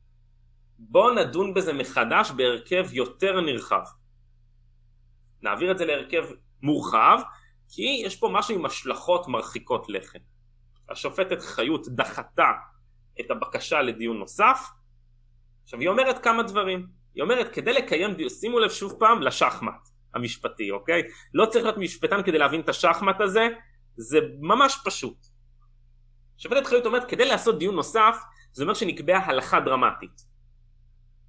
בוא נדון בזה מחדש בהרכב יותר נרחב. נעביר את זה להרכב מורחב כי יש פה משהו עם השלכות מרחיקות לכת. השופטת חיות דחתה את הבקשה לדיון נוסף עכשיו היא אומרת כמה דברים היא אומרת כדי לקיים דיון שימו לב שוב פעם לשחמט המשפטי אוקיי לא צריך להיות משפטן כדי להבין את השחמט הזה זה ממש פשוט. שופטת חיות אומרת כדי לעשות דיון נוסף זה אומר שנקבעה הלכה דרמטית.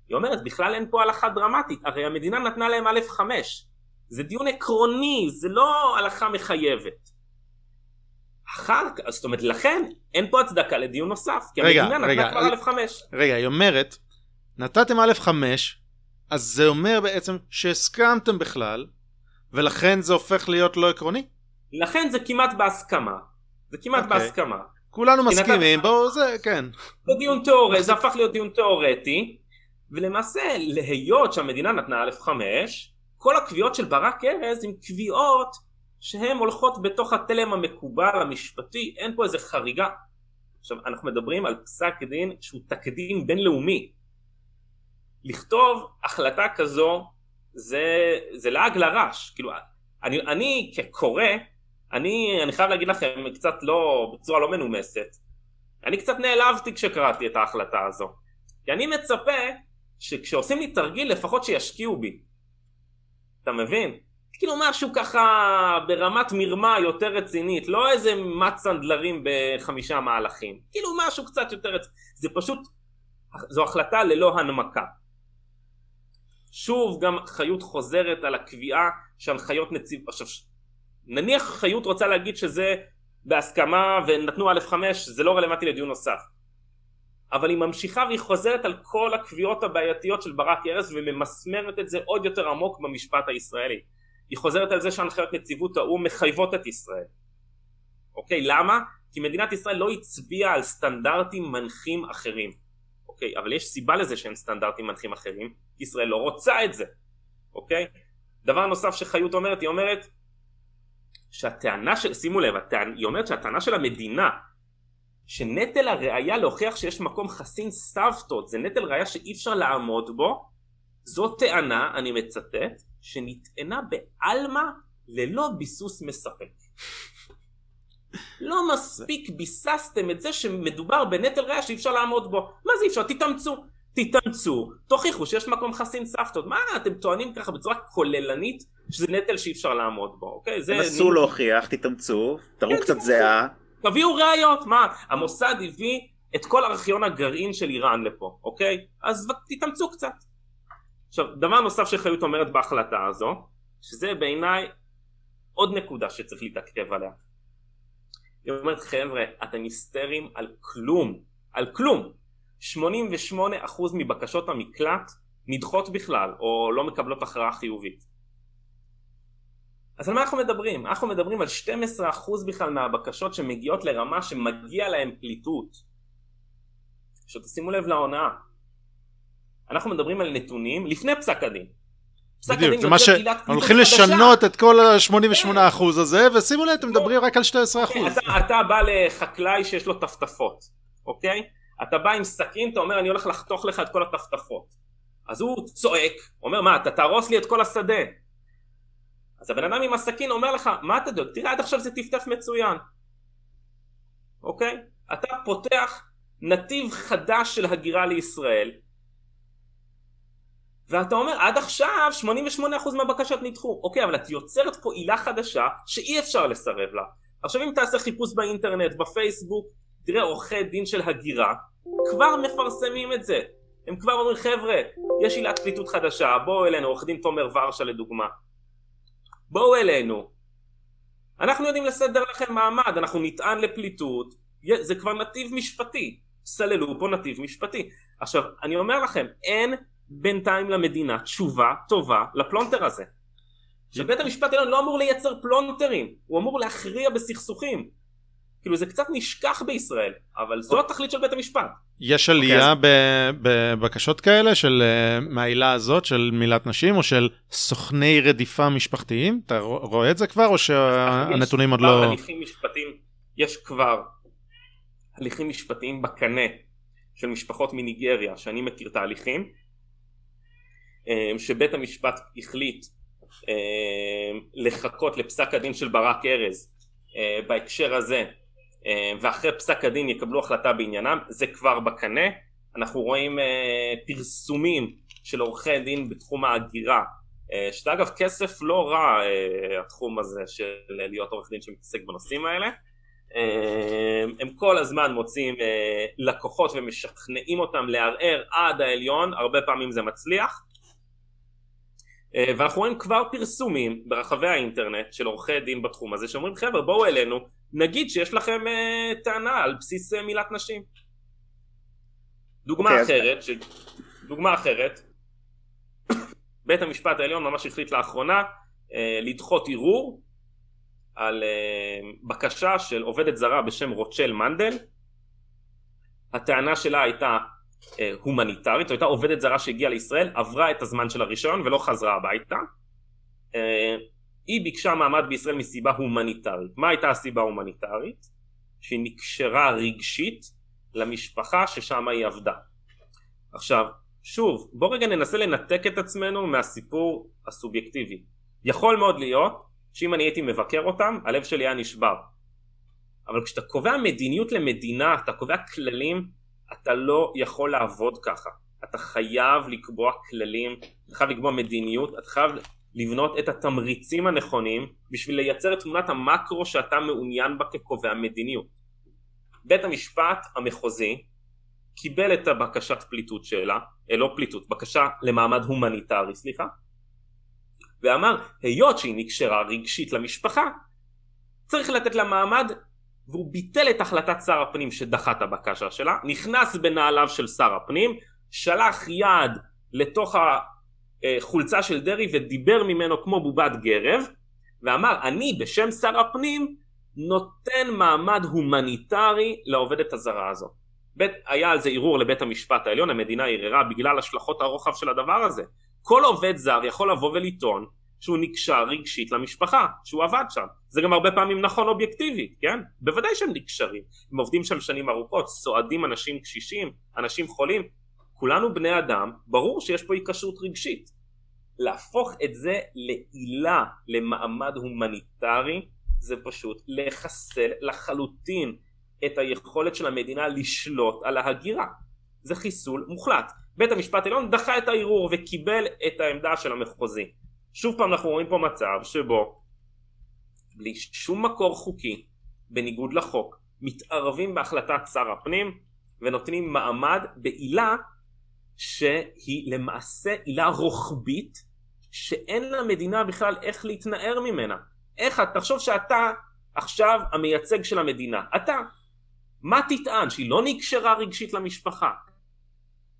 היא אומרת בכלל אין פה הלכה דרמטית הרי המדינה נתנה להם א' חמש זה דיון עקרוני זה לא הלכה מחייבת. אחר כך זאת אומרת לכן אין פה הצדקה לדיון נוסף כי רגע, המדינה נתנה כבר א' חמש. רגע היא אומרת נתתם א' חמש אז זה אומר בעצם שהסכמתם בכלל ולכן זה הופך להיות לא עקרוני? לכן זה כמעט בהסכמה. זה כמעט okay. אוקיי. בהסכמה. כולנו מסכימים, בואו זה, כן. זה דיון תיאורטי, זה הפך להיות דיון תיאורטי, ולמעשה להיות שהמדינה נתנה א'5, כל הקביעות של ברק ארז הן קביעות שהן הולכות בתוך התלם המקובל המשפטי, אין פה איזה חריגה. עכשיו אנחנו מדברים על פסק דין שהוא תקדים בינלאומי. לכתוב החלטה כזו זה, זה לעג לרש, כאילו אני, אני כקורא, אני, אני חייב להגיד לכם קצת לא, בצורה לא מנומסת, אני קצת נעלבתי כשקראתי את ההחלטה הזו, כי אני מצפה שכשעושים לי תרגיל לפחות שישקיעו בי, אתה מבין? כאילו משהו ככה ברמת מרמה יותר רצינית, לא איזה מט סנדלרים בחמישה מהלכים, כאילו משהו קצת יותר רציני, זה פשוט, זו החלטה ללא הנמקה. שוב גם חיות חוזרת על הקביעה שהנחיות נציב... עכשיו נניח חיות רוצה להגיד שזה בהסכמה ונתנו א' 5 זה לא רלוונטי לדיון נוסף. אבל היא ממשיכה והיא חוזרת על כל הקביעות הבעייתיות של ברק ארז וממסמרת את זה עוד יותר עמוק במשפט הישראלי. היא חוזרת על זה שהנחיות נציבות האו"ם מחייבות את ישראל. אוקיי למה? כי מדינת ישראל לא הצביעה על סטנדרטים מנחים אחרים אוקיי אבל יש סיבה לזה שאין סטנדרטים מנחים אחרים ישראל לא רוצה את זה, אוקיי? דבר נוסף שחיות אומרת, היא אומרת שהטענה של, שימו לב, הטענה, היא אומרת שהטענה של המדינה שנטל הראייה להוכיח שיש מקום חסין סבתות זה נטל ראייה שאי אפשר לעמוד בו זו טענה, אני מצטט, שנטענה בעלמא ללא ביסוס מספק. לא מספיק ביססתם את זה שמדובר בנטל ראייה שאי אפשר לעמוד בו. מה זה אי אפשר? תתאמצו. תתאמצו, תוכיחו שיש מקום חסין סבתות. מה אתם טוענים ככה בצורה כוללנית שזה נטל שאי אפשר לעמוד בו, אוקיי? תנסו נ... להוכיח, תתאמצו, תראו כן, קצת זהה. תביאו ראיות, מה? המוסד הביא את כל ארכיון הגרעין של איראן לפה, אוקיי? אז תתאמצו קצת. עכשיו, דבר נוסף שחיות אומרת בהחלטה הזו, שזה בעיניי עוד נקודה שצריך להתעכב עליה. היא אומרת, חבר'ה, אתם היסטריים על כלום, על כלום. 88% מבקשות המקלט נדחות בכלל או לא מקבלות הכרעה חיובית. אז על מה אנחנו מדברים? אנחנו מדברים על 12% בכלל מהבקשות שמגיעות לרמה שמגיע להם פליטות. עכשיו תשימו לב להונאה. אנחנו מדברים על נתונים לפני פסק הדין. פסק בדיוק, זה מה שהולכים לשנות את כל ה-88% הזה, ושימו לב, אתם מדברים רק על 12%. אוקיי, אתה, אתה בא לחקלאי שיש לו טפטפות, אוקיי? אתה בא עם סכין, אתה אומר אני הולך לחתוך לך את כל הטפטפות. אז הוא צועק, אומר מה אתה תהרוס לי את כל השדה. אז הבן אדם עם הסכין אומר לך מה אתה דואג, תראה עד עכשיו זה טפטף מצוין. אוקיי? אתה פותח נתיב חדש של הגירה לישראל ואתה אומר עד עכשיו 88% מהבקשות נדחו. אוקיי אבל את יוצרת פה עילה חדשה שאי אפשר לסרב לה. עכשיו אם תעשה חיפוש באינטרנט בפייסבוק תראה עורכי דין של הגירה כבר מפרסמים את זה. הם כבר אומרים חבר'ה יש עילת פליטות חדשה בואו אלינו. עורך דין תומר ורשה לדוגמה. בואו אלינו. אנחנו יודעים לסדר לכם מעמד אנחנו נטען לפליטות. זה כבר נתיב משפטי. סללו פה נתיב משפטי. עכשיו אני אומר לכם אין בינתיים למדינה תשובה טובה לפלונטר הזה שבית המשפט העליון לא אמור לייצר פלונטרים הוא אמור להכריע בסכסוכים כאילו זה קצת נשכח בישראל, אבל זו התכלית של בית המשפט. יש עלייה okay, אז... בבקשות כאלה של אה, מהעילה הזאת של מילת נשים או של סוכני רדיפה משפחתיים? אתה רואה את זה כבר או שהנתונים עוד לא... הליכים משפטיים, יש כבר הליכים משפטיים בקנה של משפחות מניגריה, שאני מכיר אה, שבית המשפט החליט אה, לחכות לפסק הדין של ברק ארז בהקשר הזה אה, ואחרי פסק הדין יקבלו החלטה בעניינם, זה כבר בקנה. אנחנו רואים אה, פרסומים של עורכי דין בתחום ההגירה, אה, שזה אגב כסף לא רע התחום הזה של להיות עורך דין שמתעסק בנושאים האלה. הם כל הזמן מוצאים לקוחות ומשכנעים אותם לערער עד העליון, הרבה פעמים זה מצליח. ואנחנו רואים כבר פרסומים ברחבי האינטרנט של עורכי דין בתחום הזה שאומרים חבר'ה בואו אלינו נגיד שיש לכם uh, טענה על בסיס uh, מילת נשים. דוגמה okay, אוקיי, אחרת, ש... דוגמה אחרת, בית המשפט העליון ממש החליט לאחרונה לדחות ערעור על בקשה של עובדת זרה בשם רוטשל מנדל. הטענה שלה הייתה הומניטרית, זו הייתה עובדת זרה שהגיעה לישראל, עברה את הזמן של הרישיון ולא חזרה הביתה. היא ביקשה מעמד בישראל מסיבה הומניטרית. מה הייתה הסיבה ההומניטרית? שהיא נקשרה רגשית למשפחה ששם היא עבדה. עכשיו, שוב, בוא רגע ננסה לנתק את עצמנו מהסיפור הסובייקטיבי. יכול מאוד להיות שאם אני הייתי מבקר אותם, הלב שלי היה נשבר. אבל כשאתה קובע מדיניות למדינה, אתה קובע כללים, אתה לא יכול לעבוד ככה. אתה חייב לקבוע כללים, אתה חייב לקבוע מדיניות, אתה חייב לבנות את התמריצים הנכונים בשביל לייצר את תמונת המקרו שאתה מעוניין בה כקובע מדיניות. בית המשפט המחוזי קיבל את הבקשת פליטות שלה, אה, לא פליטות, בקשה למעמד הומניטרי, סליחה, ואמר, היות שהיא נקשרה רגשית למשפחה, צריך לתת לה מעמד, והוא ביטל את החלטת שר הפנים שדחה את הבקשה שלה, נכנס בנעליו של שר הפנים, שלח יד לתוך החולצה של דרעי ודיבר ממנו כמו בובת גרב, ואמר, אני בשם שר הפנים נותן מעמד הומניטרי לעובדת הזרה הזו. בית, היה על זה ערעור לבית המשפט העליון, המדינה ערערה בגלל השלכות הרוחב של הדבר הזה. כל עובד זר יכול לבוא ולטעון שהוא נקשר רגשית למשפחה, שהוא עבד שם. זה גם הרבה פעמים נכון אובייקטיבית, כן? בוודאי שהם נקשרים. הם עובדים שם שנים ארוכות, סועדים אנשים קשישים, אנשים חולים. כולנו בני אדם, ברור שיש פה היקשרות רגשית. להפוך את זה לעילה, למעמד הומניטרי, זה פשוט לחסל לחלוטין את היכולת של המדינה לשלוט על ההגירה. זה חיסול מוחלט. בית המשפט העליון דחה את הערעור וקיבל את העמדה של המחוזי. שוב פעם אנחנו רואים פה מצב שבו בלי שום מקור חוקי, בניגוד לחוק, מתערבים בהחלטת שר הפנים ונותנים מעמד בעילה שהיא למעשה עילה רוחבית שאין למדינה בכלל איך להתנער ממנה. איך, תחשוב שאתה עכשיו המייצג של המדינה, אתה, מה תטען? שהיא לא נקשרה רגשית למשפחה?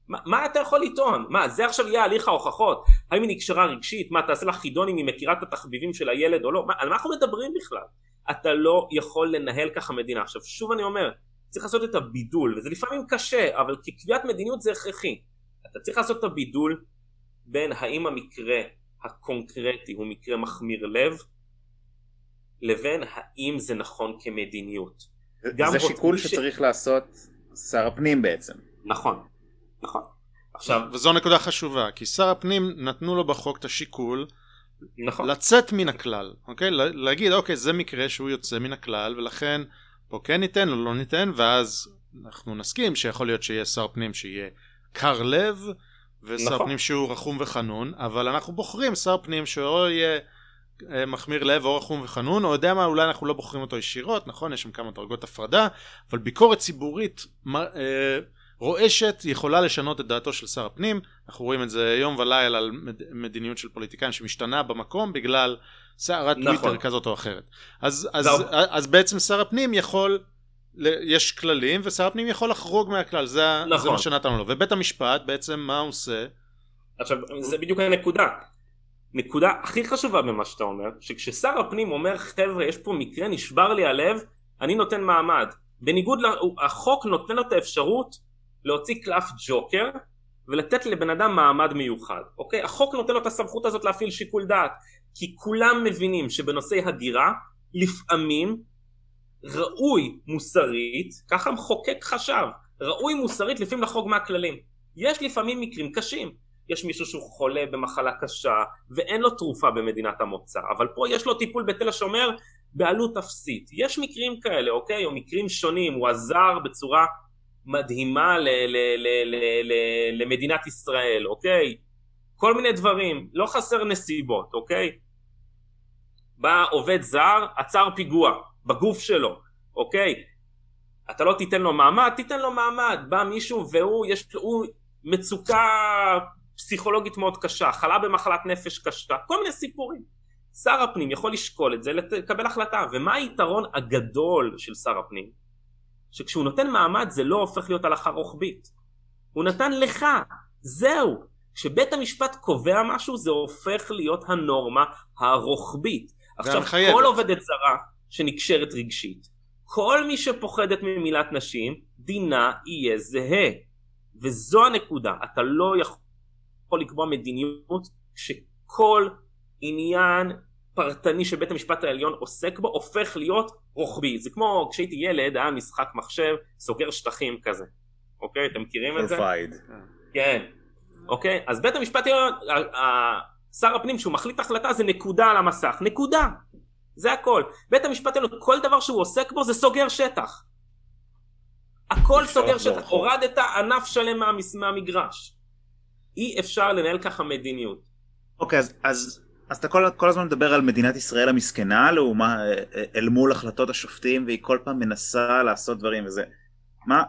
מה, מה אתה יכול לטעון? מה, זה עכשיו יהיה הליך ההוכחות? האם היא נקשרה רגשית? מה, תעשה לה חידון אם היא מכירה את התחביבים של הילד או לא? מה, על מה אנחנו מדברים בכלל? אתה לא יכול לנהל ככה מדינה. עכשיו, שוב אני אומר, צריך לעשות את הבידול, וזה לפעמים קשה, אבל כקביעת מדיניות זה הכרחי. אתה צריך לעשות את הבידול בין האם המקרה הקונקרטי הוא מקרה מחמיר לב, לבין האם זה נכון כמדיניות. זה שיקול ש... שצריך לעשות שר הפנים בעצם. נכון, נכון. עכשיו... וזו נקודה חשובה, כי שר הפנים נתנו לו בחוק את השיקול נכון. לצאת מן הכלל, אוקיי? להגיד, אוקיי, זה מקרה שהוא יוצא מן הכלל, ולכן פה כן ניתן או לא ניתן, ואז אנחנו נסכים שיכול להיות שיהיה שר פנים שיהיה קר לב, ושר נכון. פנים שהוא רחום וחנון, אבל אנחנו בוחרים שר פנים שאו יהיה אה, מחמיר לב או רחום וחנון, או יודע מה, אולי אנחנו לא בוחרים אותו ישירות, נכון? יש שם כמה דרגות הפרדה, אבל ביקורת ציבורית אה, רועשת יכולה לשנות את דעתו של שר הפנים, אנחנו רואים את זה יום ולילה על מדיניות של פוליטיקאים שמשתנה במקום בגלל סערת נכון. טוויטר כזאת או אחרת. אז, אז, אז, אז בעצם שר הפנים יכול, יש כללים ושר הפנים יכול לחרוג מהכלל, זה, נכון. זה מה שנתנו לו. ובית המשפט בעצם מה הוא עושה? עכשיו זה בדיוק הנקודה. נקודה הכי חשובה במה שאתה אומר, שכששר הפנים אומר חבר'ה יש פה מקרה נשבר לי הלב, אני נותן מעמד. בניגוד, החוק נותן לו את האפשרות להוציא קלף ג'וקר ולתת לבן אדם מעמד מיוחד, אוקיי? החוק נותן לו את הסמכות הזאת להפעיל שיקול דעת, כי כולם מבינים שבנושאי הגירה לפעמים ראוי מוסרית, ככה המחוקק חשב, ראוי מוסרית לפעמים לחרוג מהכללים. יש לפעמים מקרים קשים, יש מישהו שהוא חולה במחלה קשה ואין לו תרופה במדינת המוצא, אבל פה יש לו טיפול בתל השומר בעלות אפסית. יש מקרים כאלה, אוקיי? או מקרים שונים, הוא עזר בצורה מדהימה ל- ל- ל- ל- ל- למדינת ישראל, אוקיי? כל מיני דברים, לא חסר נסיבות, אוקיי? בא עובד זר, עצר פיגוע בגוף שלו, אוקיי? אתה לא תיתן לו מעמד, תיתן לו מעמד. בא מישהו והוא, יש, הוא מצוקה פסיכולוגית מאוד קשה, חלה במחלת נפש קשה, כל מיני סיפורים. שר הפנים יכול לשקול את זה, לקבל החלטה. ומה היתרון הגדול של שר הפנים? שכשהוא נותן מעמד זה לא הופך להיות הלכה רוחבית. הוא נתן לך, זהו. כשבית המשפט קובע משהו זה הופך להיות הנורמה הרוחבית. עכשיו, כל עובדת זרה שנקשרת רגשית, כל מי שפוחדת ממילת נשים, דינה יהיה זהה. וזו הנקודה, אתה לא יכול לקבוע מדיניות שכל עניין פרטני שבית המשפט העליון עוסק בו הופך להיות רוחבי. זה כמו כשהייתי ילד, היה משחק מחשב, סוגר שטחים כזה. אוקיי? אתם מכירים את זה? כן. אוקיי? אז בית המשפט העליון, שר הפנים שהוא מחליט החלטה זה נקודה על המסך. נקודה. זה הכל. בית המשפט העליון, כל דבר שהוא עוסק בו זה סוגר שטח. הכל סוגר שטח. הורדת ענף שלם מהמגרש. אי אפשר לנהל ככה מדיניות. אוקיי, אז, אז אז אתה כל, כל הזמן מדבר על מדינת ישראל המסכנה לעומה, אל מול החלטות השופטים והיא כל פעם מנסה לעשות דברים וזה. מה,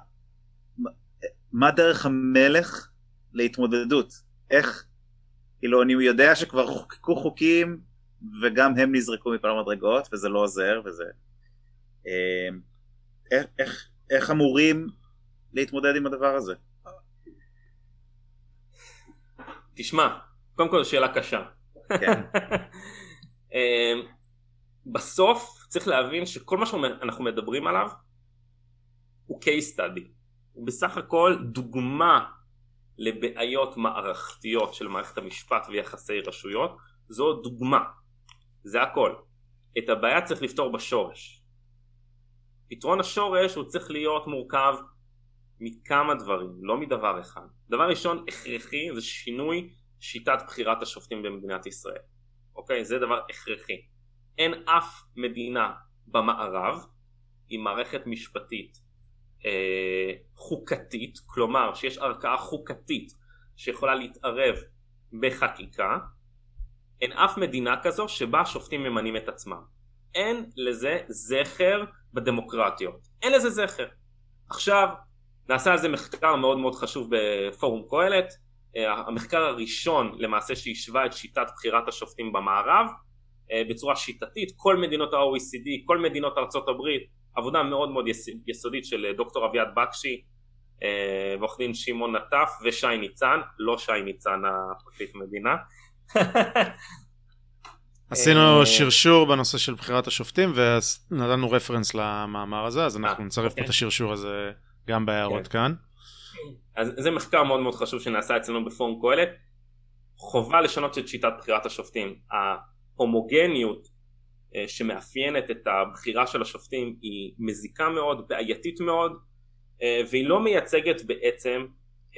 מה, דרך המלך להתמודדות? איך, כאילו אני יודע שכבר חוקקו חוקים וגם הם נזרקו מכל המדרגות וזה לא עוזר וזה... אמ, איך, איך, איך אמורים להתמודד עם הדבר הזה? תשמע, קודם כל שאלה קשה. כן. אמ, בסוף צריך להבין שכל מה שאנחנו מדברים עליו הוא case study. הוא בסך הכל דוגמה לבעיות מערכתיות של מערכת המשפט ויחסי רשויות. זו דוגמה. זה הכל. את הבעיה צריך לפתור בשורש. פתרון השורש הוא צריך להיות מורכב מכמה דברים, לא מדבר אחד. דבר ראשון, הכרחי, זה שינוי שיטת בחירת השופטים במדינת ישראל. אוקיי? זה דבר הכרחי. אין אף מדינה במערב עם מערכת משפטית אה, חוקתית, כלומר שיש ערכאה חוקתית שיכולה להתערב בחקיקה, אין אף מדינה כזו שבה השופטים ממנים את עצמם. אין לזה זכר בדמוקרטיות. אין לזה זכר. עכשיו, נעשה על זה מחקר מאוד מאוד חשוב בפורום קהלת, המחקר הראשון למעשה שהשווה את שיטת בחירת השופטים במערב אה, בצורה שיטתית, כל מדינות ה-OECD, כל מדינות ארצות הברית, עבודה מאוד מאוד יסודית של אה, דוקטור אביעד בקשי ועורך דין שמעון נטף ושי ניצן, לא שי ניצן הפרקליט מדינה. עשינו שרשור בנושא של בחירת השופטים ונתנו רפרנס למאמר הזה, אז אנחנו נצרף פה את אוקיי. השרשור הזה גם בהערות כן. כאן. אז זה מחקר מאוד מאוד חשוב שנעשה אצלנו בפורום קהלת. חובה לשנות את שיטת בחירת השופטים. ההומוגניות אה, שמאפיינת את הבחירה של השופטים היא מזיקה מאוד, בעייתית מאוד, אה, והיא לא מייצגת בעצם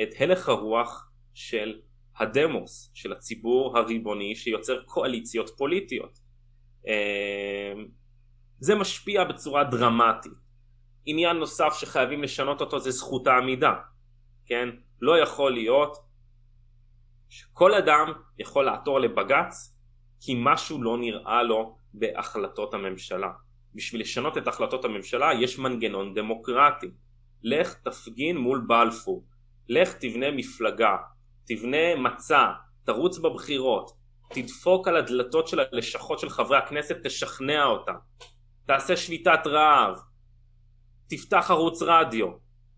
את הלך הרוח של הדמוס, של הציבור הריבוני שיוצר קואליציות פוליטיות. אה, זה משפיע בצורה דרמטית. עניין נוסף שחייבים לשנות אותו זה זכות העמידה. כן? לא יכול להיות שכל אדם יכול לעתור לבג"ץ כי משהו לא נראה לו בהחלטות הממשלה. בשביל לשנות את החלטות הממשלה יש מנגנון דמוקרטי. לך תפגין מול בלפור, לך תבנה מפלגה, תבנה מצע, תרוץ בבחירות, תדפוק על הדלתות של הלשכות של חברי הכנסת, תשכנע אותם, תעשה שביתת רעב, תפתח ערוץ רדיו,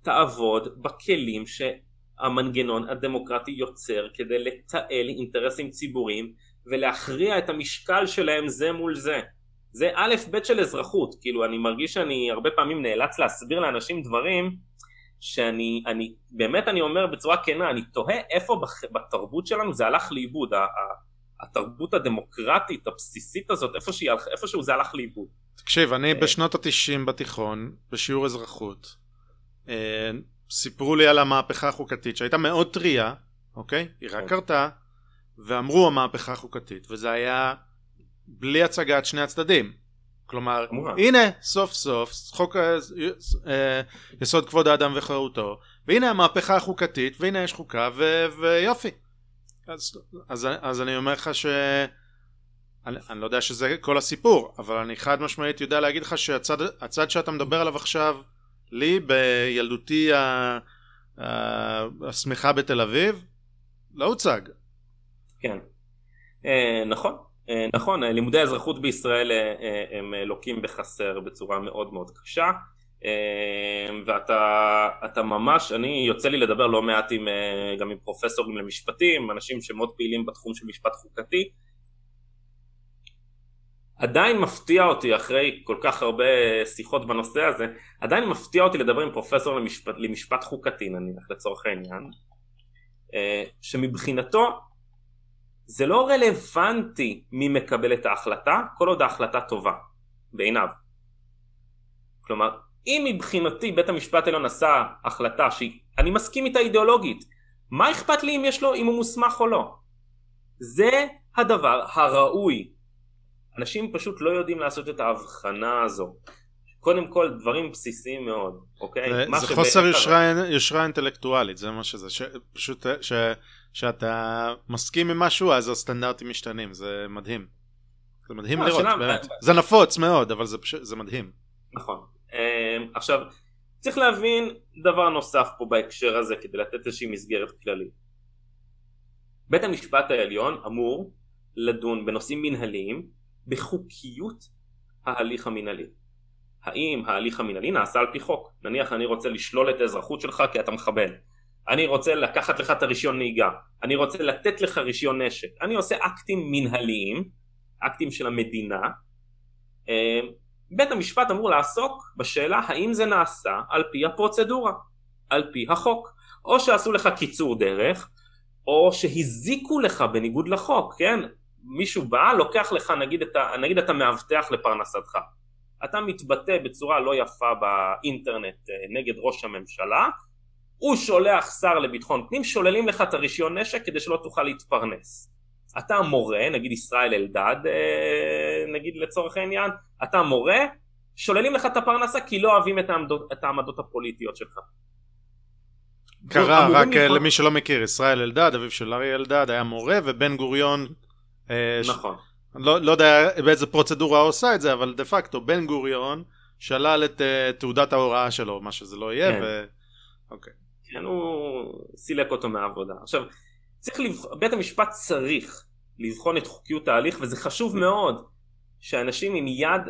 תעבוד בכלים שהמנגנון הדמוקרטי יוצר כדי לתעל אינטרסים ציבוריים ולהכריע את המשקל שלהם זה מול זה. זה א' ב' של אזרחות, כאילו אני מרגיש שאני הרבה פעמים נאלץ להסביר לאנשים דברים שאני, אני, באמת אני אומר בצורה כנה, אני תוהה איפה בתרבות שלנו זה הלך לאיבוד, התרבות הדמוקרטית הבסיסית הזאת, איפה איפשהו זה הלך לאיבוד. תקשיב, אני אה. בשנות התשעים בתיכון, בשיעור אזרחות, סיפרו לי על המהפכה החוקתית שהייתה מאוד טריה, אוקיי? היא רק כן. קרתה, ואמרו המהפכה החוקתית, וזה היה בלי הצגת שני הצדדים. כלומר, הנה סוף סוף חוק אה, יסוד כבוד האדם וחירותו, והנה המהפכה החוקתית, והנה יש חוקה, ו- ויופי. אז, אז, אז אני אומר לך ש... אני, אני לא יודע שזה כל הסיפור, אבל אני חד משמעית יודע להגיד לך שהצד שאתה מדבר עליו עכשיו לי בילדותי השמחה בתל אביב לא הוצג. כן, אה, נכון, אה, נכון, לימודי האזרחות בישראל אה, הם לוקים בחסר בצורה מאוד מאוד קשה. ואתה ממש, אני יוצא לי לדבר לא מעט עם, גם עם פרופסורים למשפטים, אנשים שמאוד פעילים בתחום של משפט חוקתי עדיין מפתיע אותי אחרי כל כך הרבה שיחות בנושא הזה, עדיין מפתיע אותי לדבר עם פרופסור למשפט, למשפט חוקתי נניח לצורך העניין, אה, שמבחינתו זה לא רלוונטי מי מקבל את ההחלטה כל עוד ההחלטה טובה בעיניו. כלומר אם מבחינתי בית המשפט העליון עשה החלטה שאני מסכים איתה אידיאולוגית מה אכפת לי אם יש לו אם הוא מוסמך או לא זה הדבר הראוי אנשים פשוט לא יודעים לעשות את ההבחנה הזו. קודם כל דברים בסיסיים מאוד אוקיי? זה, זה חוסר יושרה, אינטלקטואלית זה מה שזה. ש, פשוט ש, שאתה מסכים עם משהו אז הסטנדרטים משתנים. זה מדהים. זה מדהים לא, לראות באמת. זה נפוץ מאוד אבל זה, פשוט, זה מדהים. נכון. אמ, עכשיו צריך להבין דבר נוסף פה בהקשר הזה כדי לתת איזושהי מסגרת כללית. בית המשפט העליון אמור לדון בנושאים מנהליים בחוקיות ההליך המנהלי האם ההליך המנהלי נעשה על פי חוק? נניח אני רוצה לשלול את האזרחות שלך כי אתה מחבל. אני רוצה לקחת לך את הרישיון נהיגה. אני רוצה לתת לך רישיון נשק. אני עושה אקטים מנהליים אקטים של המדינה. אמ, בית המשפט אמור לעסוק בשאלה האם זה נעשה על פי הפרוצדורה, על פי החוק, או שעשו לך קיצור דרך, או שהזיקו לך בניגוד לחוק, כן? מישהו בא, לוקח לך, נגיד, אתה, נגיד אתה מאבטח לפרנסתך. אתה מתבטא בצורה לא יפה באינטרנט אה, נגד ראש הממשלה, הוא שולח שר לביטחון פנים, שוללים לך את הרישיון נשק כדי שלא תוכל להתפרנס. אתה מורה, נגיד ישראל אלדד, אה, נגיד לצורך העניין, אתה מורה, שוללים לך את הפרנסה כי לא אוהבים את העמדות, את העמדות הפוליטיות שלך. קרה, רק לפעול... למי שלא מכיר, ישראל אלדד, אביו של אריה אלדד, היה מורה, ובן גוריון... אה, נכון. לא, לא יודע באיזה פרוצדורה הוא עושה את זה, אבל דה פקטו בן גוריון שלל את uh, תעודת ההוראה שלו, מה שזה לא יהיה, כן. ו... אוקיי. כן, הוא סילק אותו מהעבודה. עכשיו, צריך לבח... בית המשפט צריך לבחון את חוקיות ההליך וזה חשוב מאוד שאנשים עם יד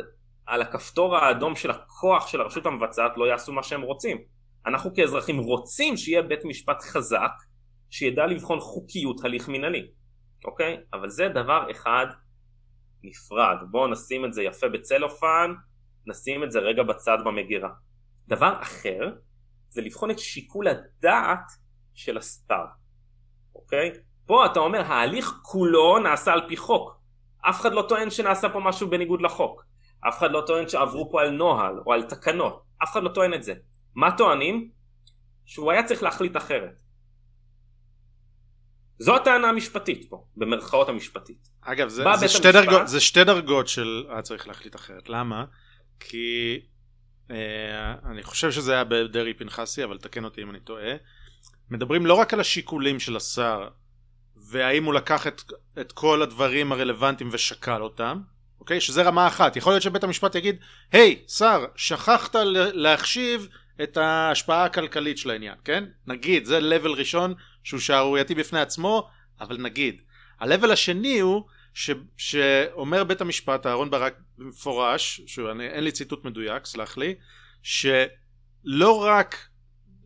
על הכפתור האדום של הכוח של הרשות המבצעת לא יעשו מה שהם רוצים. אנחנו כאזרחים רוצים שיהיה בית משפט חזק שידע לבחון חוקיות הליך מנהלי, אוקיי? אבל זה דבר אחד נפרד. בואו נשים את זה יפה בצלופן, נשים את זה רגע בצד במגירה. דבר אחר זה לבחון את שיקול הדעת של השר. אוקיי? פה אתה אומר ההליך כולו נעשה על פי חוק. אף אחד לא טוען שנעשה פה משהו בניגוד לחוק. אף אחד לא טוען שעברו פה על נוהל או על תקנות. אף אחד לא טוען את זה. מה טוענים? שהוא היה צריך להחליט אחרת. זו הטענה המשפטית פה, במרכאות המשפטית. אגב, זה, זה, שתי, דרגות, זה שתי דרגות של היה צריך להחליט אחרת. למה? כי אה, אני חושב שזה היה בדרעי פנחסי, אבל תקן אותי אם אני טועה. מדברים לא רק על השיקולים של השר והאם הוא לקח את, את כל הדברים הרלוונטיים ושקל אותם, אוקיי? שזה רמה אחת. יכול להיות שבית המשפט יגיד, היי, hey, שר, שכחת להחשיב את ההשפעה הכלכלית של העניין, כן? נגיד, זה לבל ראשון שהוא שערורייתי בפני עצמו, אבל נגיד. הלבל השני הוא ש, שאומר בית המשפט, אהרון ברק במפורש, שאין לי ציטוט מדויק, סלח לי, שלא רק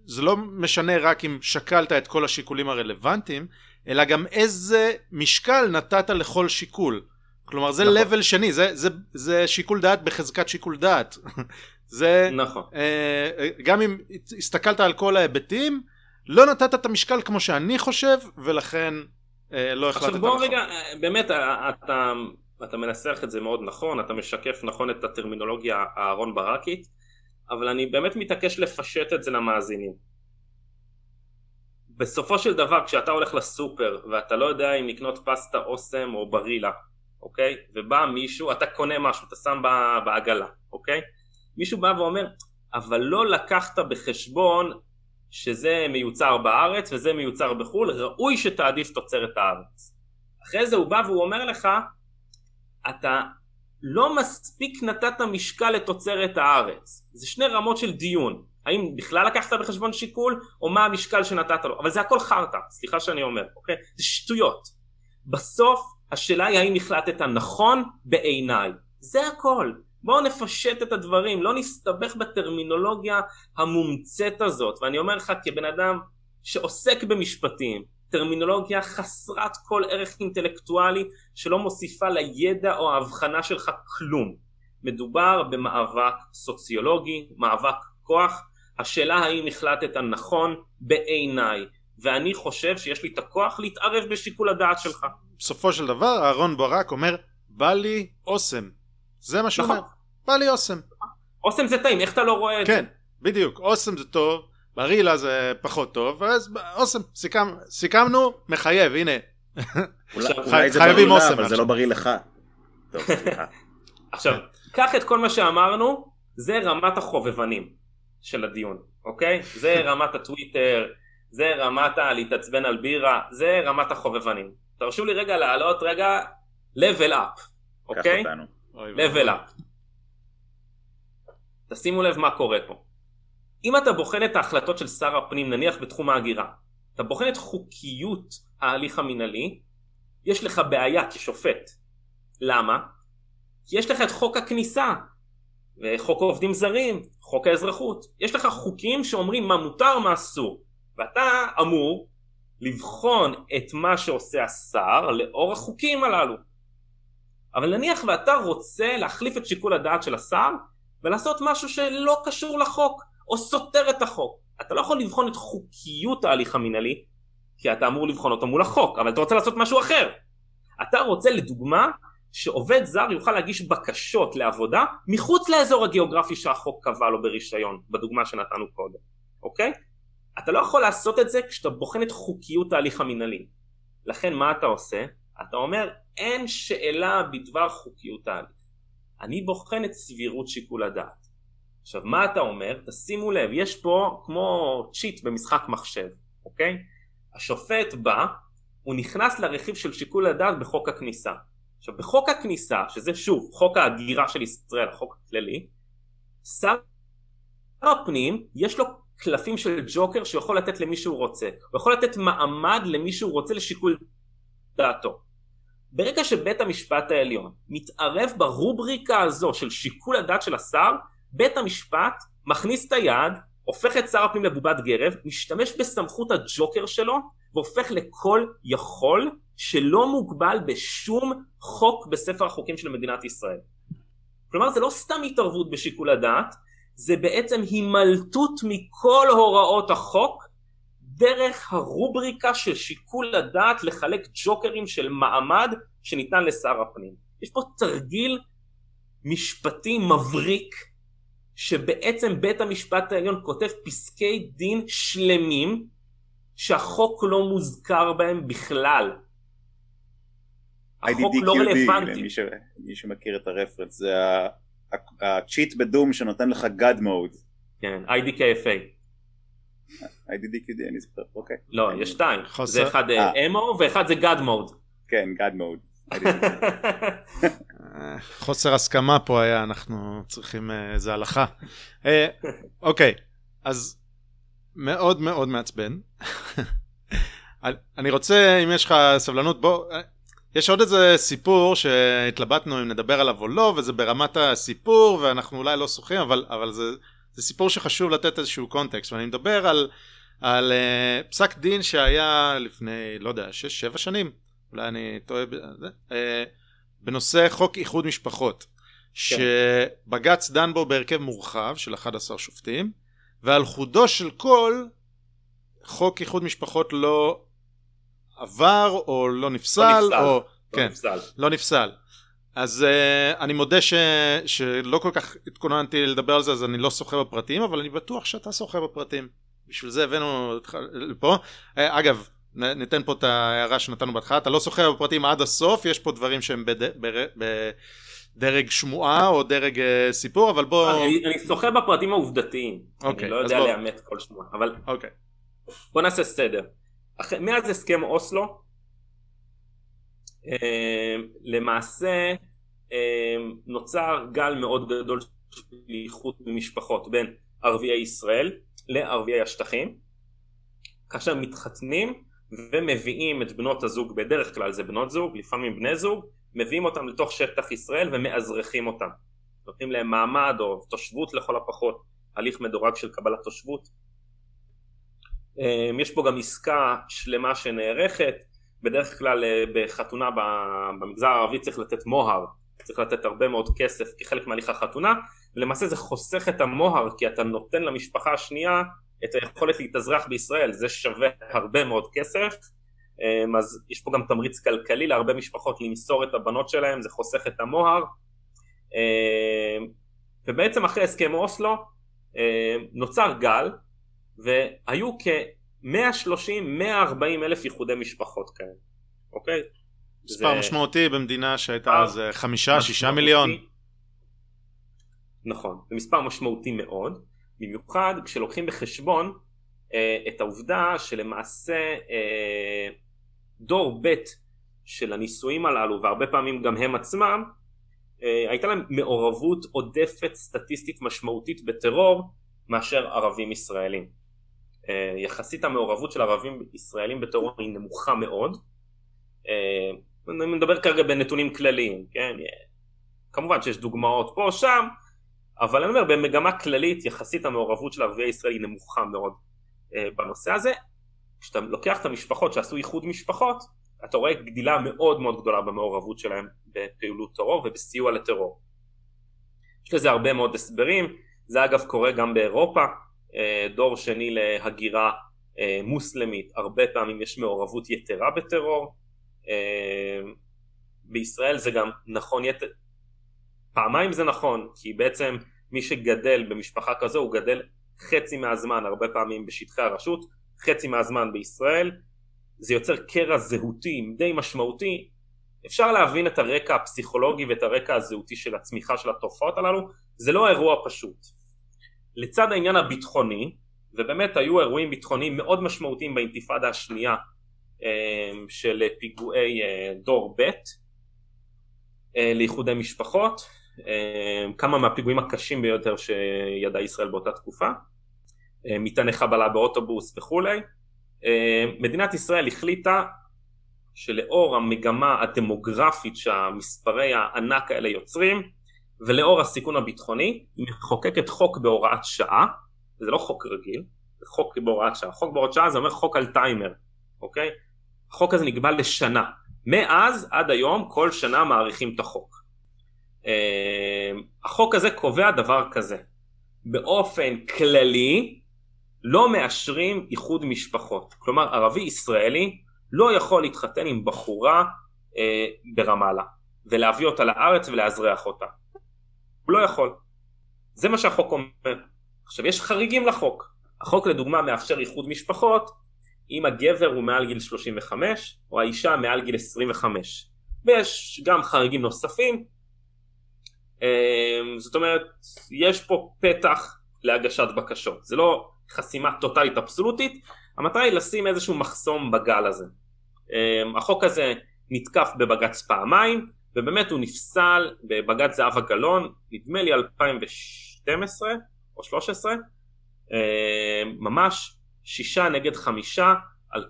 זה לא משנה רק אם שקלת את כל השיקולים הרלוונטיים, אלא גם איזה משקל נתת לכל שיקול. כלומר זה נכון. level שני, זה, זה, זה שיקול דעת בחזקת שיקול דעת. זה, נכון. אה, גם אם הסתכלת על כל ההיבטים, לא נתת את המשקל כמו שאני חושב, ולכן אה, לא החלטת נכון. עכשיו בוא רגע, אה, באמת אה, אתה, אתה מנסח את זה מאוד נכון, אתה משקף נכון את הטרמינולוגיה האהרון ברקית. אבל אני באמת מתעקש לפשט את זה למאזינים. בסופו של דבר כשאתה הולך לסופר ואתה לא יודע אם לקנות פסטה אוסם או ברילה, אוקיי? ובא מישהו, אתה קונה משהו, אתה שם בעגלה, אוקיי? מישהו בא ואומר, אבל לא לקחת בחשבון שזה מיוצר בארץ וזה מיוצר בחו"ל, ראוי שתעדיף תוצרת הארץ. אחרי זה הוא בא והוא אומר לך, אתה לא מספיק נתת משקל לתוצרת הארץ. זה שני רמות של דיון. האם בכלל לקחת בחשבון שיקול, או מה המשקל שנתת לו. אבל זה הכל חרטא, סליחה שאני אומר, אוקיי? זה שטויות. בסוף השאלה היא האם החלטת נכון בעיניי. זה הכל. בואו נפשט את הדברים, לא נסתבך בטרמינולוגיה המומצאת הזאת. ואני אומר לך כבן אדם שעוסק במשפטים, טרמינולוגיה חסרת כל ערך אינטלקטואלי שלא מוסיפה לידע או ההבחנה שלך כלום. מדובר במאבק סוציולוגי, מאבק כוח, השאלה האם החלטת נכון בעיניי, ואני חושב שיש לי את הכוח להתערב בשיקול הדעת שלך. בסופו של דבר אהרון ברק אומר בא לי אוסם. זה מה שהוא נכון. אומר. בא לי אוסם. אוסם זה טעים, איך אתה לא רואה את כן, זה? כן, בדיוק. אוסם זה טוב, ברילה זה פחות טוב, אז אוסם, סיכמנו, מחייב, הנה. אולי זה בריא לה, אבל זה לא בריא לך. עכשיו, קח את כל מה שאמרנו, זה רמת החובבנים של הדיון, אוקיי? זה רמת הטוויטר, זה רמת להתעצבן על בירה, זה רמת החובבנים. תרשו לי רגע לעלות רגע level up, אוקיי? Level up. תשימו לב מה קורה פה. אם אתה בוחן את ההחלטות של שר הפנים, נניח בתחום ההגירה, אתה בוחן את חוקיות ההליך המינהלי, יש לך בעיה כשופט. למה? כי יש לך את חוק הכניסה, וחוק העובדים זרים, חוק האזרחות. יש לך חוקים שאומרים מה מותר, מה אסור. ואתה אמור לבחון את מה שעושה השר לאור החוקים הללו. אבל נניח ואתה רוצה להחליף את שיקול הדעת של השר ולעשות משהו שלא קשור לחוק או סותר את החוק. אתה לא יכול לבחון את חוקיות ההליך המינהלי כי אתה אמור לבחון אותו מול החוק אבל אתה רוצה לעשות משהו אחר. אתה רוצה לדוגמה שעובד זר יוכל להגיש בקשות לעבודה מחוץ לאזור הגיאוגרפי שהחוק קבע לו ברישיון בדוגמה שנתנו קודם, אוקיי? אתה לא יכול לעשות את זה כשאתה בוחן את חוקיות ההליך המינהלי. לכן מה אתה עושה? אתה אומר אין שאלה בדבר חוקיות ההליך. אני בוחן את סבירות שיקול הדעת. עכשיו מה אתה אומר? תשימו לב, יש פה כמו צ'יט במשחק מחשב, אוקיי? השופט בא, הוא נכנס לרכיב של שיקול הדעת בחוק הכניסה. עכשיו בחוק הכניסה, שזה שוב חוק ההגירה של ישראל, החוק הכללי, שר הפנים יש לו קלפים של ג'וקר שהוא יכול לתת למי שהוא רוצה, הוא יכול לתת מעמד למי שהוא רוצה לשיקול דעתו. ברגע שבית המשפט העליון מתערב ברובריקה הזו של שיקול הדעת של השר, בית המשפט מכניס את היד, הופך את שר הפנים לבובת גרב, משתמש בסמכות הג'וקר שלו והופך לכל יכול שלא מוגבל בשום חוק בספר החוקים של מדינת ישראל. כלומר זה לא סתם התערבות בשיקול הדעת, זה בעצם הימלטות מכל הוראות החוק דרך הרובריקה של שיקול הדעת לחלק ג'וקרים של מעמד שניתן לשר הפנים. יש פה תרגיל משפטי מבריק שבעצם בית המשפט העליון כותב פסקי דין שלמים שהחוק לא מוזכר בהם בכלל. החוק לא רלוונטי. למי שמכיר את הרפרנס זה הצ'יט בדום שנותן לך God mode. כן, IDKFA. IDDQD אני זוכר, אוקיי. לא, יש שתיים. זה אחד אמו אה, ואחד זה God mode. כן, God mode. חוסר הסכמה פה היה, אנחנו צריכים איזה אה, הלכה. אה, אוקיי, אז מאוד מאוד מעצבן. אני רוצה, אם יש לך סבלנות, בוא, יש עוד איזה סיפור שהתלבטנו אם נדבר עליו או לא, וזה ברמת הסיפור, ואנחנו אולי לא שוחים, אבל, אבל זה, זה סיפור שחשוב לתת איזשהו קונטקסט, ואני מדבר על, על uh, פסק דין שהיה לפני, לא יודע, 6-7 שנים, אולי אני טועה uh, בנושא חוק איחוד משפחות, כן. שבג"ץ דן בו בהרכב מורחב של 11 שופטים, ועל חודו של כל חוק איחוד משפחות לא עבר או לא נפסל, לא נפסל, או... לא כן, נפסל. לא נפסל. אז uh, אני מודה ש... שלא כל כך התכוננתי לדבר על זה אז אני לא שוחה בפרטים אבל אני בטוח שאתה שוחה בפרטים. בשביל זה הבאנו אותך לפה. uh, אגב ניתן פה את ההערה שנתנו בהתחלה. אתה לא שוחה בפרטים עד הסוף יש פה דברים שהם בד... בר... בדרג שמועה או דרג uh, סיפור אבל בוא אני, אני שוחה בפרטים העובדתיים. אוקיי, אני לא יודע בוא... לאמת כל שמועה אבל אוקיי. בוא נעשה סדר. אח... מאז הסכם אוסלו למעשה אה, נוצר גל מאוד גדול של איחוד במשפחות בין ערביי ישראל לערביי השטחים. כאשר מתחתנים ומביאים את בנות הזוג בדרך כלל זה בנות זוג לפעמים בני זוג מביאים אותם לתוך שטח ישראל ומאזרחים אותם. נותנים להם מעמד או תושבות לכל הפחות הליך מדורג של קבלת תושבות. יש פה גם עסקה שלמה שנערכת, בדרך כלל בחתונה במגזר הערבי צריך לתת מוהר, צריך לתת הרבה מאוד כסף כחלק מהליך החתונה, למעשה זה חוסך את המוהר כי אתה נותן למשפחה השנייה את היכולת להתאזרח בישראל, זה שווה הרבה מאוד כסף, אמ, אז יש פה גם תמריץ כלכלי להרבה משפחות למסור את הבנות שלהם, זה חוסך את המוהר, אמ, ובעצם אחרי הסכם אוסלו אמ, נוצר גל, והיו כ-130-140 אלף איחודי משפחות כאלה, אוקיי? מספר זה... משמעותי במדינה שהייתה אז חמישה, שישה מיליון. נכון, זה מספר משמעותי מאוד, במיוחד כשלוקחים בחשבון אה, את העובדה שלמעשה אה, דור ב' של הנישואים הללו, והרבה פעמים גם הם עצמם, אה, הייתה להם מעורבות עודפת סטטיסטית משמעותית בטרור מאשר ערבים ישראלים. אה, יחסית המעורבות של ערבים ישראלים בטרור היא נמוכה מאוד. אה, אני מדבר כרגע בנתונים כלליים, כן? כמובן שיש דוגמאות פה או שם, אבל אני אומר במגמה כללית יחסית המעורבות של ערביי ישראל היא נמוכה מאוד אה, בנושא הזה. כשאתה לוקח את המשפחות שעשו איחוד משפחות, אתה רואה גדילה מאוד מאוד גדולה במעורבות שלהם בפעילות טרור ובסיוע לטרור. יש לזה הרבה מאוד הסברים, זה אגב קורה גם באירופה, אה, דור שני להגירה אה, מוסלמית, הרבה פעמים יש מעורבות יתרה בטרור, בישראל זה גם נכון יתר, פעמיים זה נכון, כי בעצם מי שגדל במשפחה כזו הוא גדל חצי מהזמן הרבה פעמים בשטחי הרשות, חצי מהזמן בישראל, זה יוצר קרע זהותי די משמעותי, אפשר להבין את הרקע הפסיכולוגי ואת הרקע הזהותי של הצמיחה של התופעות הללו, זה לא אירוע פשוט. לצד העניין הביטחוני, ובאמת היו אירועים ביטחוניים מאוד משמעותיים באינתיפאדה השנייה אה, של פיגועי אה, דור ב' אה, לאיחודי משפחות, כמה מהפיגועים הקשים ביותר שידעה ישראל באותה תקופה, מטעני חבלה באוטובוס וכולי. מדינת ישראל החליטה שלאור המגמה הדמוגרפית שהמספרי הענק האלה יוצרים ולאור הסיכון הביטחוני היא מחוקקת חוק בהוראת שעה, זה לא חוק רגיל, זה חוק בהוראת שעה, חוק בהוראת שעה זה אומר חוק על טיימר, אוקיי? החוק הזה נקבע לשנה, מאז עד היום כל שנה מאריכים את החוק. Uh, החוק הזה קובע דבר כזה, באופן כללי לא מאשרים איחוד משפחות, כלומר ערבי ישראלי לא יכול להתחתן עם בחורה uh, ברמאללה ולהביא אותה לארץ ולאזרח אותה, הוא לא יכול, זה מה שהחוק אומר. עכשיו יש חריגים לחוק, החוק לדוגמה מאפשר איחוד משפחות אם הגבר הוא מעל גיל 35 או האישה מעל גיל 25 ויש גם חריגים נוספים. אמ, זאת אומרת יש פה פתח להגשת בקשות. זה לא חסימה טוטאלית אבסולוטית המטרה היא לשים איזשהו מחסום בגל הזה. אמ, החוק הזה נתקף בבג"ץ פעמיים ובאמת הוא נפסל בבג"ץ זהבה גלאון נדמה לי 2012 או 13 אמ, ממש שישה נגד חמישה על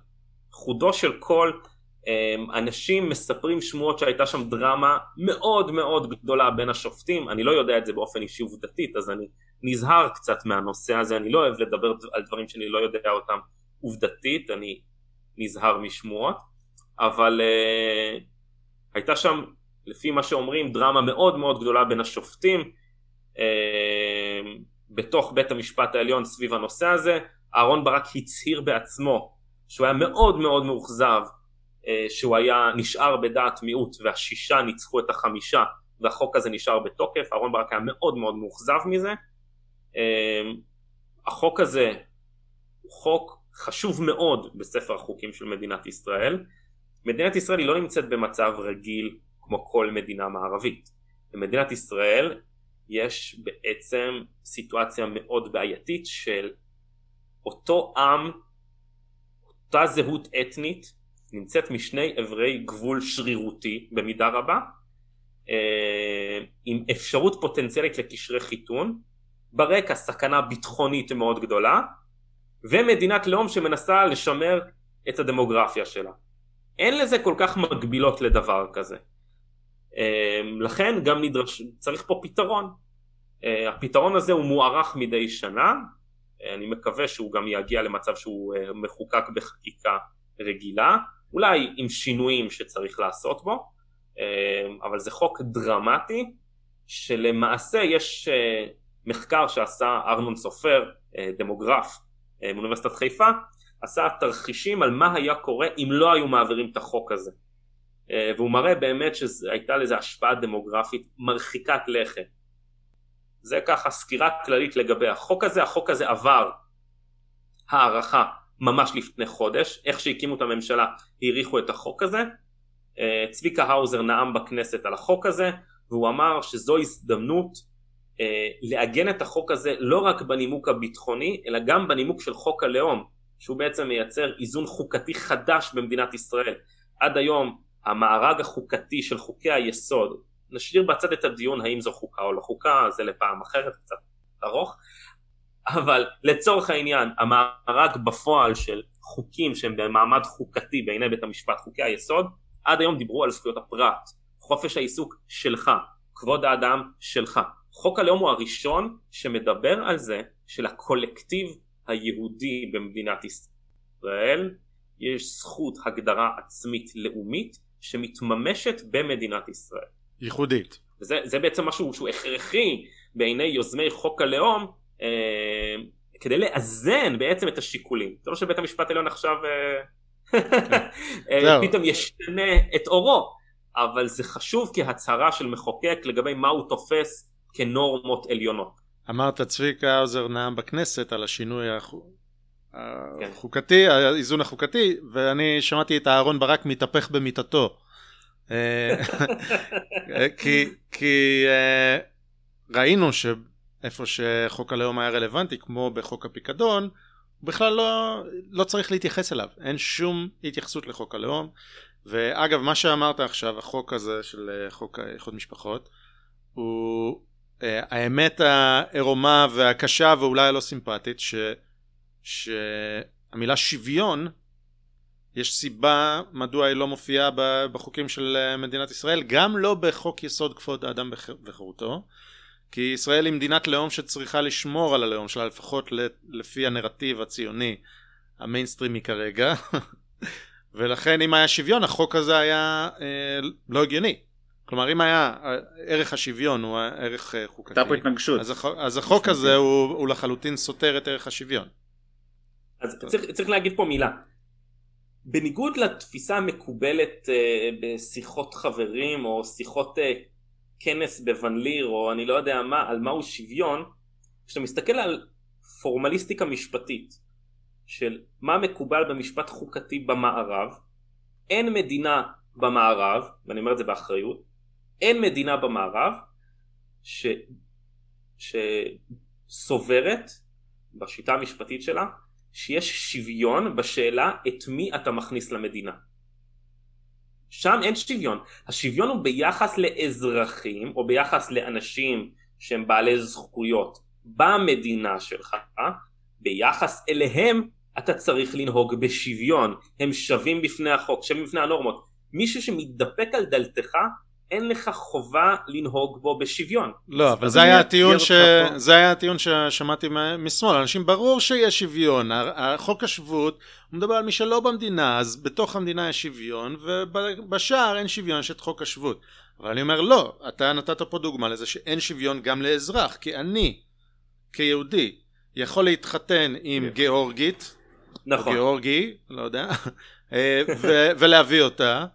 חודו של קול. אמ, אנשים מספרים שמועות שהייתה שם דרמה מאוד מאוד גדולה בין השופטים, אני לא יודע את זה באופן אישי עובדתית אז אני נזהר קצת מהנושא הזה, אני לא אוהב לדבר על דברים שאני לא יודע אותם עובדתית, אני נזהר משמועות, אבל uh, הייתה שם לפי מה שאומרים דרמה מאוד מאוד גדולה בין השופטים uh, בתוך בית המשפט העליון סביב הנושא הזה, אהרון ברק הצהיר בעצמו שהוא היה מאוד מאוד מאוכזב אה, שהוא היה נשאר בדעת מיעוט והשישה ניצחו את החמישה והחוק הזה נשאר בתוקף, אהרון ברק היה מאוד מאוד מאוכזב מזה. אה, החוק הזה הוא חוק חשוב מאוד בספר החוקים של מדינת ישראל. מדינת ישראל היא לא נמצאת במצב רגיל כמו כל מדינה מערבית. במדינת ישראל יש בעצם סיטואציה מאוד בעייתית של אותו עם, אותה זהות אתנית נמצאת משני אברי גבול שרירותי במידה רבה, אה, עם אפשרות פוטנציאלית לקשרי חיתון, ברקע סכנה ביטחונית מאוד גדולה, ומדינת לאום שמנסה לשמר את הדמוגרפיה שלה. אין לזה כל כך מגבילות לדבר כזה. אה, לכן גם נדרש, צריך פה פתרון. אה, הפתרון הזה הוא מוארך מדי שנה, אני מקווה שהוא גם יגיע למצב שהוא מחוקק בחקיקה רגילה, אולי עם שינויים שצריך לעשות בו, אבל זה חוק דרמטי שלמעשה יש מחקר שעשה ארנון סופר, דמוגרף מאוניברסיטת חיפה, עשה תרחישים על מה היה קורה אם לא היו מעבירים את החוק הזה. אה, והוא מראה באמת שהייתה לזה השפעה דמוגרפית מרחיקת לכת. זה ככה סקירה כללית לגבי החוק הזה, החוק הזה עבר הערכה ממש לפני חודש, איך שהקימו את הממשלה האריכו את החוק הזה, אה, צביקה האוזר נאם בכנסת על החוק הזה והוא אמר שזו הזדמנות אה, לעגן את החוק הזה לא רק בנימוק הביטחוני אלא גם בנימוק של חוק הלאום שהוא בעצם מייצר איזון חוקתי חדש במדינת ישראל. עד היום המארג החוקתי של חוקי היסוד, נשאיר בצד את הדיון האם זו חוקה או לא חוקה, זה לפעם אחרת קצת ארוך, אבל לצורך העניין המארג בפועל של חוקים שהם במעמד חוקתי בעיני בית המשפט, חוקי היסוד, עד היום דיברו על זכויות הפרט, חופש העיסוק שלך, כבוד האדם שלך. חוק הלאום הוא הראשון שמדבר על זה שלקולקטיב היהודי במדינת ישראל. יש זכות הגדרה עצמית לאומית שמתממשת במדינת ישראל. ייחודית. וזה בעצם משהו שהוא הכרחי בעיני יוזמי חוק הלאום אה, כדי לאזן בעצם את השיקולים. זה לא שבית המשפט העליון עכשיו אה, אה, פתאום ישתנה את אורו, אבל זה חשוב כהצהרה של מחוקק לגבי מה הוא תופס כנורמות עליונות. אמרת צביקה האוזר נאם בכנסת על השינוי כן. החוקתי, האיזון החוקתי, ואני שמעתי את אהרון ברק מתהפך במיטתו. אה, כי, כי אה, ראינו שאיפה שחוק הלאום היה רלוונטי, כמו בחוק הפיקדון, בכלל לא, לא צריך להתייחס אליו, אין שום התייחסות לחוק הלאום. ואגב, מה שאמרת עכשיו, החוק הזה של אה, חוק איחוד משפחות, הוא האמת העירומה והקשה ואולי הלא סימפטית, ש... שהמילה שוויון יש סיבה מדוע היא לא מופיעה בחוקים של אה, מדינת ישראל גם לא בחוק יסוד כבוד האדם וחירותו כי ישראל היא מדינת לאום שצריכה לשמור על הלאום שלה לפחות לפי הנרטיב הציוני המיינסטרימי כרגע. ולכן אם היה שוויון החוק הזה היה אה, לא הגיוני. כלומר אם היה אה, ערך השוויון הוא ערך אה, חוקתי אז, החוק, אז החוק הזה הוא, הוא לחלוטין סותר את ערך השוויון אז צריך, צריך להגיד פה מילה. בניגוד לתפיסה המקובלת אה, בשיחות חברים או שיחות אה, כנס בוון ליר או אני לא יודע מה, על מהו שוויון, כשאתה מסתכל על פורמליסטיקה משפטית של מה מקובל במשפט חוקתי במערב, אין מדינה במערב, ואני אומר את זה באחריות, אין מדינה במערב ש... שסוברת בשיטה המשפטית שלה שיש שוויון בשאלה את מי אתה מכניס למדינה. שם אין שוויון, השוויון הוא ביחס לאזרחים או ביחס לאנשים שהם בעלי זכויות במדינה שלך, ביחס אליהם אתה צריך לנהוג בשוויון, הם שווים בפני החוק, שווים בפני הנורמות. מישהו שמתדפק על דלתך אין לך חובה לנהוג בו בשוויון. לא, אבל זה היה הטיעון ש... זה היה הטיעון ששמעתי משמאל, אנשים ברור שיש שוויון, חוק השבות הוא מדבר על מי שלא במדינה, אז בתוך המדינה יש שוויון, ובשאר אין שוויון, יש את חוק השבות. אבל אני אומר לא, אתה נתת פה דוגמה לזה שאין שוויון גם לאזרח, כי אני, כיהודי, יכול להתחתן עם גיאורגית, נכון. גיאורגי, לא יודע, אה, ולהביא אותה,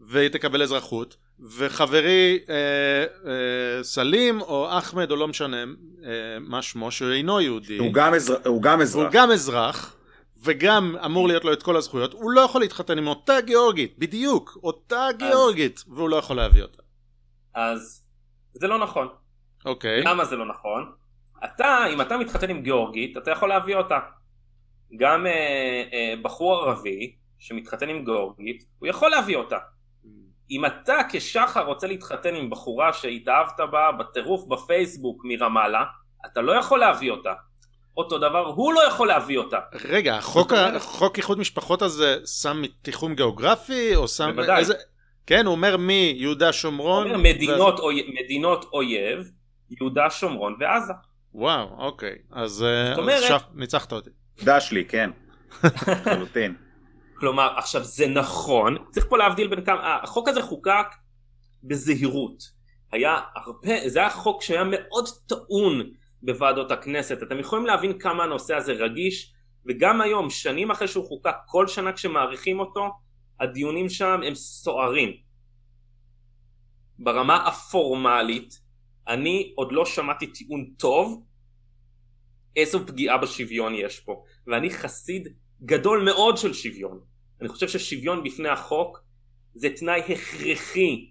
והיא תקבל אזרחות. וחברי אה, אה, סלים או אחמד או לא משנה אה, מה שמו שאינו יהודי. הוא גם, אזר... הוא גם אזרח. הוא גם אזרח וגם אמור להיות לו את כל הזכויות. הוא לא יכול להתחתן עם אותה גיאורגית בדיוק אותה גיאורגית אז... והוא לא יכול להביא אותה. אז זה לא נכון. אוקיי. למה זה לא נכון? אתה אם אתה מתחתן עם גיאורגית אתה יכול להביא אותה. גם אה, אה, בחור ערבי שמתחתן עם גיאורגית הוא יכול להביא אותה אם אתה כשחר רוצה להתחתן עם בחורה שהתאהבת בה בטירוף בפייסבוק מרמאללה, אתה לא יכול להביא אותה. אותו דבר, הוא לא יכול להביא אותה. רגע, החוק, החוק איחוד משפחות הזה שם תיחום גיאוגרפי, או שם... בוודאי. איזה... כן, הוא אומר מיהודה שומרון... הוא אומר מדינות, ואז... אוי... מדינות אויב, יהודה שומרון ועזה. וואו, אוקיי. אז, אה, אז אומרת... שח... ניצחת אותי. דש לי, כן. לחלוטין. כלומר, עכשיו זה נכון, צריך פה להבדיל בין כמה, החוק הזה חוקק בזהירות. היה הרבה, זה היה חוק שהיה מאוד טעון בוועדות הכנסת. אתם יכולים להבין כמה הנושא הזה רגיש, וגם היום, שנים אחרי שהוא חוקק, כל שנה כשמאריכים אותו, הדיונים שם הם סוערים. ברמה הפורמלית, אני עוד לא שמעתי טיעון טוב איזו פגיעה בשוויון יש פה, ואני חסיד גדול מאוד של שוויון. אני חושב ששוויון בפני החוק זה תנאי הכרחי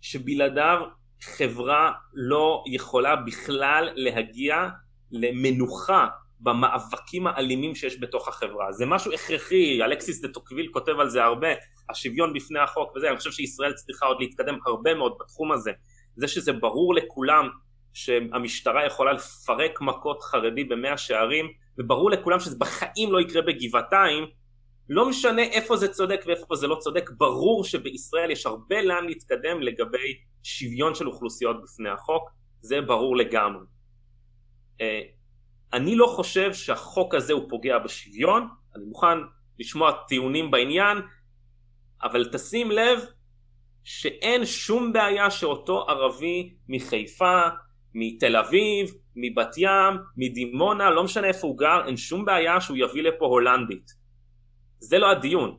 שבלעדיו חברה לא יכולה בכלל להגיע למנוחה במאבקים האלימים שיש בתוך החברה. זה משהו הכרחי, אלכסיס דה טוקוויל כותב על זה הרבה, השוויון בפני החוק וזה, אני חושב שישראל צריכה עוד להתקדם הרבה מאוד בתחום הזה. זה שזה ברור לכולם שהמשטרה יכולה לפרק מכות חרדי במאה שערים, וברור לכולם שזה בחיים לא יקרה בגבעתיים, לא משנה איפה זה צודק ואיפה זה לא צודק, ברור שבישראל יש הרבה לאן להתקדם לגבי שוויון של אוכלוסיות בפני החוק, זה ברור לגמרי. אה, אני לא חושב שהחוק הזה הוא פוגע בשוויון, אני מוכן לשמוע טיעונים בעניין, אבל תשים לב שאין שום בעיה שאותו ערבי מחיפה, מתל אביב, מבת ים, מדימונה, לא משנה איפה הוא גר, אין שום בעיה שהוא יביא לפה הולנדית. זה לא הדיון.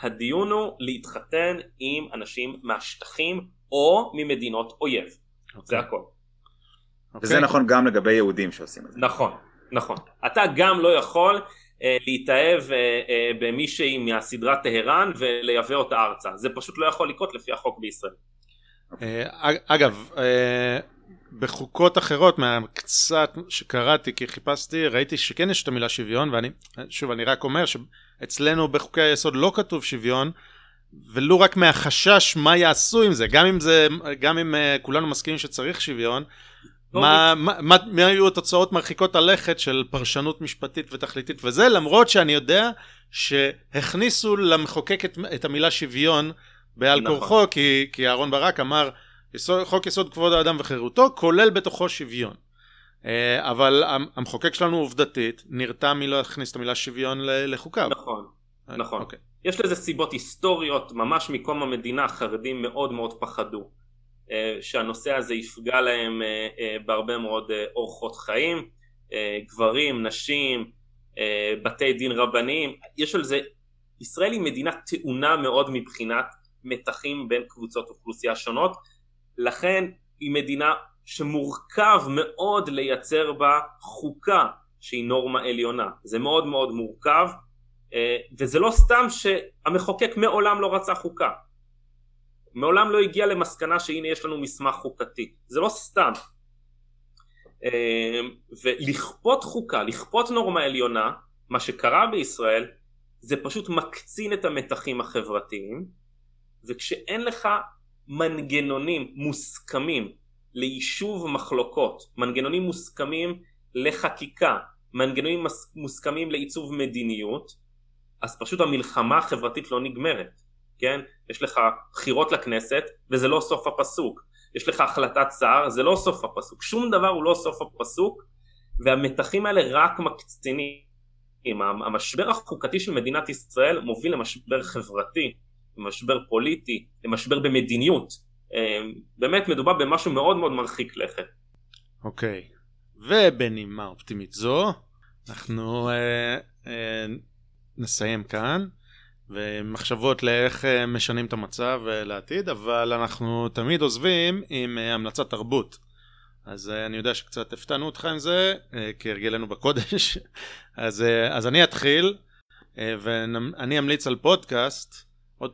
הדיון הוא להתחתן עם אנשים מהשטחים או ממדינות אויב. Okay. זה הכל. Okay. וזה נכון גם לגבי יהודים שעושים את זה. נכון, נכון. אתה גם לא יכול אה, להתאהב אה, אה, במישהי מהסדרה טהרן ולייבא אותה ארצה. זה פשוט לא יכול לקרות לפי החוק בישראל. אה, אגב, אה, בחוקות אחרות מהקצת שקראתי כי חיפשתי ראיתי שכן יש את המילה שוויון ואני שוב אני רק אומר שאצלנו בחוקי היסוד לא כתוב שוויון ולו רק מהחשש מה יעשו עם זה גם אם זה גם אם uh, כולנו מסכימים שצריך שוויון מה, מה, מה, מה היו התוצאות מרחיקות הלכת של פרשנות משפטית ותכליתית וזה למרות שאני יודע שהכניסו למחוקק את, את המילה שוויון בעל נכון. כורחו כי, כי אהרן ברק אמר יסוד, חוק יסוד כבוד האדם וחירותו כולל בתוכו שוויון. אה, אבל המחוקק שלנו עובדתית נרתע מלא להכניס את המילה שוויון לחוקיו. נכון, אה, נכון. אוקיי. יש לזה סיבות היסטוריות, ממש מקום המדינה חרדים מאוד מאוד פחדו אה, שהנושא הזה יפגע להם בהרבה מאוד אורחות חיים, גברים, נשים, בתי דין רבניים, יש על זה, ישראל היא מדינה טעונה מאוד מבחינת מתחים בין קבוצות אוכלוסייה שונות לכן היא מדינה שמורכב מאוד לייצר בה חוקה שהיא נורמה עליונה. זה מאוד מאוד מורכב, אה, וזה לא סתם שהמחוקק מעולם לא רצה חוקה. מעולם לא הגיע למסקנה שהנה יש לנו מסמך חוקתי. זה לא סתם. אה, ולכפות חוקה, לכפות נורמה עליונה, מה שקרה בישראל, זה פשוט מקצין את המתחים החברתיים, וכשאין לך מנגנונים מוסכמים ליישוב מחלוקות, מנגנונים מוסכמים לחקיקה, מנגנונים מוסכמים לעיצוב מדיניות, אז פשוט המלחמה החברתית לא נגמרת, כן? יש לך בחירות לכנסת וזה לא סוף הפסוק, יש לך החלטת שר, זה לא סוף הפסוק, שום דבר הוא לא סוף הפסוק והמתחים האלה רק מקצינים. המשבר החוקתי של מדינת ישראל מוביל למשבר חברתי למשבר פוליטי, למשבר במדיניות. אמ, באמת מדובר במשהו מאוד מאוד מרחיק לכת. אוקיי, okay. ובנימה אופטימית זו, אנחנו אה, אה, נסיים כאן, ומחשבות לאיך אה, משנים את המצב אה, לעתיד, אבל אנחנו תמיד עוזבים עם אה, המלצת תרבות. אז אה, אני יודע שקצת הפתענו אותך עם זה, אה, כהרגלנו בקודש. אז, אה, אז אני אתחיל, אה, ואני אמליץ על פודקאסט. עוד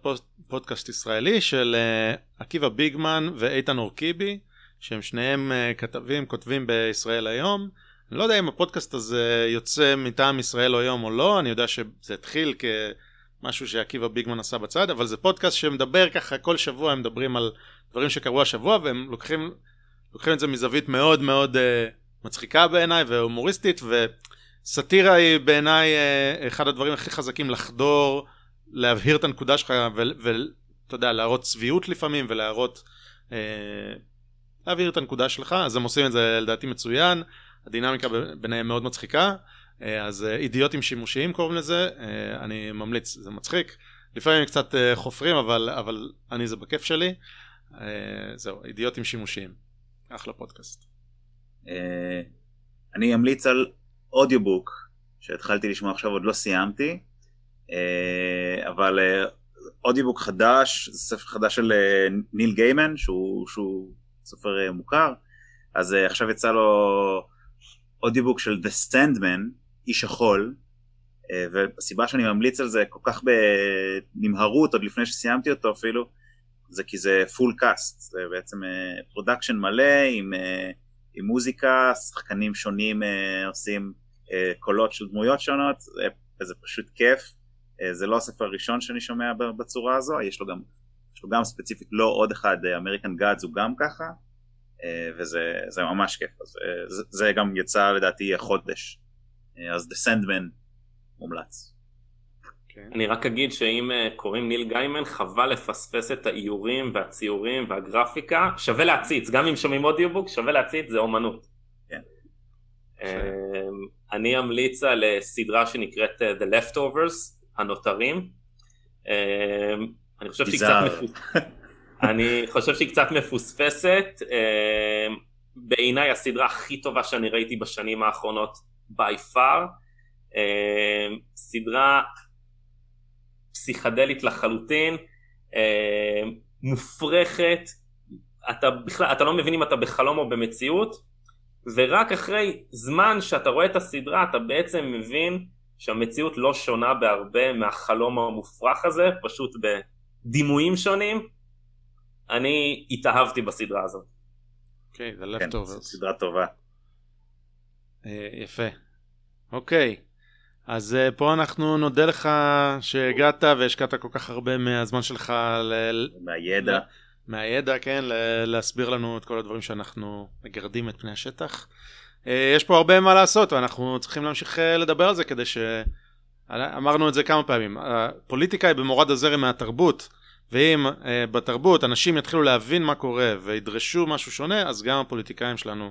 פודקאסט ישראלי של uh, עקיבא ביגמן ואיתן אורקיבי, שהם שניהם uh, כתבים, כותבים בישראל היום. אני לא יודע אם הפודקאסט הזה יוצא מטעם ישראל היום או לא, אני יודע שזה התחיל כמשהו שעקיבא ביגמן עשה בצד, אבל זה פודקאסט שמדבר ככה, כל שבוע הם מדברים על דברים שקרו השבוע, והם לוקחים, לוקחים את זה מזווית מאוד מאוד uh, מצחיקה בעיניי והומוריסטית, וסאטירה היא בעיניי uh, אחד הדברים הכי חזקים לחדור להבהיר את הנקודה שלך ואתה יודע להראות צביעות לפעמים ולהראות אה, להבהיר את הנקודה שלך אז הם עושים את זה לדעתי מצוין הדינמיקה ביניהם מאוד מצחיקה, אז אידיוטים שימושיים קוראים לזה, אני ממליץ, זה מצחיק. לפעמים קצת חופרים, אבל, אבל אני זה בכיף שלי. זהו, אידיוטים שימושיים. אחלה פודקאסט. אני אמליץ על אודיובוק שהתחלתי לשמוע עכשיו, עוד לא סיימתי, אבל אודיובוק חדש, זה ספר חדש של ניל גיימן, שהוא, שהוא סופר מוכר, אז עכשיו יצא לו אודיובוק של The Sandman, איש החול, והסיבה שאני ממליץ על זה כל כך בנמהרות, עוד לפני שסיימתי אותו אפילו, זה כי זה full cast, זה בעצם production מלא עם, עם מוזיקה, שחקנים שונים עושים קולות של דמויות שונות, זה פשוט כיף. זה לא הספר הראשון שאני שומע בצורה הזו, יש לו גם, יש לו גם ספציפית לא עוד אחד, American Gods הוא גם ככה, וזה ממש כיף, אז זה, זה גם יצא לדעתי החודש, אז The Sandman מומלץ. Okay. כן. אני רק אגיד שאם קוראים ניל גיימן חבל לפספס את האיורים והציורים והגרפיקה, שווה להציץ, גם אם שומעים אודיובוק שווה להציץ, זה אומנות. כן. אני אמליץ על סדרה שנקראת The Leftovers, הנותרים. אני חושב שהיא קצת אני חושב שהיא קצת מפוספסת. בעיניי הסדרה הכי טובה שאני ראיתי בשנים האחרונות by far. סדרה פסיכדלית לחלוטין, מופרכת, אתה בכלל, אתה לא מבין אם אתה בחלום או במציאות, ורק אחרי זמן שאתה רואה את הסדרה אתה בעצם מבין שהמציאות לא שונה בהרבה מהחלום המופרך הזה, פשוט בדימויים שונים. אני התאהבתי בסדרה הזאת. אוקיי, זה לב טוב. סדרה טובה. יפה. אוקיי, אז פה אנחנו נודה לך שהגעת והשקעת כל כך הרבה מהזמן שלך. ל... מהידע. מהידע, כן, להסביר לנו את כל הדברים שאנחנו מגרדים את פני השטח. יש פה הרבה מה לעשות ואנחנו צריכים להמשיך לדבר על זה כדי ש... אמרנו את זה כמה פעמים, הפוליטיקה היא במורד הזרם מהתרבות ואם uh, בתרבות אנשים יתחילו להבין מה קורה וידרשו משהו שונה אז גם הפוליטיקאים שלנו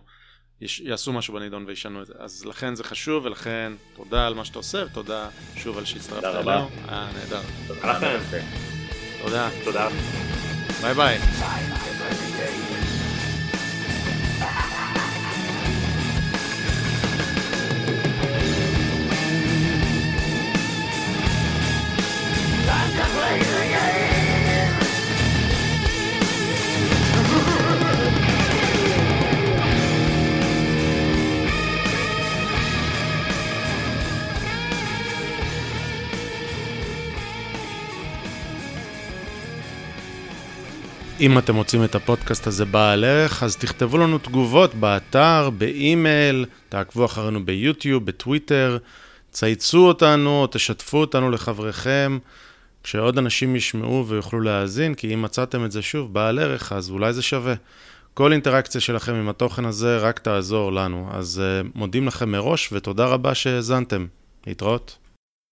יש, יעשו משהו בנידון וישנו את זה אז לכן זה חשוב ולכן תודה על מה שאתה עושה ותודה שוב על שהצטרפת אלינו. היה נהדר. תודה. תודה. ביי ביי. אם אתם רוצים את הפודקאסט הזה בעל ערך, אז תכתבו לנו תגובות באתר, באימייל, תעקבו אחרינו ביוטיוב, בטוויטר, צייצו אותנו, תשתפו אותנו לחבריכם, כשעוד אנשים ישמעו ויוכלו להאזין, כי אם מצאתם את זה שוב בעל ערך, אז אולי זה שווה. כל אינטראקציה שלכם עם התוכן הזה רק תעזור לנו. אז uh, מודים לכם מראש ותודה רבה שהאזנתם. להתראות.